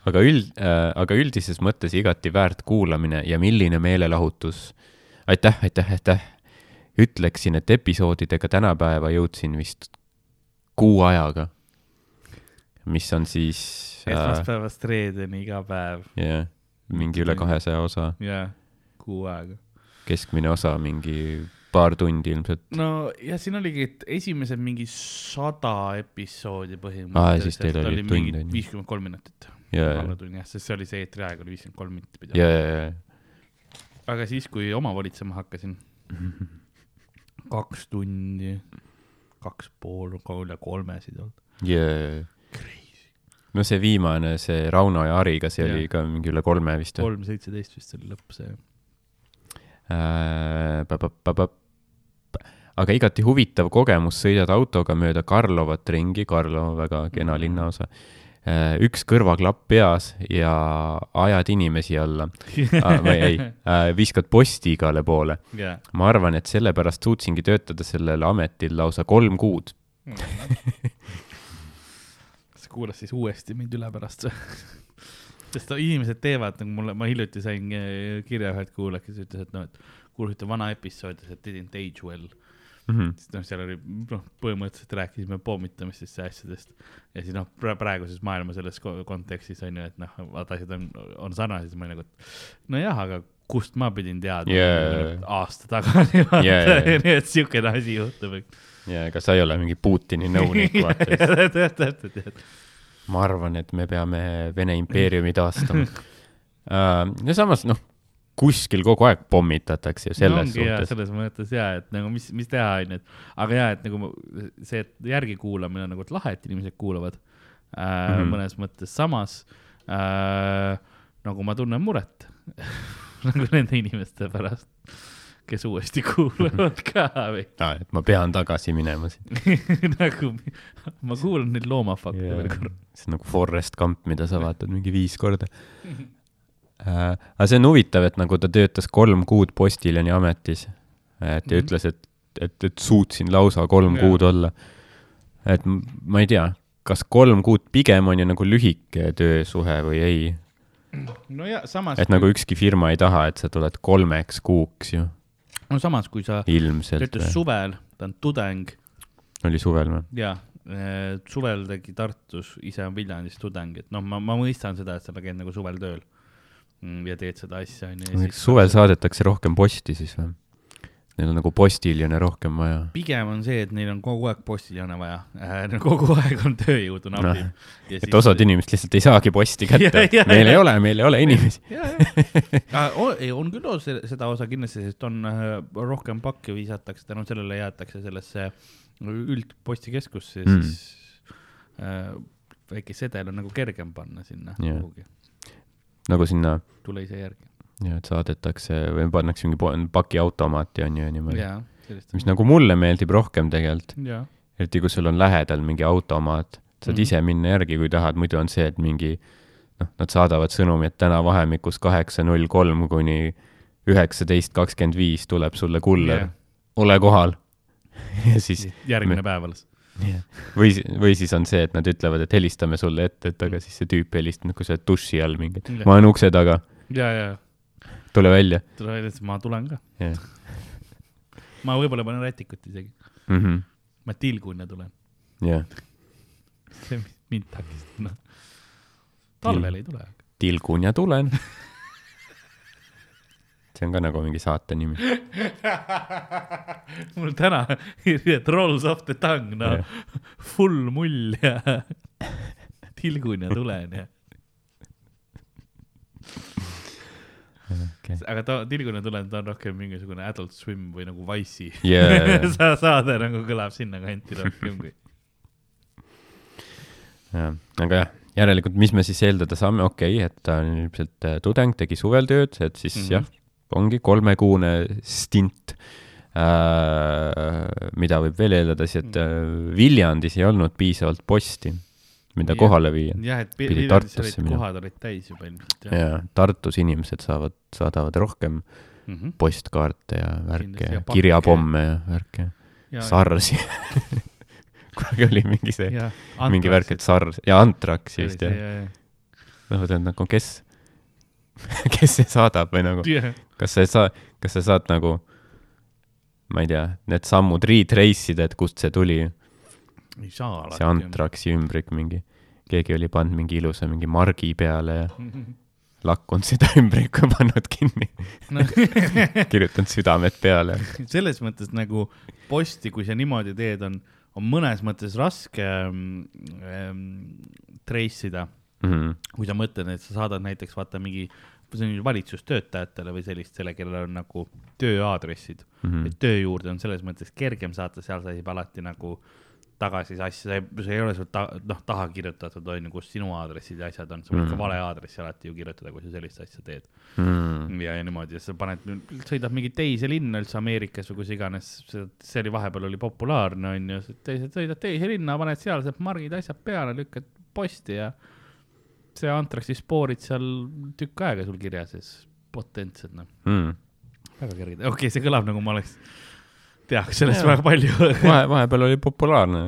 aga üld äh,, aga üldises mõttes igati väärt kuulamine ja milline meelelahutus. aitäh, aitäh, aitäh. ütleksin, et episoodidega tänapäeva jõudsin vist kuu ajaga. mis on siis äh, esmaspäevast reedeni iga päev jah, mingi üle kahesaja osa, ja kuu aega. keskmine osa mingi paar tundi ilmselt. no ja siin oligi, et esimesed mingi sada episoodi põhimõtteliselt teil oli tund, mingi viiskümmend kolm minutit. alla tunni jah, sest see oli see eetriaeg oli viiskümmend kolm minutit pidi. ja, aga siis, kui oma volitsema hakkasin, kaks tundi, kaks pool, üle kolmesid olnud. ja, no see viimane, see Rauno ja Hariga, see oli Jah. ka mingi üle kolme vist. kolm seitseteist vist oli lõpp see. Äh, aga igati huvitav kogemus, sõidad autoga mööda Karlovat ringi, Karlova väga kena linnaosa. Üks kõrvaklapp peas ja ajad inimesi alla ah. või ei, viskad posti igale poole. jaa. ma arvan, et sellepärast suutsingi töötada sellel ametil lausa kolm kuud. sa kuulas siis uuesti mind üle pärast sest inimesed teevad nagu mulle, ma hiljuti sain kirja ühelt kuulajalt, kes ütles, et noh, et kuulsite vana episoodi, et didn't age well. Mhm. siis noh, seal oli, noh, põhimõtteliselt rääkisime pommitamistest ja asjadest ja siis noh, praeguses maailma selles ko- kontekstis on ju, et noh, vaata asjad on, on sarnased, ma olin nagu, et nojah, aga kust ma pidin teadma Jaa. aasta tagasi, jaa, jaa. nii et siukene asi juhtub, ja ega sa ei ole mingi Putini nõunik, vaata. täpselt, täpselt, ma arvan, et me peame Vene impeeriumi taastama uh,. ja samas noh, kuskil kogu aeg pommitatakse ju selles jaa, suhtes. selles mõttes jaa, et nagu mis, mis teha, onju, et aga jaa, et nagu see, et järgi kuulamine on nagu lahe, et inimesed kuulavad äh, mm. -hmm. mõnes mõttes, samas äh, nagu ma tunnen muret nagu nende inimeste pärast, kes uuesti kuulavad ka või Ah, et ma pean tagasi minema siin nagu ma kuulan neid loomafakte veel korra. see on nagu Forest Gump, mida sa vaatad mingi viis korda uh,. aga see on huvitav, et nagu ta töötas kolm kuud Postiljoni ametis, et ja Mhm. ütles, et, et, et suutsin lausa kolm Jaa. kuud olla. et ma ei tea, kas kolm kuud pigem on ju nagu lühike töösuhe või ei, no ja samas, et nagu ükski firma ei taha, et sa tuled kolmeks kuuks ju, no samas, kui sa töötas. suvel, ta on tudeng oli suvel või? jaa, suvel tegi Tartus, ise on Viljandis tudeng, et noh, ma, ma mõistan seda, et sa käid nagu suvel tööl mm, ja teed seda asja, onju. miks suvel saadetakse rohkem posti siis või? Neil on nagu postiljone rohkem vaja. pigem on see, et neil on kogu aeg postiljone vaja äh,, kogu aeg on tööjõudu napib Noh, no,. et osad inimesed lihtsalt ei saagi posti kätte meil ja. ei ole, meil ei ole inimesi. ei, on küll o- se- seda osa kindlasti, sest on äh, rohkem pakke visatakse, tänu sellele jäetakse sellesse üldpostikeskusse Mm. mm., siis äh, väike sedel on nagu kergem panna sinna yeah. kuhugi, nagu sinna, tule ise järgi. et saadetakse või pannakse mingi pakiautomaati on ju ja niimoodi. sellist. mis nagu mulle meeldib rohkem tegelikult, jaa, eriti kui sul on lähedal mingi automaat, saad Mhm. ise minna järgi, kui tahad, muidu on see, et mingi noh, nad saadavad sõnumi, et täna vahemikus kaheksa null kolm kuni üheksateist kakskümmend viis tuleb sulle kuller Jah. ole kohal. ja siis järgmine päev alles. või, või siis on see, et nad ütlevad, et helistame sulle ette, et aga siis see tüüp helistab, kui sa oled duši all mingi, et Jah. ma olen ukse taga, ja, ja, tule välja tule välja, et ma tulen ka. ma võib-olla panen rätikut isegi, Mm -hmm. ma tilgun ja tulen. yeah. see mind takistab, noh. talvel ei tule. tilgun ja tulen. see on ka nagu mingi saate nimi. mul täna it rolls off the tongue, no Jah. full mull ja tilgun ja tulen ja, Okay. aga ta, tilgun ja tulen, ta on rohkem mingisugune Adult Swim või nagu Wice'i Yeah. sa saade nagu kõlab sinnakanti rohkem kui. jah, aga jah, järelikult, mis me siis eeldada saame, okei okay,, et ta on ilmselt äh, tudeng, tegi suvel tööd, et siis mm. -hmm. jah, ongi kolmekuune stint äh,. mida võib veel eeldada, siis et äh, Viljandis ei olnud piisavalt posti, mida Jah. kohale viia. jah, et Pidi Tartusse minema. kohad olid täis juba ilmselt jah ja Tartus inimesed saavad, saadavad rohkem mm -hmm. postkaarte ja värke ja ja kirjapomme ja värke, ja, SARS-i kunagi oli mingi see, ja mingi värk, et SARS ja Antrax just jah. noh, et nagu kes, kes see saadab või nagu, jah, kas sa saa-, kas sa saad nagu, ma ei tea, need sammud retrace ida, et kust see tuli, ei saa alati. see Antraxi ümbrik mingi, keegi oli pannud mingi ilusa mingi margi peale ja lakkunud seda ümbrikku ja pannud kinni, no. kirjutanud südamed peale. selles mõttes nagu posti, kui sa niimoodi teed, on, on mõnes mõttes raske ähm, trace ida, Mhm. kui sa mõtled, et sa saadad näiteks vaata mingi, on valitsustöötajatele või sellistele, kellel on nagu tööaadressid mm, Mhm. -hmm. et töö juurde on selles mõttes kergem saata, seal sa saab alati nagu tagasi see asja, see ei ole sul ta, noh taha kirjutatud on ju, kus sinu aadressid ja asjad on, sa võid mm. Mhm. ka vale aadressi alati ju kirjutada, kui sa sellist asja teed Mhm. ja, ja niimoodi, sa paned, sõidad mingi teise linna üldse Ameerikas või kus iganes, see oli vahepeal oli populaarne onju, teised sõidad teise linna, paned sealsed margid, asjad peale, lükkad posti ja see Antraxi spoorid seal tükk aega sul kirjas ja siis potentsed noh, Mhm. väga kerged, okei okay,, see kõlab nagu ma oleks, teaks sellest Jaa. väga palju vahe, vahepeal oli populaarne.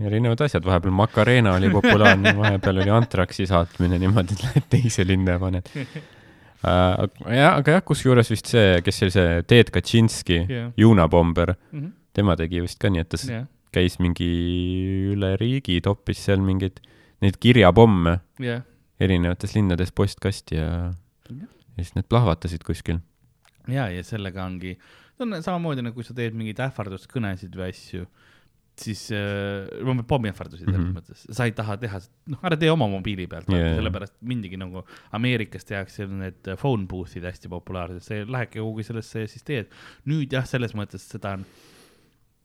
erinevad asjad, vahepeal Macarena oli populaarne, vahepeal oli Antraxi saatmine niimoodi, et lähed teise linna ja paned. uh,. jah, aga jah, kusjuures vist see, kes oli see Ted Kaczynski Jah. Juuna Bomber, Mhm. tema tegi vist ka nii, et ta jah, käis mingi üle riigi, toppis seal mingeid neid kirjapomme jah, erinevates linnades postkasti ja Jah. ja siis need plahvatasid kuskil. ja, ja sellega ongi, see on samamoodi nagu kui sa teed mingeid ähvarduskõnesid või asju, siis äh,, pommiähvardusi selles mm. -hmm. mõttes, sa ei taha teha, noh, ära tee oma mobiili pealt yeah,, sellepärast mindigi nagu Ameerikas tehakse need phone booth'id hästi populaarsed, see lähebki kuhugi sellesse ja siis teed. nüüd jah, selles mõttes seda on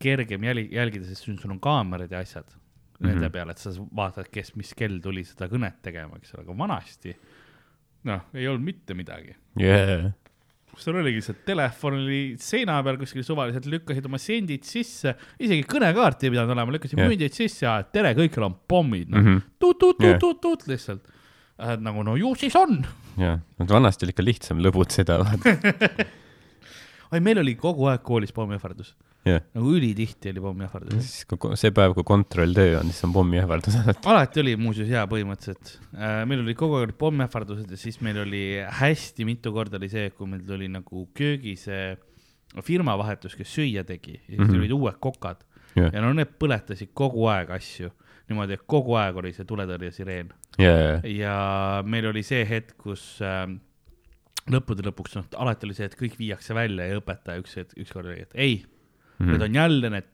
kergem jäli-, jälgida, sest sul on kaamerad ja asjad mm -hmm. nende peale, et sa vaatad, kes, mis kell tuli seda kõnet tegema, eks ole, aga vanasti noh, ei olnud mitte midagi Yeah. sul oligi see telefon oli seina peal kuskil suvaliselt, lükkasid oma sendid sisse, isegi kõnekaarti ei pidanud olema, lükkasid yeah. mündid sisse ja tere, kõikjal on pommid, noh Mm mm -hmm. -hmm. tuut, tuut, Jah. tuut, tuut, tuut lihtsalt. nagu no ju siis on. jah, vanasti oli ikka lihtsam lõbutseda, oi, meil oli kogu aeg koolis pommiähvardus, jah, nagu ülitihti oli pommiähvardus. siis see päev, kui kontrolltöö on, siis on pommiähvardused. alati oli muuseas hea põhimõtteliselt. meil oli kogu aeg olid pommiähvardused ja siis meil oli hästi mitu korda oli see, kui meil tuli nagu köögis eh, firmavahetus, kes süüa tegi ja siis Mhm. tulid uued kokad jah, ja no need põletasid kogu aeg asju niimoodi, et kogu aeg oli see tuletõrjesireen ja, ja meil oli see hetk, kus äh, lõppude lõpuks noh, alati oli see, et kõik viiakse välja ja õpetaja üks hetk, ükskord oli, et ei mm, -hmm. need on jälle need,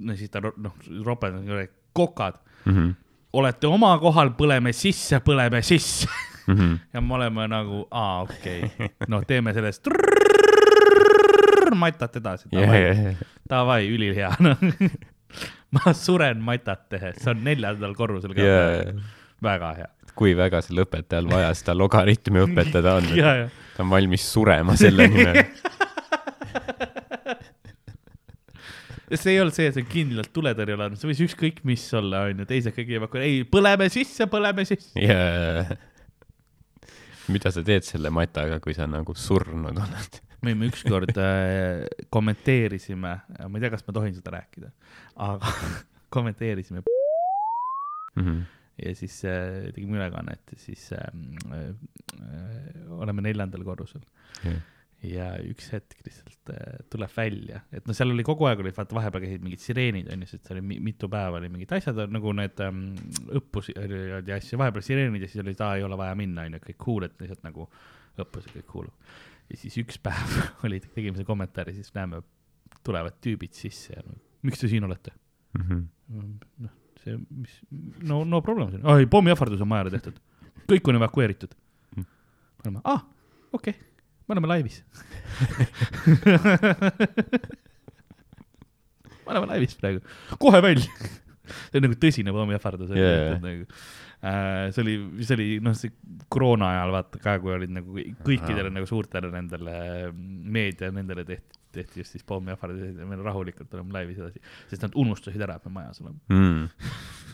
no siis ta noh, ropendab, kokad, Mhm. olete oma kohal, põleme sisse, põleme sisse ja me oleme nagu, aa, okei okay., noh, teeme sellest matat edasi, davai, davai, ülihea, noh. ma suren matat tehes, see on neljandal korrusel ka ja, väga hea. kui väga sel õpetajal vaja seda logaritmi õpetada on, ta on valmis surema selle nimel. See ei olnud see, et see on kindlalt tuletõrjelaen, see võis ükskõik mis olla, onju, teised kõik evakueerivad, ei, põleme sisse, põleme sisse. ja, mida sa teed selle mataga, kui sa nagu surnud oled? me me ükskord äh, kommenteerisime, ma ei tea, kas ma tohin seda rääkida, aga kommenteerisime Mhm. ja siis äh, tegime ülekannet ja siis äh, äh, oleme neljandal korrusel Jah. Ja üks hetk lihtsalt äh, tuleb välja, et no seal oli kogu aeg oli, vaata vahepeal käisid mingid sireenid onju, sest seal oli mi- mitu päeva oli mingid asjad nagu need ähm, õppusi oli asju, vahepeal sireenid ja siis oli, et aa ei ole vaja minna onju, kõik cool, et lihtsalt nagu õppused kõik cool. ja siis üks päev oli, tegime selle kommentaari, siis näeme, tulevad tüübid sisse ja no, miks te siin olete? Mhm. noh, see, mis, no no problem, ei pommiähvardus on majale tehtud, kõik on evakueeritud. me oleme, aa, okei okay., me oleme laivis. me oleme laivis praegu, kohe välja. see on nagu tõsine pommiähvardus Jaa. nagu äh, see oli, see oli noh, see koroona ajal vaata ka, kui olid nagu kõikidele nagu suurtele nendele meedia nendele tehti, tehti just siis pommiähvardusi ja me rahulikult oleme laivis edasi, sest nad unustasid ära, et me majas oleme. Mm.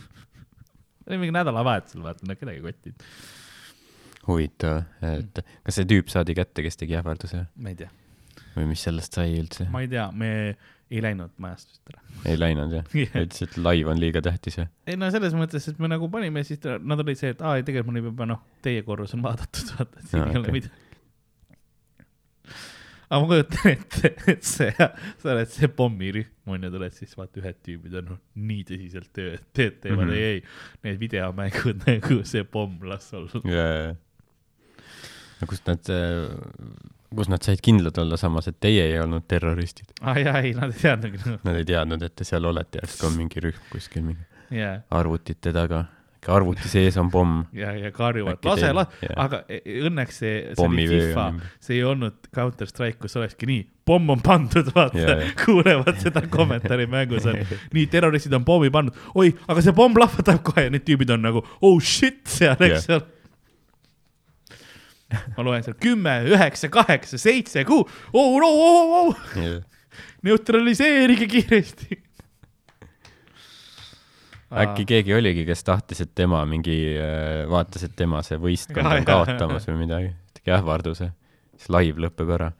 oli mingi nädalavahetusel, vaata, nad kedagi ei kottinud, huvitav, et kas see tüüp saadi kätte, kes tegi ähvarduse ma ei tea, või mis sellest sai üldse? ma ei tea, me ei läinud majast vist ära. ei läinud jah? ütles, et laiv on liiga tähtis jah? ei no selles mõttes, et me nagu panime, siis nad olid see, et aa, ei tegelikult mul juba noh, teie korrus on vaadatud, vaata, et siin Aa, ei ole okei. midagi. aga ma kujutan ette, et see, sa oled see pommirühm on ju, tuled siis vaata ühed tüübid on noh, nii tõsiselt töö, teed, teevad mm, -hmm. ei, ei, need videomängud nagu see pomm las olla. jaa. No kust nad, kus nad said kindlad olla samas, et teie ei olnud terroristid? aa jaa, ei, nad ei teadnudki noh, Nad ei teadnud, et te seal olete, järsku on mingi rühm kuskil mingi jaa, arvutite taga. arvuti sees on pomm. ja, ja karjuvad, lase, lase, aga e- õnneks see, see oli FIFA. see ei olnud Counter Strike, kus olekski nii, pomm on pandud, vaata. Kuulevad seda kommentaari mängus on, nii terroristid on pommi pannud, oi, aga see pomm lahvatab kohe. Ja need tüübid on nagu oh shit seal, eks ole. Ma loen seal kümme, üheksa, kaheksa, seitse, kuus, oh no, oh, oh, neutraliseerige kiiresti. äkki keegi oligi, kes tahtis, et tema mingi, vaatas, et tema see võistkond on kaotamas või midagi, tegi ähvarduse, siis live lõpeb ära.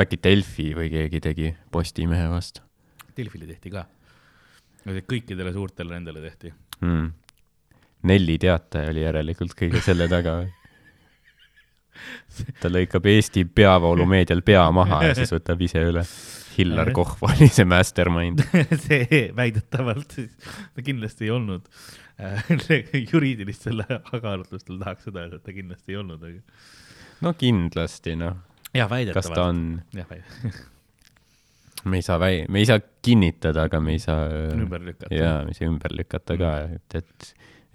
äkki Delfi või keegi tegi Postimehe vastu Delfile tehti ka. kõikidele suurtele nendele tehti. mm.. Nelli teataja oli järelikult kõige selle taga. ta lõikab Eesti peavoolumeedial pea maha ja siis võtab ise üle. Hillar Kohv oli see mastermind see väidetavalt ta kindlasti ei olnud juriidilistel kaalutlustel tahaks seda öelda, et ta kindlasti ei olnud, aga. no kindlasti, noh. jah, väidetavalt. kas ta on? jah, väidetavalt me ei saa väi-, me ei saa kinnitada, aga me ei saa. ümber lükata. jaa, me ei saa ümber lükata ka, et, et,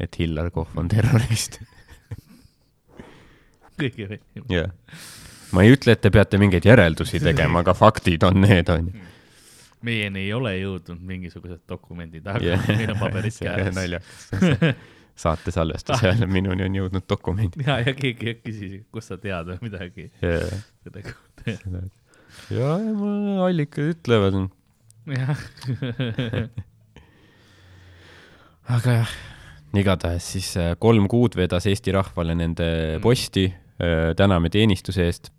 et Hillar Kohv on terrorist kõige veidi. jah. ma ei ütle, et te peate mingeid järeldusi tegema, aga faktid on need, on ju. meieni ei ole jõudnud mingisugused dokumendid, aga yeah. meil on paberid käes. naljakas saate salvestus jälle, minuni on jõudnud dokumendid. ja, ja keegi küsis, kust sa tead või midagi yeah. selle kohta. ja, ja mul allikad ütlevad. jah aga jah, igatahes siis äh, kolm kuud vedas Eesti rahvale nende mm. posti Äh, täname teenistuse eest.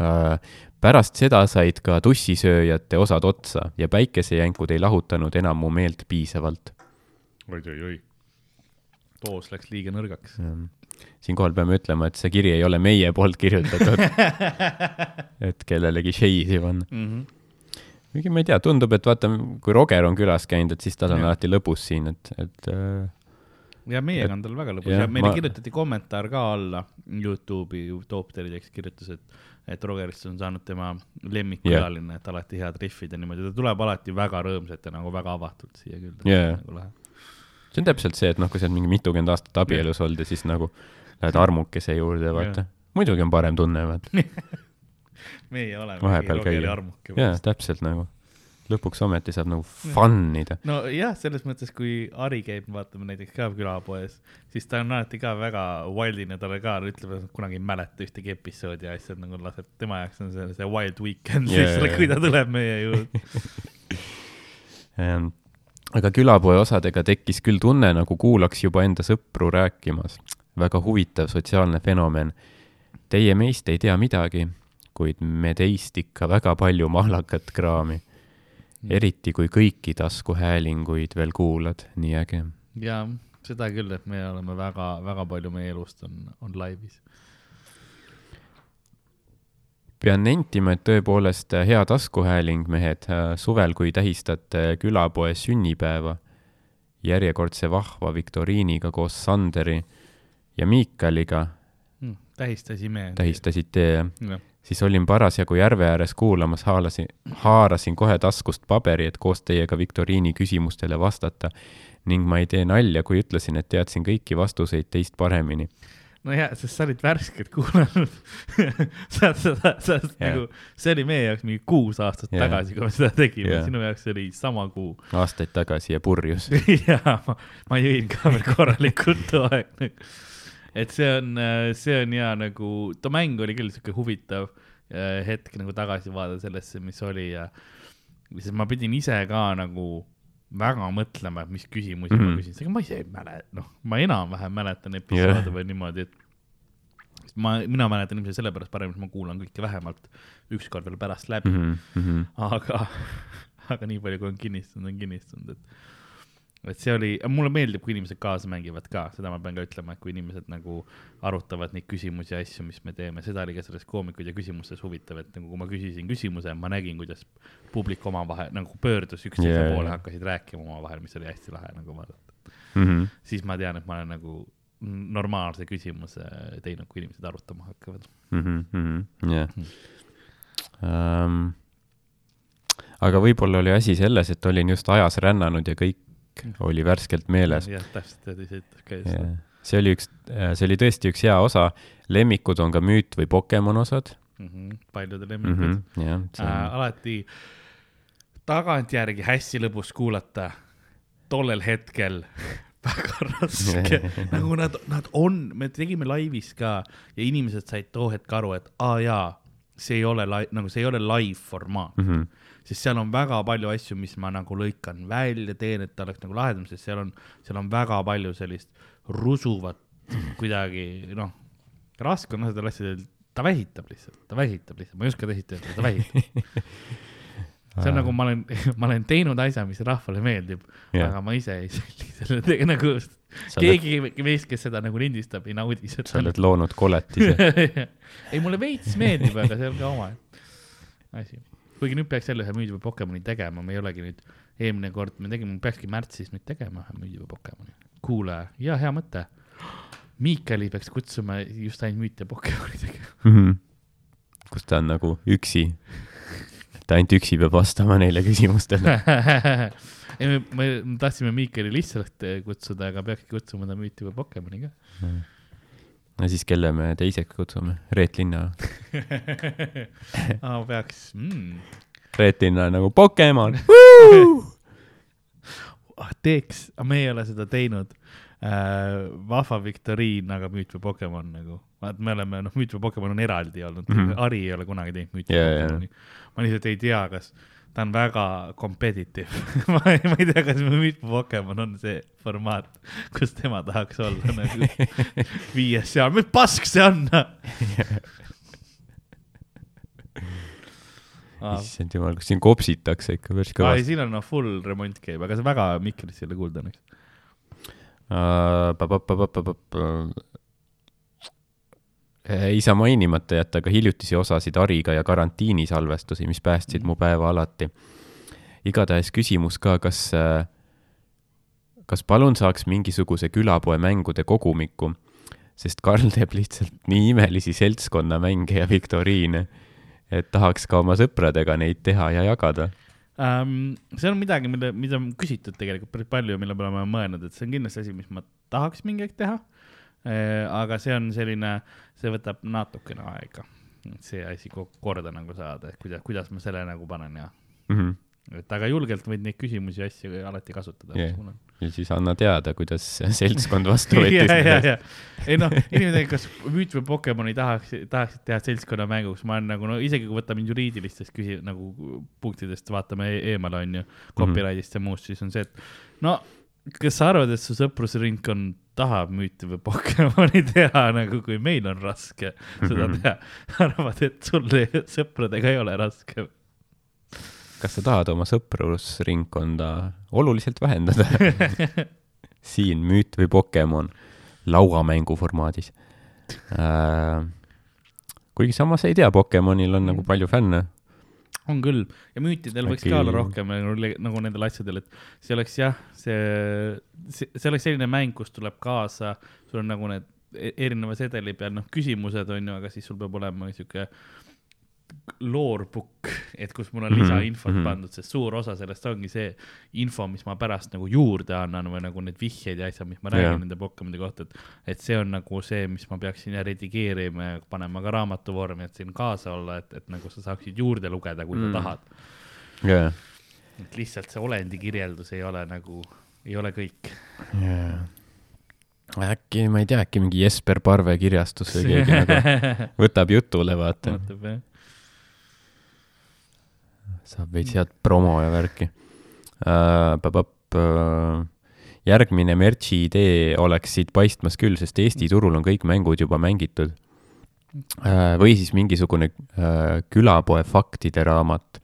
Äh, pärast seda said ka tussisööjate osad otsa ja päikesejänkud ei lahutanud enam mu meelt piisavalt oi,. oi-oi-oi, doos läks liiga nõrgaks. siinkohal peame ütlema, et see kiri ei ole meie poolt kirjutatud et kellelegi shade'i panna mm. -hmm. kuigi ma ei tea, tundub, et vaata, kui Roger on külas käinud, et siis tal on ja. alati lõbus siin, et, et äh, ja meiega on tal väga lõbus. ja, ja meile ma... kirjutati kommentaar ka alla Youtube'i, Toopteri tekst kirjutas, et, et Rogerist on saanud tema lemmikkülaline yeah., et alati head riffid ja niimoodi, ta tuleb alati väga rõõmsalt ja nagu väga avatult siia küll yeah.. Nagu see on täpselt see, et noh, kui sa oled mingi mitukümmend aastat abielus yeah. olnud ja siis nagu lähed armukese juurde, vaata. Yeah.. muidugi on parem tunne, vaata. Meie oleme Rogeri armuke. jaa, täpselt nagu lõpuks ometi saab nagu fun ida. nojah, selles mõttes, kui Ari käib, vaatame näiteks ka külapoes, siis ta on alati ka väga wild'ine, talle ka ütleb, et kunagi ei mäleta ühtegi episoodi ja asjad nagu laseb, tema jaoks on see, see wild weekend yeah, siis, kui ta tuleb meie juurde aga külapoe osadega tekkis küll tunne, nagu kuulaks juba enda sõpru rääkimas. väga huvitav sotsiaalne fenomen. Teie meist ei tea midagi, kuid me teist ikka väga palju mahlakat kraami. Eriti kui kõiki taskuhäälinguid veel kuulad, nii äge. jaa, seda küll, et me oleme väga, väga palju meie elust on, on laivis. pean nentima, et tõepoolest hea taskuhääling, mehed, suvel, kui tähistate külapoe sünnipäeva järjekordse vahva viktoriiniga koos Sanderi ja Miikaliga mm,. tähistasime. tähistasite jah ja siis olin parasjagu järve ääres kuulamas, haalasin, haarasin kohe taskust paberi, et koos teiega viktoriini küsimustele vastata ning ma ei tee nalja, kui ütlesin, et teadsin kõiki vastuseid teist paremini. no jaa, sest sa olid värskelt kuulanud sa, sa, sa, sa yeah. nagu, see oli meie jaoks mingi kuus aastat yeah. tagasi, kui me seda tegime yeah., sinu jaoks oli sama kuu. aastaid tagasi ja purjus jaa, ma, ma jõin ka veel korralikult too aeg nagu et see on, äh, see on ja nagu, too mäng oli küll siuke huvitav äh, hetk nagu tagasi vaadata sellesse, mis oli ja siis ma pidin ise ka nagu väga mõtlema, et mis küsimusi mm -hmm. ma mhm. küsin, ega ma ise ei mäleta, noh, ma enam-vähem mäletan episoode yeah. või niimoodi, et ma, mina mäletan ilmselt sellepärast paremini, et ma kuulan kõike vähemalt ükskord veel pärast läbi mm. -hmm. aga, aga nii palju, kui on kinnistunud, on kinnistunud, et et see oli, mulle meeldib, kui inimesed kaasa mängivad ka, seda ma pean ka ütlema, et kui inimesed nagu arutavad neid küsimusi ja asju, mis me teeme, seda oli ka selles koomikud ja küsimustes huvitav, et nagu kui ma küsisin küsimuse, ma nägin, kuidas publik omavahel nagu pöördus üksteise yeah, poole, hakkasid rääkima omavahel, mis oli hästi lahe nagu vaadata mm. -hmm. siis ma tean, et ma olen nagu normaalse küsimuse teinud, kui inimesed arutama hakkavad mm. -hmm, yeah. mm. um, aga võib-olla oli asi selles, et olin just ajas rännanud ja kõik oli värskelt meeles. jah, täpselt, ütles ka just. see oli üks, see oli tõesti üks hea osa. lemmikud on ka müüt või Pokemon osad mm. -hmm, paljude lemmikud mm. -hmm, jah, see on... äh, alati tagantjärgi hästi lõbus kuulata tollel hetkel väga raske nagu nad, nad on, me tegime laivis ka ja inimesed said too hetk aru, et aa jaa, see ei ole lai-, nagu see ei ole live formaat mm. -hmm sest seal on väga palju asju, mis ma nagu lõikan välja, teen, et ta oleks nagu lahedam, sest seal on, seal on väga palju sellist rusuvat kuidagi noh, raske on nendel asjadel, ta väsitab lihtsalt, ta väsitab lihtsalt, ma ei oska teisiti öelda, ta väsitab see on nagu ma olen, ma olen teinud asja, mis rahvale meeldib Jah. aga ma ise ei selle nagu sa oled, keegi meist, kes seda nagu lindistab, ei naudi sa seda. oled loonud koletise. ei, mulle veits meeldib, aga see on ka oma asi. Kuigi nüüd peaks jälle ühe müüdiva Pokemoni tegema, me ei olegi nüüd, eelmine kord me tegime, peakski märtsis nüüd tegema ühe müüdiva Pokemoni. kuule, ja hea mõte. Miikali peaks kutsuma just ainult müüte Pokemoni tegema. Mhm. kus ta on nagu üksi. ta ainult üksi peab vastama neile küsimustele. ei, me, me tahtsime Miikali lihtsalt eh, kutsuda, aga peakski kutsuma ta müütiva Pokemoni ka. No siis kelle me teiseks kutsume? Reet Linna. aa, peaks mm.. Reet Linna nagu Pokemon. Ah, teeks, me ei ole seda teinud äh,. vahva viktoriin, aga müüt või Pokemon nagu, vaat me oleme, noh, müüt või Pokemon on eraldi olnud mm. -hmm. Ari ei ole kunagi teinud müüt või yeah. Pokemoni yeah.. ma lihtsalt ei tea, kas ta on väga competitive ma ei, ma ei tea, kas või Pokemon on see formaat, kus tema tahaks olla nagu viies seal, mis pask see on ah,. issand jumal, kas siin kopsitakse ikka päris kõvasti. siin on no full remont käib, aga see väga mikris ei ole kuulda õnneks. Ei saa mainimata jätta ka hiljutisi osasid Ariga ja karantiinisalvestusi, mis päästsid mu päeva alati. igatahes küsimus ka, kas, kas palun saaks mingisuguse külapoe mängude kogumiku, sest Karl teeb lihtsalt nii imelisi seltskonnamänge ja viktoriine, et tahaks ka oma sõpradega neid teha ja jagada. um,. see on midagi, mille, mida on küsitud tegelikult päris palju, mille peale ma olen mõelnud, et see on kindlasti asi, mis ma tahaks mingi hetk teha. Aga see on selline, see võtab natukene aega, et see asi ko- korda nagu saada, et kuidas, kuidas ma selle nagu panen ja, Mhm. et aga julgelt võid neid küsimusi ja asju alati kasutada yeah.. ja siis anna teada, kuidas seltskond vastu võttis. ei noh, inimene, kas müüt või Pokemoni tahaks, tahaksid teha seltskonnamänguks, ma olen nagu no isegi kui võtame juriidilistest küsi-, nagu punktidest vaatame e eemale onju, copyright'ist ja muust, siis on see, et no kas sa arvad, et su sõprusringkond tahab müüti või Pokemoni teha nagu, kui meil on raske seda Mhm. teha, arvad, et sul sõpradega ei ole raske? kas sa tahad oma sõprusringkonda oluliselt vähendada? siin müüt või Pokemon lauamängu formaadis äh,. kuigi samas ei tea, Pokemonil on nagu palju fänne. On küll. Ja müütidel võiks ka olla rohkem nagu, nagu nendel asjadel, et see oleks jah, see, see, see oleks selline mäng, kus tuleb kaasa, sul on nagu need e- erineva sedeli peal noh, küsimused on ju, aga siis sul peab olema sihuke loorbook, et kus mul on Mhm, lisainfot mm mhm. -hmm. pandud, sest suur osa sellest ongi see info, mis ma pärast nagu juurde annan või nagu need vihjed ja asjad, mis ma räägin yeah. nende Pokemoni kohta, et et see on nagu see, mis ma peaksin redigeerima ja panema ka raamatu vormi, et siin kaasa olla, et, et nagu sa saaksid juurde lugeda, kui Mm. sa tahad. jaa, et lihtsalt see olendi kirjeldus ei ole nagu, ei ole kõik. jaa. äkki, ma ei tea, äkki mingi Jesper Parve kirjastus või keegi nagu võtab jutule, vaata. vaatab jah. Saab veits head promo ja värki uh,. järgmine merch'i idee oleks siit paistmas küll, sest Eesti turul on kõik mängud juba mängitud uh,. või siis mingisugune uh, külapoe faktide raamat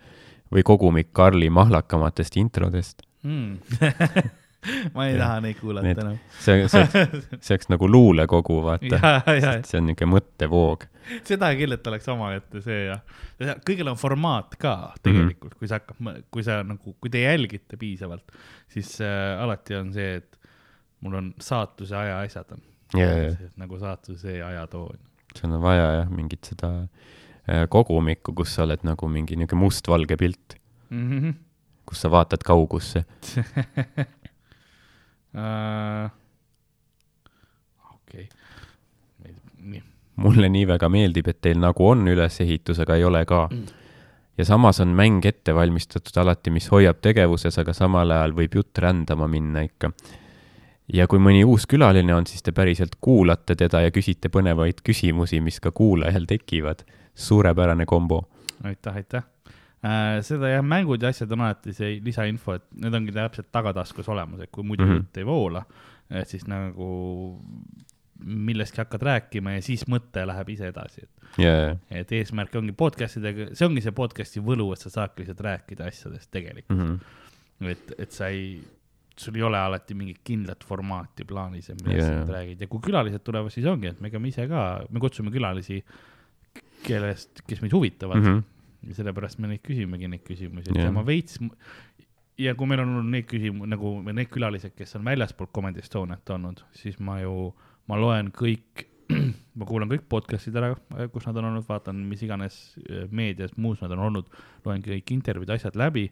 või kogumik Karli mahlakamatest introdest. Mm. ma ei Jah. taha neid kuulata Need- enam. see, see oleks, see oleks nagu luulekogu, vaata. ja, ja, see on niisugune mõttevoog. seda küll, et oleks omaette see ja, ja kõigil on formaat ka tegelikult mm, -hmm. kui sa hakkad, kui sa nagu, kui te jälgite piisavalt, siis äh, alati on see, et mul on saatuse aja asjad on ja, ja nagu saatuse ajatoon. sul on vaja jah, mingit seda äh, kogumikku, kus sa oled nagu mingi niisugune mustvalge pilt, Mhm. kus sa vaatad kaugusse. Äh, okei, nii. mulle nii väga meeldib, et teil nagu on ülesehitus, aga ei ole ka. ja samas on mäng ette valmistatud alati, mis hoiab tegevuses, aga samal ajal võib jutt rändama minna ikka. ja kui mõni uus külaline on, siis te päriselt kuulate teda ja küsite põnevaid küsimusi, mis ka kuulajal tekivad. suurepärane kombo. aitäh, aitäh äh,. Seda jah, mängud ja asjad on alati see lisainfo, et need ongi täpselt tagataskus olemas, et kui muidu mm Mhm. -hmm. jutt ei voola, et siis nagu millestki hakkad rääkima ja siis mõte läheb ise edasi, et jaa, et eesmärk ongi podcast idega, see ongi see podcast'i võlu, et sa saadki lihtsalt rääkida asjadest tegelikult mm. -hmm. et, et sa ei, sul ei ole alati mingit kindlat formaati plaanis, et millest Jaa. sa räägid ja kui külalised tulevad, siis ongi, et me ega me ise ka, me kutsume külalisi, kellest, kes meid huvitavad mm. -hmm. Ja sellepärast me neid küsimegi, neid küsimusi yeah. ja ma veits, ja kui meil on olnud neid küsimusi, nagu need külalised, kes on väljaspool Comedy Estoniat olnud, siis ma ju, ma loen kõik, ma kuulan kõik podcast'id ära, kus nad on olnud, vaatan mis iganes eh, meedias, muus nad on olnud, loen kõik intervjuud, asjad läbi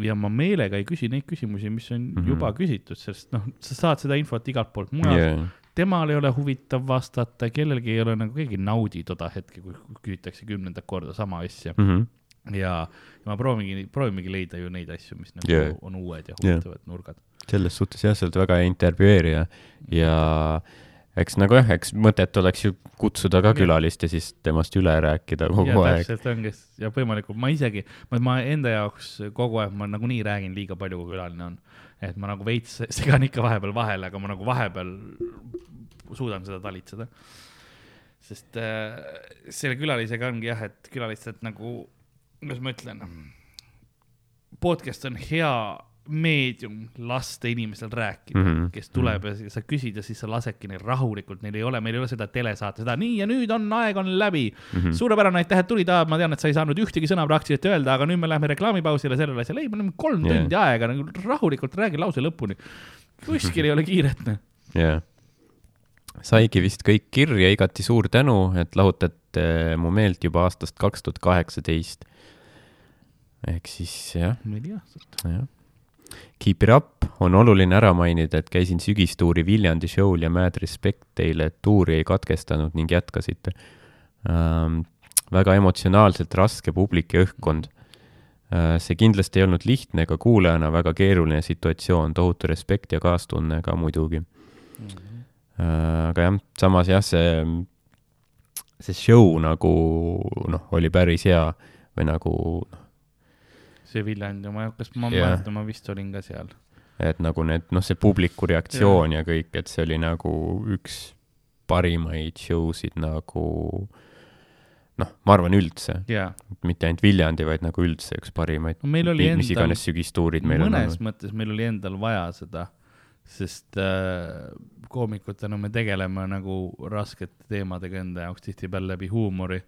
ja ma meelega ei küsi neid küsimusi, mis on mm. -hmm. juba küsitud, sest noh, sa saad seda infot igalt poolt mujalt yeah., temal ei ole huvitav vastata, kellelgi ei ole nagu keegi ei naudi toda hetke, kui küsitakse kümnendat korda sama asja Mhm. ja, ja ma proovimegi, proovimegi leida ju neid asju, mis nagu yeah. on uued ja huvitavad yeah. nurgad. selles suhtes jah, sa oled väga hea intervjueerija ja eks nagu jah, eks mõtet oleks ju kutsuda ka külalist ja siis temast üle rääkida kogu ja aeg. täpselt ongi ja võimalikult ma isegi, ma, ma enda jaoks kogu aeg ma nagunii räägin liiga palju, kui külaline on. Et ma nagu veits segan ikka vahepeal vahele, aga ma nagu vahepeal suudan seda talitseda. sest äh, selle külalisega ongi jah, et külalised nagu, kuidas ma ütlen, podcast on hea meedium lasta inimesel rääkida mm, Mhm, -hmm. kes tuleb ja sa küsid ja siis sa lasedki neil rahulikult, neil ei ole, meil ei ole seda telesaate, seda nii ja nüüd on aeg on läbi mm. -hmm. suurepärane, aitäh, et tulid, ma tean, et sa ei saanud ühtegi sõna praktiliselt öelda, aga nüüd me läheme reklaamipausile sellele asjale, ei, meil on kolm yeah. tundi aega nagu rahulikult räägi lause lõpuni. kuskil ei ole kiiret, noh. jah. saigi vist kõik kirja, igati suur tänu, et lahutate mu meelt juba aastast kaks tuhat kaheksateist. ehk siis jah, neli aastat. jah. Keep it up, on oluline ära mainida, et käisin sügistuuri Viljandi show'l ja mad respect teile, et tuuri ei katkestanud ning jätkasite ähm,. väga emotsionaalselt raske publik ja õhkkond äh,. see kindlasti ei olnud lihtne ega kuulajana väga keeruline situatsioon, tohutu respekt ja kaastunne ka muidugi äh,. aga jah, samas jah, see, see show nagu noh, oli päris hea või nagu noh, see Viljandi oma, kas ma Jah. mäletan, ma vist olin ka seal. et nagu need, noh, see publiku reaktsioon ja. ja kõik, et see oli nagu üks parimaid show sid nagu noh, ma arvan üldse, jaa, mitte ainult Viljandi, vaid nagu üldse üks parimaid no meil oli mis iganes sügistuurid meil on mõnes olnud. mõttes meil oli endal vaja seda, sest äh, koomikutena me tegeleme nagu raskete teemadega enda jaoks tihtipeale läbi huumori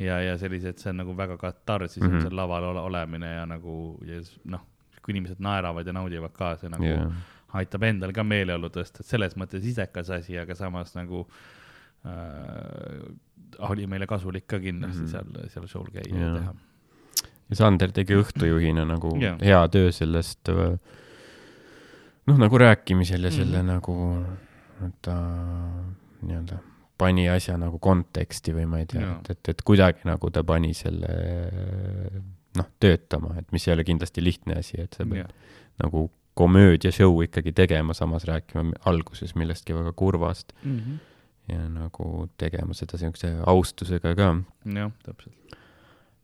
ja, ja sellised, see on nagu väga katarsis mm. -hmm. seal laval ole, olemine ja nagu ja noh, kui inimesed naeravad ja naudivad ka, see nagu yeah. aitab endal ka meeleolu tõsta, et selles mõttes isekas asi, aga samas nagu äh, oli meile kasulik ka kindlasti mm. -hmm. seal, seal show'l käia Jaa. ja teha. ja Sander tegi õhtujuhina nagu Jah. hea töö sellest äh, noh, nagu rääkimisel ja selle Mhm. nagu, ta nii-öelda pani asja nagu konteksti või ma ei tea et, et, et kuidagi nagu ta pani selle noh, töötama, et mis ei ole kindlasti lihtne asi, et sa pead jah, nagu komöödia show ikkagi tegema, samas rääkima alguses millestki väga kurvast. Ja nagu tegema seda niisuguse austusega ka. Jah, täpselt.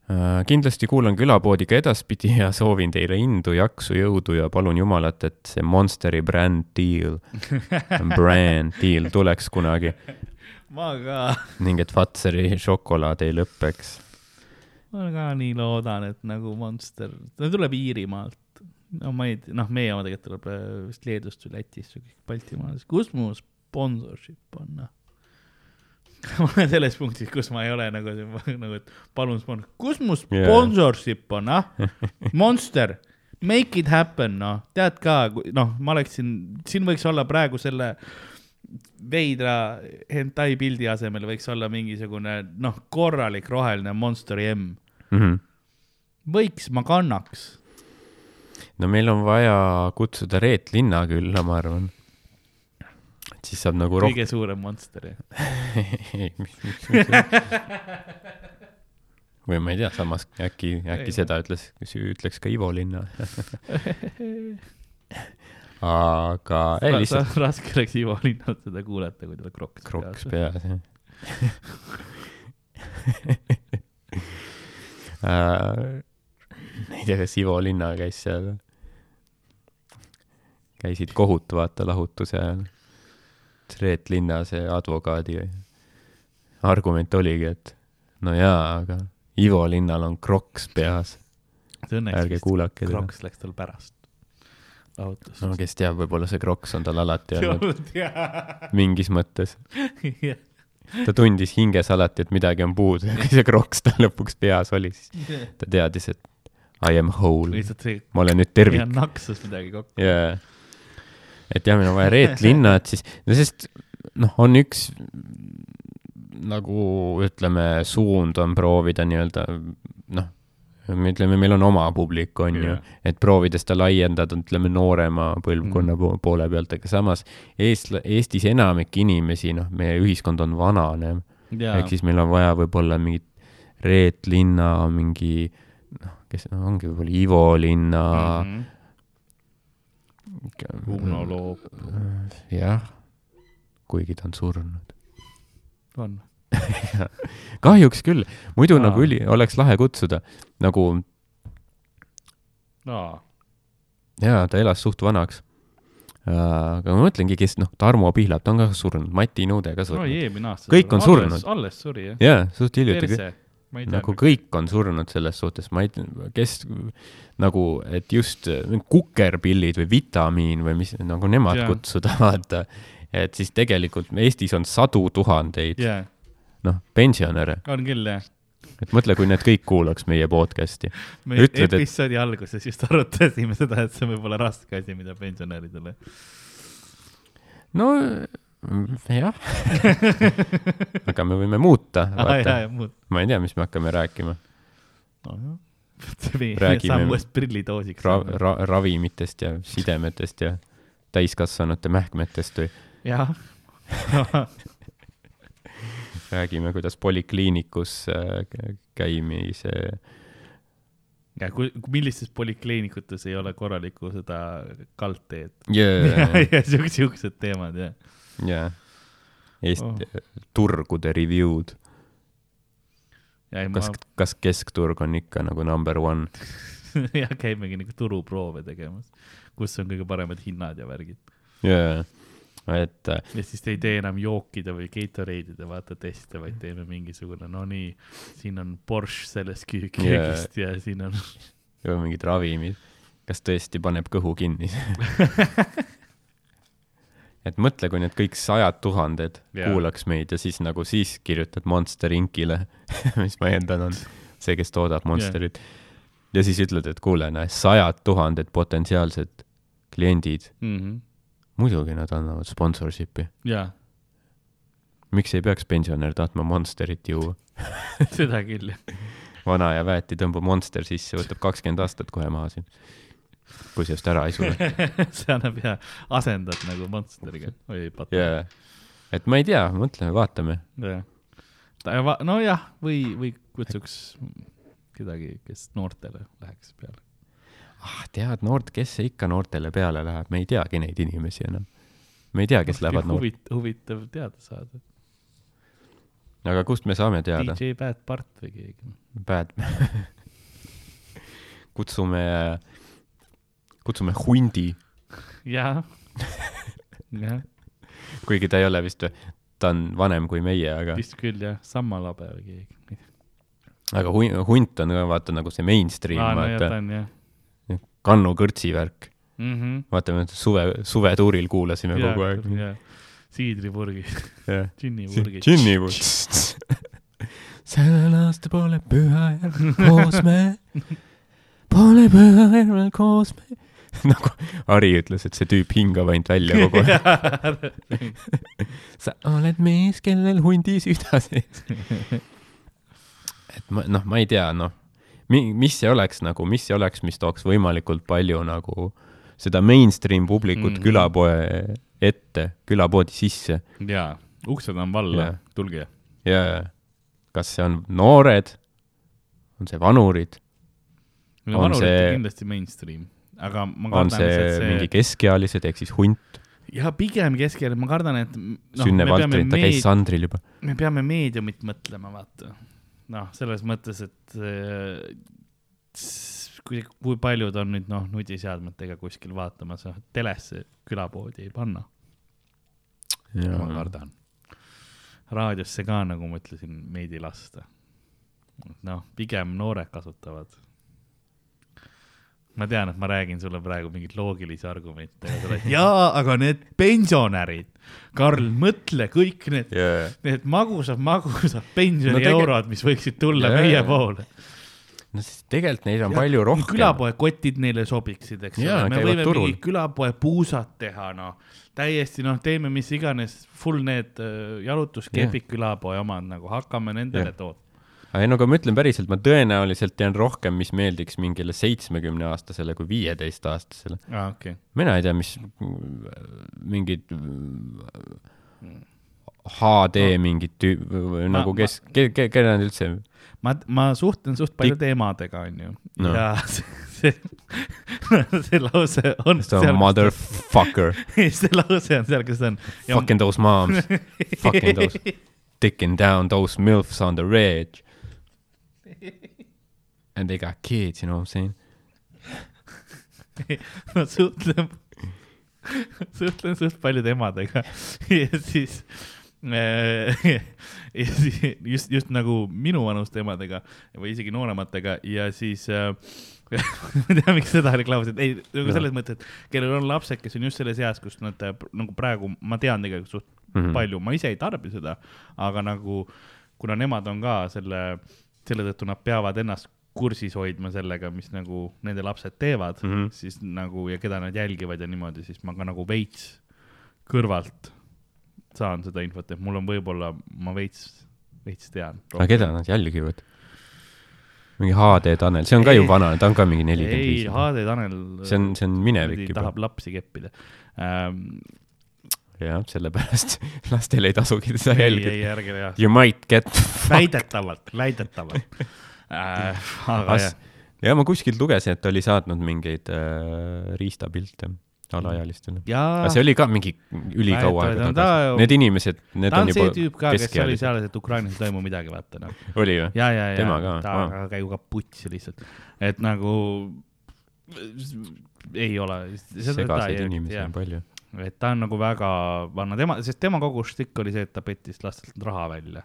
Äh, kindlasti kuulan külapoodiga edaspidi ja soovin teile indu, jaksu, jõudu ja palun Jumalat, et see Monsteri brand deal, brand deal tuleks kunagi ma ka, ning et Fatseri šokolaad ei lõpeks. ma ka nii loodan, et nagu Monster, ta tuleb Iirimaalt. no ma ei tea, noh, meie oma tegelikult tuleb äh, vist Leedust või Lätist või kõik Baltimaadest, kus mu sponsorship on, noh. ma olen selles punktis, kus ma ei ole nagu, nagu, et palun sponsor, kus mu sponsorship on, ah, Monster, make it happen, noh, tead ka, noh, ma oleksin, siin võiks olla praegu selle veidra hentai pildi asemel võiks olla mingisugune noh, korralik roheline Monsteri M. Mhm. võiks, ma kannaks. no meil on vaja kutsuda Reet Linna külla, ma arvan. et siis saab nagu rohkem. kõige suurem Monster. või ma ei tea, samas äkki, äkki Ei. seda ütles, ütleks ka Ivo Linna. aga ei lihtsalt raske oleks Ivo Linnalt seda kuulata, kui tal kroks kroks. peas, jah äh,. ei tea, kas Ivo Linna käis seal, käisid kohut vaata lahutuse ajal. Reet Linnase advokaadi argument oligi, et no jaa, aga Ivo Linnal on kroks peas. ärge kuulake teda. Kroks läks tal pärast lahutust no kes teab, võib-olla see kroks on tal alati olnud. Mingis mõttes. ta tundis hinges alati, et midagi on puudu ja kui see kroks tal lõpuks peas oli, siis ta teadis, et I am whole, ma olen nüüd ja tervik naksus midagi kokku. Jaa. et jah, meil on vaja Reet Linna, et siis, no sest noh, on üks nagu ütleme, suund on proovida nii-öelda noh, me ütleme, meil on oma publik, on ju. Jah. et proovida seda laiendada, ütleme, noorema põlvkonna po- poole pealt, aga samas eestla-, Eestis enamik inimesi, noh, meie ühiskond on vananev jaa. Ehk siis meil on vaja võib-olla mingit Reet Linna, mingi noh, kes no, ongi võib-olla Ivo Linna. Mhm. Uno Loop. Jah, kuigi ta on surnud. on kahjuks küll, muidu Aa. nagu üli, oleks lahe kutsuda, nagu aa jaa, ta elas suht vanaks. aga ma mõtlengi, kes noh, Tarmo Pihlap, ta on ka surnud, Mati Nõude ka no surnud. aasta Kõik on surnud. alles suri jah jaa, suht hiljuti. nagu kõik on surnud selles suhtes, ma ei tea, kes nagu, et just äh, kukerpillid või vitamiin või mis, nagu nemad Jaa. kutsuda, vaata. et siis tegelikult Eestis on sadu tuhandeid, jaa noh, pensionäre, on küll jah. Et mõtle, kui need kõik kuulaks meie podcast'i. me Ütled, et- episoodi alguses just arutasime seda et see võib olla raske asi mida pensionäridele no jah. Aga me võime muuta, ja muud ma ei tea, mis me hakkame rääkima. See Räägime- uuest prillidoosiks ra, ra, ravimitest ja sidemetest ja täiskasvanute mähkmetest või jah räägime, kuidas polikliinikus äh, kä- käimise ja kui millistes polikliinikutes ei ole korralikku seda kaldteed yeah, ja siuksed siuksed teemad jah yeah. Eesti Oh. turgude review'd, kas ma, kas keskturg on ikka nagu number one? jah käimegi nagu turuproove tegemas kus on kõige paremad hinnad ja värgid jaa, et äh, ja siis te ei tee enam jookide või Gatorade'ide vaata teste vaid teeme mingisugune no nii siin on Porsche sellest köögist yeah. ja siin on või mingid ravimid, kas tõesti paneb kõhu kinni et mõtle, kui need kõik sajad tuhanded Jaa. kuulaks meid ja siis nagu siis kirjutad Monster Incile, mis ma eeldan on see, kes toodab Monsterit ja siis ütled, et kuule, näe, sajad tuhanded potentsiaalsed kliendid, mm -hmm. Muidugi nad annavad sponsorship'i. jaa miks ei peaks pensionär tahtma Monsterit juua? seda küll jah vana ja väeti tõmbab Monster sisse, võtab kakskümmend aastat kohe maha siin. kui see just ära ei sure. see annab ja asendad nagu Monsteriga või pat- jaa, et ma ei tea, mõtleme, vaatame. jah nojah või või kutsuks kedagi kes noortele läheks peale ah, tead, noort, kes see ikka noortele peale läheb, me ei teagi neid inimesi enam. me ei tea, kes lähevad noort, huvit- huvitav teada saada aga kust me saame teada? DJ Bad Bart või keegi? Bad. kutsume, kutsume hundi, jah. Jah. Kuigi ta ei ole vist, ta on vanem kui meie, aga, vist küll jah. Samma Labe või keegi. Aga hu- hunt on vaata nagu see mainstream, vaata, Kannu kõrtsi värk. mhm vaata, me suve, suvetuuril kuulasime kogu aeg. jah džinnipurgi jah. džinnipurgi džinnipurgi. sellel aastal pole püha järvel koos me, pole püha järvel koos me. nagu Hari ütles, et see tüüp hingab ainult välja kogu aeg. sa oled mees, kellel hundi süda sees. et ma, noh, ma ei tea, noh, mi-, mis see oleks nagu, mis see oleks, mis tooks võimalikult palju nagu seda mainstream publikut mm. külapoe ette, külapoodi sisse. Jaa. Uksed on valla Jah. tulge. Ja kas see on noored, on see vanurid, no On vanurite see- kindlasti mainstream aga ma on kardan see, lihtsalt see mingi keskealised ehk siis hunt, ja pigem keskel ma kardan et no, Sünne me peame Valtrit, ta käis meed- Sandril juba. me peame meediumit mõtlema vaata noh selles mõttes et äh, kui kui paljud on nüüd noh nutiseadmetega kuskil vaatamas noh telesse külapoodi ei panna ma kardan. raadiosse ka, nagu ma ütlesin, meid ei lasta. noh, pigem noored kasutavad. Ma tean, et ma räägin sulle praegu mingeid loogilisi argumente, aga sa oled, jaa, aga need pensionärid, Karl, mõtle kõik need, jaa, need magusad, magusad pensionieurod No mis võiksid tulla Jaa, meie poole. no siis tegelikult neid on palju rohkem. külapoekotid neile sobiksid, eks ole, me võime turul. mingi külapoepuusad teha, noh, täiesti noh, teeme mis iganes, full need äh, jalutuskepid yeah. külapoe omad nagu hakkame nendele Jah. tootma. Ei no aga ma ütlen päriselt, ma tõenäoliselt tean rohkem, mis meeldiks mingile seitsmekümneaastasele kui viieteistaastasele. aa, okei okay.. mina ei tea, mis mingid HD mingid tüü-, Ma- nagu ma- kes, ke-, ke-, kelle nad üldse, ma, ma suhtlen suht paljude emadega, onju No. no.. ja see, see, see lause on see on motherfucker, see lause on seal, kus on. fucking those moms, fucking those, dicking down those milfs on the ridge. And they got kids, you know what I m saying? ma suhtlen, suhtlen suht paljude emadega ja siis äh, ja siis just, just nagu minuvanuste emadega või isegi noorematega ja siis äh, ma ei tea, miks seda reklaamisid, ei, nagu selles mõttes, et kellel on lapsed, kes on just selles eas, kus nad äh, nagu praegu, ma tean tegelikult suht mm -hmm. palju, ma ise ei tarbi seda, aga nagu kuna nemad on ka selle, selle tõttu nad peavad ennast kursis hoidma sellega, mis nagu nende lapsed teevad mm. -hmm. siis nagu ja keda nad jälgivad ja niimoodi, siis ma ka nagu veits kõrvalt saan seda infot, et mul on võib-olla, ma veits, veits tean. aga keda nad jälgivad? mingi HD Tanel, see on ka Ei. ju vana, ta on ka mingi nelikümmend ei, viis. HD Tanel. see on, see on minevik juba tahab. lapsi keppida ähm,. jah, sellepärast lastel ei tasugi teda ei, jälgida. ei You might get väidetavalt, väidetavalt äh,. aga jah, ja ma kuskilt lugesin, et oli saatnud mingeid äh, riistapilte alaealistele. ja aga see oli ka mingi ülikaua aega no tagasi ta-. Need inimesed, need ta on on see juba tüüp ka, kes oli keskealised. seal, et Ukrainas ei toimu midagi, vaata noh. oli või? ja, ja, ja ka, ta wow. käib ka putsi lihtsalt, et nagu ei ole. segaseid inimesi on palju. et ta on nagu väga vana, tema, sest tema kogu štikk oli see, et ta pettis lastelt raha välja.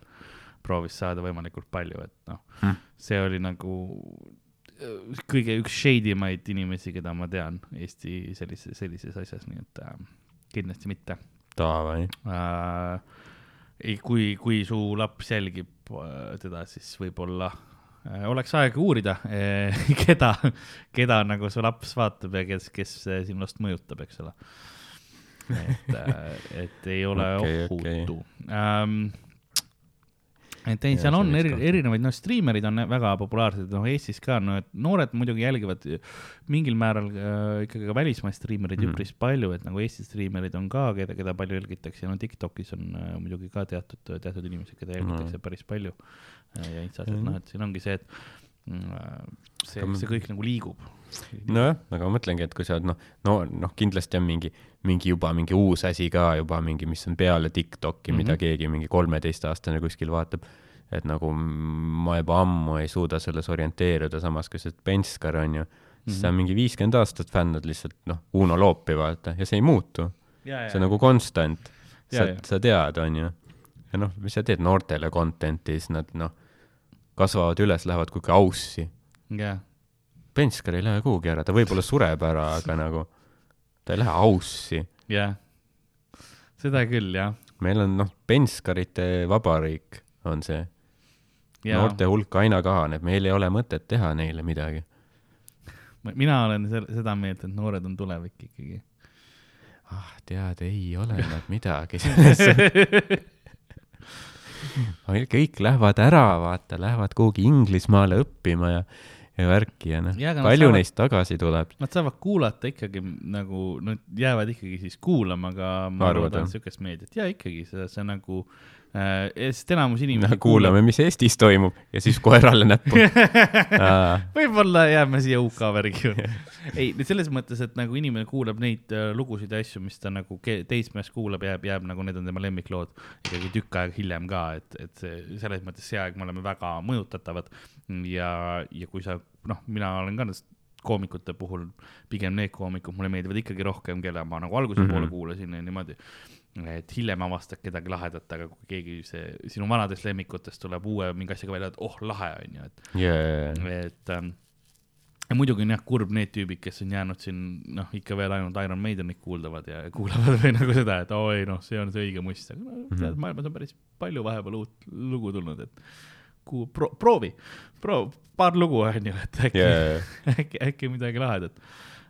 Proovis saada võimalikult palju, et noh Hmm. see oli nagu äh, kõige üks shady maid inimesi, keda ma tean Eesti sellises, sellises asjas, nii et äh, kindlasti mitte Davai. äh,. ei, kui, kui su laps jälgib äh, teda, siis võib-olla äh, oleks aeg uurida äh, keda, keda nagu su laps vaatab ja kes, kes sinust mõjutab, eks ole. et äh,, et ei ole okay, ohutu okay. ähm, et ei, seal on eri, erinevaid, noh, striimerid on väga populaarsed, noh, Eestis ka, no et noored muidugi jälgivad mingil määral äh, ikkagi ka välismaist striimereid mm. Mhm. üpris palju, et nagu Eesti striimerid on ka, keda, keda palju jälgitakse ja no Tiktokis on äh, muidugi ka teatud, teatud inimesed, keda jälgitakse Mhm. päris palju äh, ja Instas, et Mhm. noh, et siin ongi see, et mm, äh, see see kõik nagu liigub. nojah, aga ma mõtlengi, et kui sa oled noh, no noh, kindlasti on mingi, mingi juba mingi uus asi ka juba mingi, mis on peale Tiktoki mm, -hmm. mida Mhm. keegi mingi kolmeteistaastane kuskil vaatab. et nagu ma juba ammu ei suuda selles orienteeruda, samas kui see Penskar on ju, siis Mhm. sa mingi viiskümmend aastat fännad lihtsalt noh, Uno Loopi vaata ja see ei muutu. see on nagu konstant. Sa sa tead, on ju. ja noh, mis sa teed noortele content'i, siis nad noh, kasvavad üles, lähevad kuhugi aussi. jah, Penskar ei lähe kuhugi ära, ta võib-olla sureb ära, aga nagu ta ei lähe aussi. jah, seda küll jah. meil on noh, Penskarite vabariik on see. ja noorte hulk aina kahaneb, meil ei ole mõtet teha neile midagi. mina olen seda meelt, et noored on tulevik ikkagi. ah, tead, ei ole nad midagi kõik lähevad ära, vaata, lähevad kuhugi Inglismaale õppima ja, ja värki ja noh, palju saavad- neist tagasi tuleb? Nad saavad kuulata ikkagi nagu, nad jäävad ikkagi siis kuulama, aga ma loodan jah? siukest meediat ja ikkagi see, see nagu äh,, sest enamus inimesi kuulame, mis Eestis toimub ja siis koerale näppu. võib-olla jääme siia UK värgi juurde. ei, selles mõttes, et nagu inimene kuulab neid äh, lugusid ja asju, mis ta nagu teismees kuulab, jääb, jääb nagu need on tema lemmiklood ikkagi tükk aega hiljem ka, et, et see selles mõttes see aeg me oleme väga mõjutatavad ja, ja kui sa noh, mina olen ka koomikute puhul pigem need koomikud mulle meeldivad ikkagi rohkem, kelle ma nagu alguse mm Mhm. -hmm. poole kuulasin ja niimoodi. et hiljem avastad kedagi lahedat, aga kui keegi see sinu vanadest lemmikutest tuleb uue mingi asjaga välja, et oh lahe on ju, et jaa, et ähm, ja muidugi on jah kurb need tüübid, kes on jäänud siin noh, ikka veel ainult Iron Maidenit kuuldavad ja kuulavad või nagu seda, et oo ei noh, see on see õige must, aga no, tead, maailmas on päris palju vahepeal uut lugu tulnud, et kuhu pro,, proovi, proovi, paar lugu on ju, et äkki jaa, äkki, äkki midagi lahedat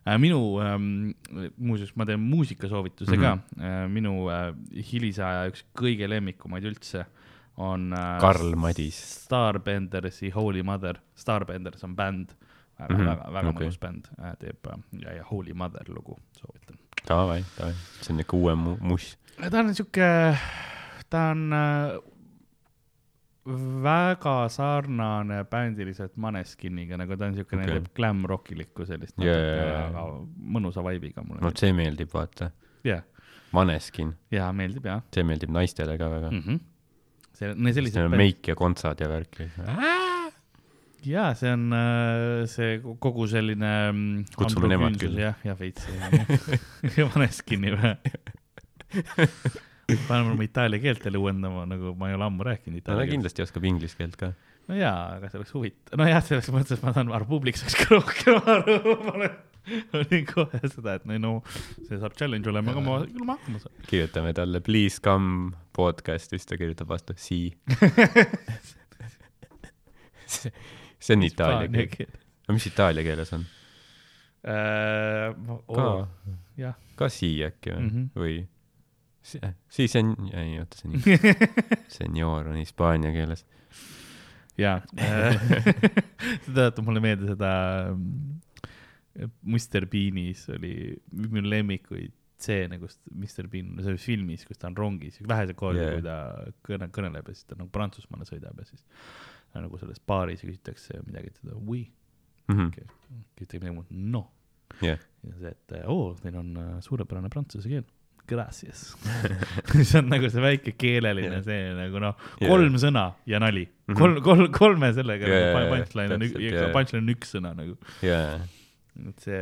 äh,. minu ähm,, muuseas, ma teen muusikasoovituse mm -hmm. ka äh,, minu äh, hilise aja üks kõige lemmikumaid üldse on äh, Karl Madis. Starbendersi Holy Mother, Starbenders on bänd, väga mm, -hmm, väga, väga okei. mõnus bänd, teeb äh, ja, ja Holy Mother lugu soovitan. davai, davai, see on niuke uue mu-, muss. ta on sihuke, ta on äh, väga sarnane bändiliselt Maneskiniga, nagu ta on siukene okay., teeb glam rockilikku sellist Jaa, natuke jaa, jaa. väga mõnusa vibe'iga mulle vot see meeldib, vaata. jah, Maneskin, ja meeldib jah see meeldib naistele ka väga mm. -hmm. see, need sellised meik ja kontsad ja värk. jaa, see on äh, see kogu selline mm, Kutsume nemad küll. jah, ja veits ja Maneskini või paneme oma itaalia keelt jälle uuendama, nagu ma ei ole ammu rääkinud itaalia keelt. kindlasti oskab inglise keelt ka. no jaa, aga see oleks huvitav, nojah, selles mõttes ma saan aru, publik saaks ka rohkem aru, ma olen, olin kohe seda, et no, see saab challenge olema, aga ma, küll ma hakkama saan. kirjutame talle please come podcast ja siis ta kirjutab vastu si. see on itaalia keel. no mis itaalia keeles on? ka, jah, ka si äkki või mm. -hmm. või si, si sen-, ei oota see nii, senior on hispaania keeles. jaa, see tuletab mulle meelde seda mm, Mr Beanis oli minu lemmikuid stseene, kus Mr Bean, selles filmis, kus ta on rongis, vähesed kordi Jaa. yeah., kui ta kõne, kõneleb ja siis ta nagu Prantsusmaale sõidab ja siis nagu selles baaris küsitakse midagi, ta oui, Mhm. küsitakse midagi muud, no. jah, ja see, et oo oh,, teil on äh, suurepärane prantsuse keel. Gracias see on nagu see väike keeleline Jah. see nagu noh, kolm sõna ja nali. Mhm. kolm, kolm, kolme sellega jaa, nagu punchline on, jaa. punchline on üks sõna nagu, jaa, et see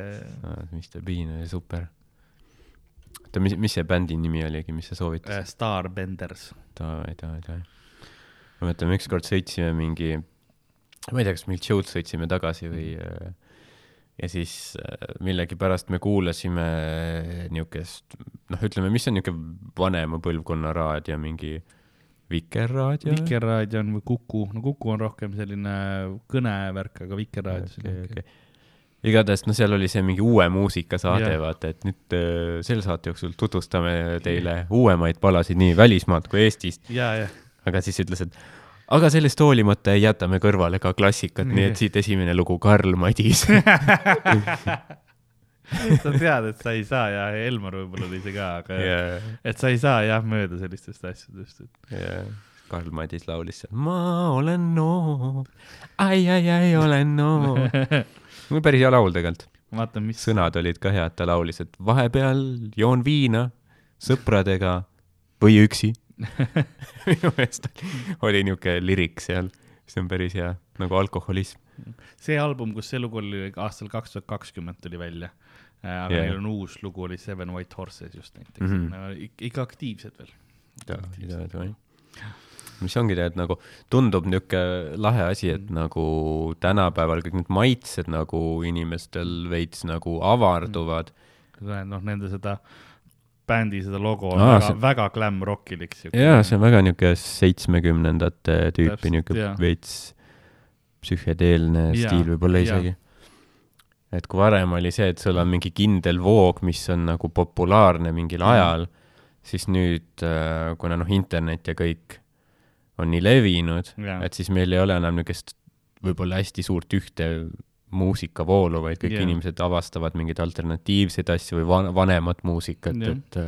Mr Bean oli super. oota, mis, mis see bändi nimi oligi, mis sa äh, soovitasid? Starbenders. davai, davai, davai. ma mäletan, ükskord sõitsime mingi, ma ei tea, kas mingit show'd sõitsime tagasi või äh, ja siis äh, millegipärast me kuulasime niisugust, noh, ütleme, mis on niisugune vanema põlvkonna raadio, mingi Vikerraadio? Vikerraadio on või Kuku, no Kuku on rohkem selline kõnevärk, aga Vikerraadio okei, okei. igatahes, no seal oli see mingi uue muusika saade vaata, et nüüd äh, selle saate jooksul tutvustame teile uuemaid palasid nii välismaalt kui Eestist, aga siis ütles, et aga sellest hoolimata ei jäta me kõrvale ka klassikat, nii et siit esimene lugu Karl Madis. sa tead, et sa ei saa ja Elmar võib-olla oli see ka, aga yeah. et sa ei saa jah mööda sellistest asjadest, et ja Karl Madis laulis seal ma olen noor, ai, ai, ai, olen noor. mul päris hea laul tegelikult, vaata, mis sõnad olid ka head, ta laulis, et vahepeal joon viina sõpradega või üksi. minu meelest oli niisugune lirik seal, see on päris hea, nagu alkoholism. see album, kus see lugu oli aastal kaks tuhat kakskümmend tuli välja, aga Jah. yeah. neil on uus lugu oli Seven White Horses just näiteks mm. -hmm. ik- ikka aktiivsed veel. mis ongi tegelikult nagu, tundub niisugune lahe asi, et nagu tänapäeval kõik need maitsed nagu inimestel veits nagu avarduvad. noh, nende seda bändi seda logo on Aa, väga see- väga glam rockilik siuke. jaa, see on väga niisugune seitsmekümnendate tüüpi jaa. veits psühhedeelne Jaa, stiil võib-olla isegi. et kui varem oli see, et sul on mingi kindel voog, mis on nagu populaarne mingil ajal, siis nüüd, kuna noh, internet ja kõik on nii levinud, et siis meil ei ole enam niisugust võib-olla hästi suurt ühte muusikavoolu, vaid kõik yeah. inimesed avastavad mingeid alternatiivseid asju või van-, vanemat muusikat yeah., et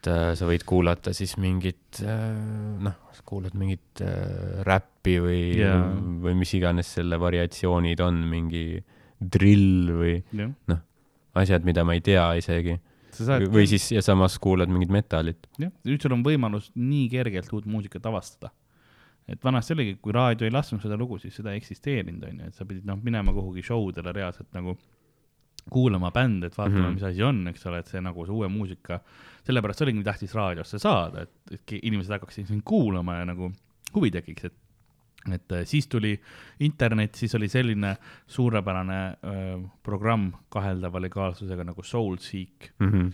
et äh, sa võid kuulata siis mingit äh, noh, kuulad mingit äh, räppi või Jaa. või mis iganes selle variatsioonid on, mingi drill või jah, asjad, mida ma ei tea isegi. sa saad. või siis ja samas kuulad mingit metalit. jah, nüüd sul on võimalus nii kergelt uut muusikat avastada. Et vanasti oligi, kui raadio ei lasknud seda lugu, siis seda ei eksisteerinud, onju, et sa pidid noh, minema kuhugi show dele reaalselt nagu kuulama bände, et vaatama mm. -hmm. mis asi on, eks ole, et see nagu see uue muusika, sellepärast oligi tähtis raadiosse saada, et, et inimesed hakkaksid sind kuulama ja nagu huvi tekiks, et et äh, siis tuli internet, siis oli selline suurepärane öö, programm kaheldava legaalsusega nagu Soulseek, Mhm.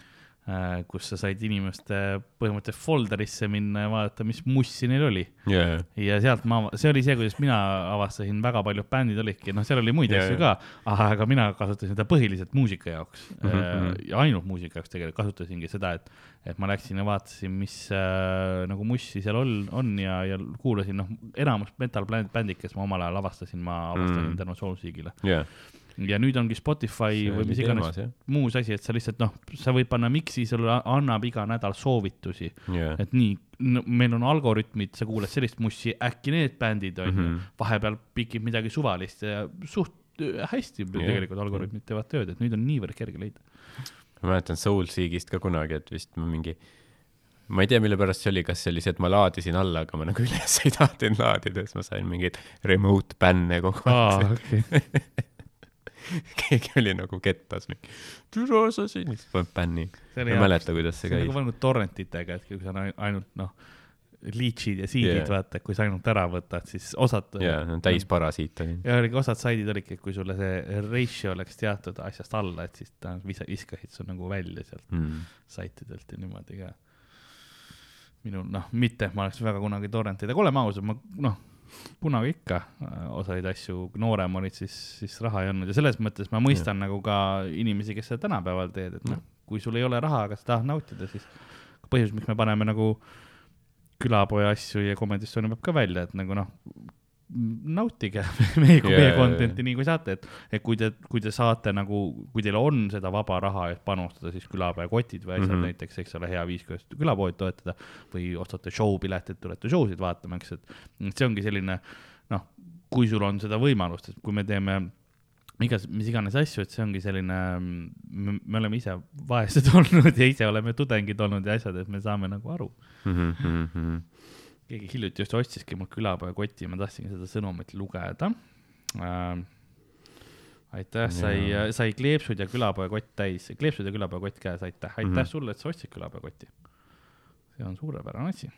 Kus sa said inimeste põhimõtteliselt folder'isse minna ja vaadata, mis mussi neil oli. jaa, ja sealt ma, see oli see, kuidas mina avastasin, väga paljud bändid olidki, noh, seal oli muid Jaa, asju ka, aga mina kasutasin seda põhiliselt muusika jaoks mm. -hmm. ja ainult muusika jaoks tegelikult kasutasingi seda, et, et ma läksin ja vaatasin, mis äh, nagu mussi seal on, on ja, ja kuulasin, noh, enamus metal bänd- bändid, kes ma omal ajal avastasin, ma avastasin Mm. mm. tänu Soulseekile. jaa. Ja nüüd ongi Spotify või mis iganes muus asi, et sa lihtsalt noh, sa võid panna miksi, sulle annab iga nädal soovitusi, jaa, et nii no,, meil on algoritmid, sa kuulad sellist mussi, äkki need bändid on ju mm. -hmm., vahepeal pikib midagi suvalist ja suht äh, hästi yeah. tegelikult algoritmid teevad tööd, et nüüd on niivõrd kerge leida. ma mäletan Soulseekist ka kunagi, et vist ma mingi, ma ei tea, mille pärast see oli, kas see oli see, et ma laadisin alla, aga ma nagu üles ei tahtnud laadida, siis ma sain mingeid remote bänne kogu aeg. okei. keegi oli nagu kettas mingi, türa sa siin, siis paned bänni. ma ei mäleta, kuidas see see on käis nagu. olnud torrentitega, et kui sa ainult noh, leech'id ja Jaa. yeah. vaata, kui sa ainult ära võtad, siis osad. jaa, no täis parasiit oli. ja oligi osad saidid olidki, et kui sulle see ratio oleks teatud asjast alla, et siis ta viskasid su nagu välja sealt Mm. saitidelt ja niimoodi ka. minul noh, mitte, ma oleks väga kunagi torrentidega, oleme ausad, ma noh, kunagi ikka äh, osaid asju, noorem olid, siis, siis raha ei olnud ja selles mõttes ma mõistan ja. nagu ka inimesi, kes seda tänapäeval teed, et noh, kui sul ei ole raha, aga sa tahad nautida, siis põhjus, miks me paneme nagu külapoja asju ja Estonia peab ka välja, et nagu noh, nautige meie, Jaa, meie content'i nii kui saate, et, et kui te, kui te saate nagu, kui teil on seda vaba raha, et panustada siis külapoe kotid või asjad mm. -hmm. näiteks, eks ole, hea viis, kuidas külapoodi toetada või ostate show piletit, tulete show sid vaatama, eks, et see ongi selline noh, kui sul on seda võimalust, et kui me teeme igas, mis iganes asju, et see ongi selline, me oleme ise vaesed olnud ja ise oleme tudengid olnud ja asjad, et me saame nagu aru Mhm, keegi hiljuti just ostiski mul külapoe koti, ma tahtsingi seda sõnumit lugeda äh,. aitäh, sai sai kleepsud ja külapoe kott täis, kleepsud ja külapoe kott käes, aitäh, aitäh mm. -hmm. sulle, et sa ostsid külapoe koti. see on suurepärane asi.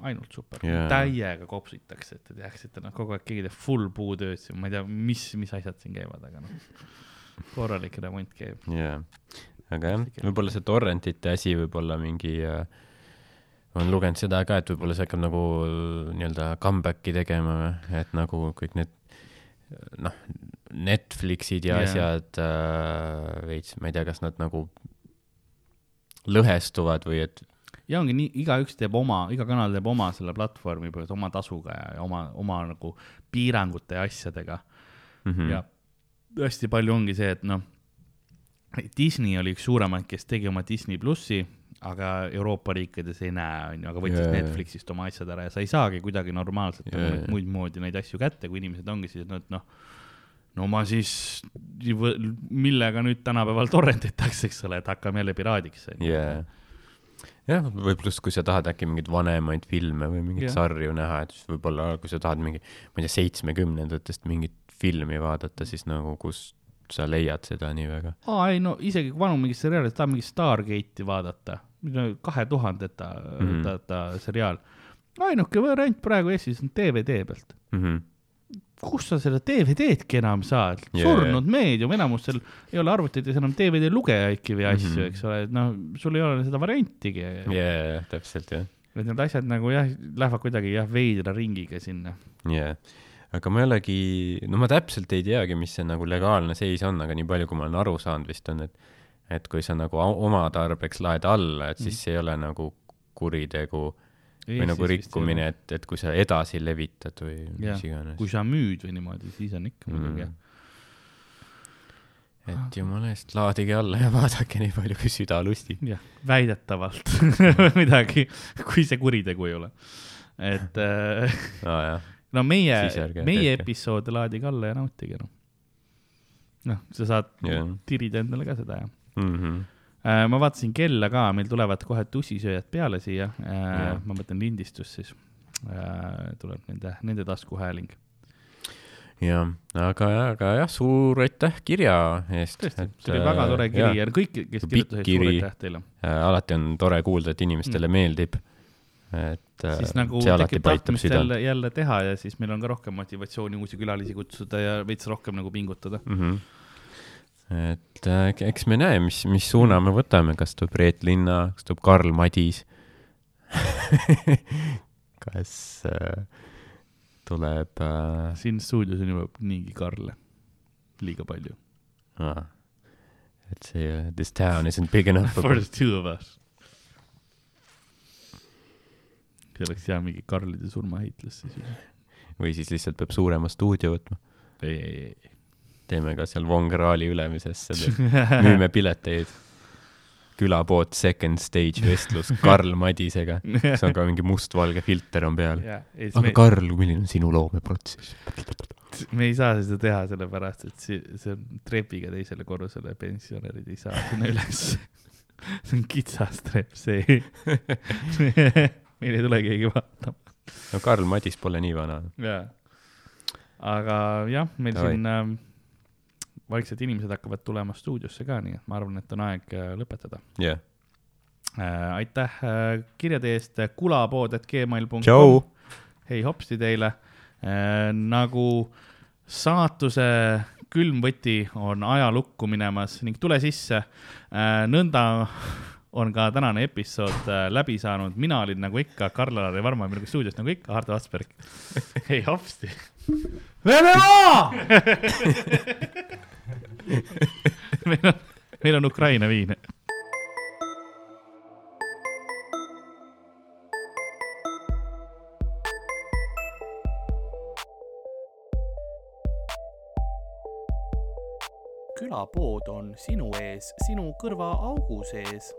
ainult super yeah., täiega kopsitakse, et te teaksite, noh, kogu aeg keegi teeb full puutööd siin, ma ei tea, mis, mis asjad siin käivad, aga noh, korralik remont käib. jaa, aga jah, võib-olla see torrentite asi võib olla mingi äh, olen lugenud seda ka, et võib-olla see hakkab nagu äh, nii-öelda comeback'i tegema, et nagu kõik need noh, Netflixid ja yeah. asjad äh, veits, ma ei tea, kas nad nagu lõhestuvad või et ja ongi nii, igaüks teeb oma, iga kanal teeb oma selle platvormi põhimõtteliselt oma tasuga ja, oma, oma nagu piirangute ja asjadega mm. -hmm. ja hästi palju ongi see, et noh, Disney oli üks suuremaid, kes tegi oma Disney plussi, aga Euroopa riikides ei näe, onju, aga võttis yeah. Netflixist oma asjad ära ja sa ei saagi kuidagi normaalselt yeah, jaa. muid moodi neid asju kätte, kui inimesed ongi siis, et noh, no ma siis, millega nüüd tänapäeval torrentitakse, eks ole, et hakkame jälle piraadiks, jah, või pluss, kui sa tahad äkki mingeid vanemaid filme või mingeid Jah. sarju näha, et siis võib-olla, kui sa tahad mingi, ma ei tea, seitsmekümnendatest mingit filmi vaadata, siis nagu kus sa leiad seda nii väga. aa ei no isegi kui vanu mingit seriaali, tahad mingit Stargate'i vaadata, kahe tuhandeta mm. -hmm. ta, ta seriaal. ainuke variant praegu Eestis on DVD pealt. Mhm. kus sa seda DVD-dki enam saad yeah., surnud meedium, enamustel ei ole arvutites enam DVD lugejaidki või asju mm. -hmm. eks ole, et noh, sul ei ole seda variantigi yeah.. täpselt jah, et need asjad nagu jah, lähevad kuidagi jah, veidra ringiga sinna. jaa. Aga ma ei olegi, no ma täpselt ei teagi, mis see nagu legaalne seis on, aga nii palju, kui ma olen aru saanud, vist on, et et kui sa nagu oma tarbeks laed alla, et siis Mhm. see ei ole nagu kuritegu või nagu rikkumine, et, et kui sa edasi levitad või Jah, mis iganes. kui sa müüd või niimoodi, siis on ikka muidugi jah. et jumala eest, laadige alla ja vaadake nii palju, kui süda lustib. jah, väidetavalt midagi, kui see kuritegu ei ole. et äh, jah, no meie meie tehke. episoode laadige alla ja nautige noh. noh, sa saad Jah. tirida endale ka seda ja Mhm. äh, ma vaatasin kella ka, meil tulevad kohe tussisööjad peale siia äh, Jah., ma mõtlen lindistus siis äh,, tuleb nende, nende taskuhääling. jah, aga, aga jah, suur aitäh kirja eest. tõesti, see oli väga tore kiri ja kõik, kes kirjutasid, suur aitäh teile. alati on tore kuulda, et inimestele mm. meeldib. Et äh, siis nagu tekib tahtmist jälle, jälle teha ja siis meil on ka rohkem motivatsiooni uusi külalisi kutsuda ja veits rohkem nagu pingutada. mm. -hmm. et äh, eks me näe, mis, mis suuna me võtame, kas tuleb Reet Linna, kas tuleb Karl Madis kas äh, tuleb äh, siin stuudios on juba niigi Karle, liiga palju. ah,, et see uh, this town isn't big enough For the two of us. See oleks hea mingi Karlide surmaheitlus siis. või siis lihtsalt peab suurema stuudio võtma. ei, ei, ei. teeme ka seal Von Krahli ülemises selle, müüme pileteid. külapood Second Stage vestlus Karl Madisega, see on ka mingi mustvalge filter on peal. ei, aga me, Karl, milline on sinu loomeprotsess? me ei saa seda teha, sellepärast et see, see on trepiga teisele korrusele, pensionärid ei saa sinna üles. see on kitsas trepp, see meil ei tule keegi vaatama. no Karl Madis pole nii vana. jaa. aga jah, meil Davai. siin äh, vaikselt inimesed hakkavad tulema stuudiosse ka, nii et ma arvan, et on aeg äh, lõpetada jah. äh,. aitäh äh, kirjade eest, kulapood.gmail.com. tšau. hei hopsti teile äh,. nagu saatuse külmvõti on ajalukku minemas ning tule sisse äh,. nõnda on ka tänane episood äh, läbi saanud, mina olin nagu ikka Karl-Alari Varma minuga stuudios nagu ikka, Hardo Asperg. hei hopsti. Venemaa meil on, meil on Ukraina viin. külapood on sinu ees, sinu kõrvaaugu sees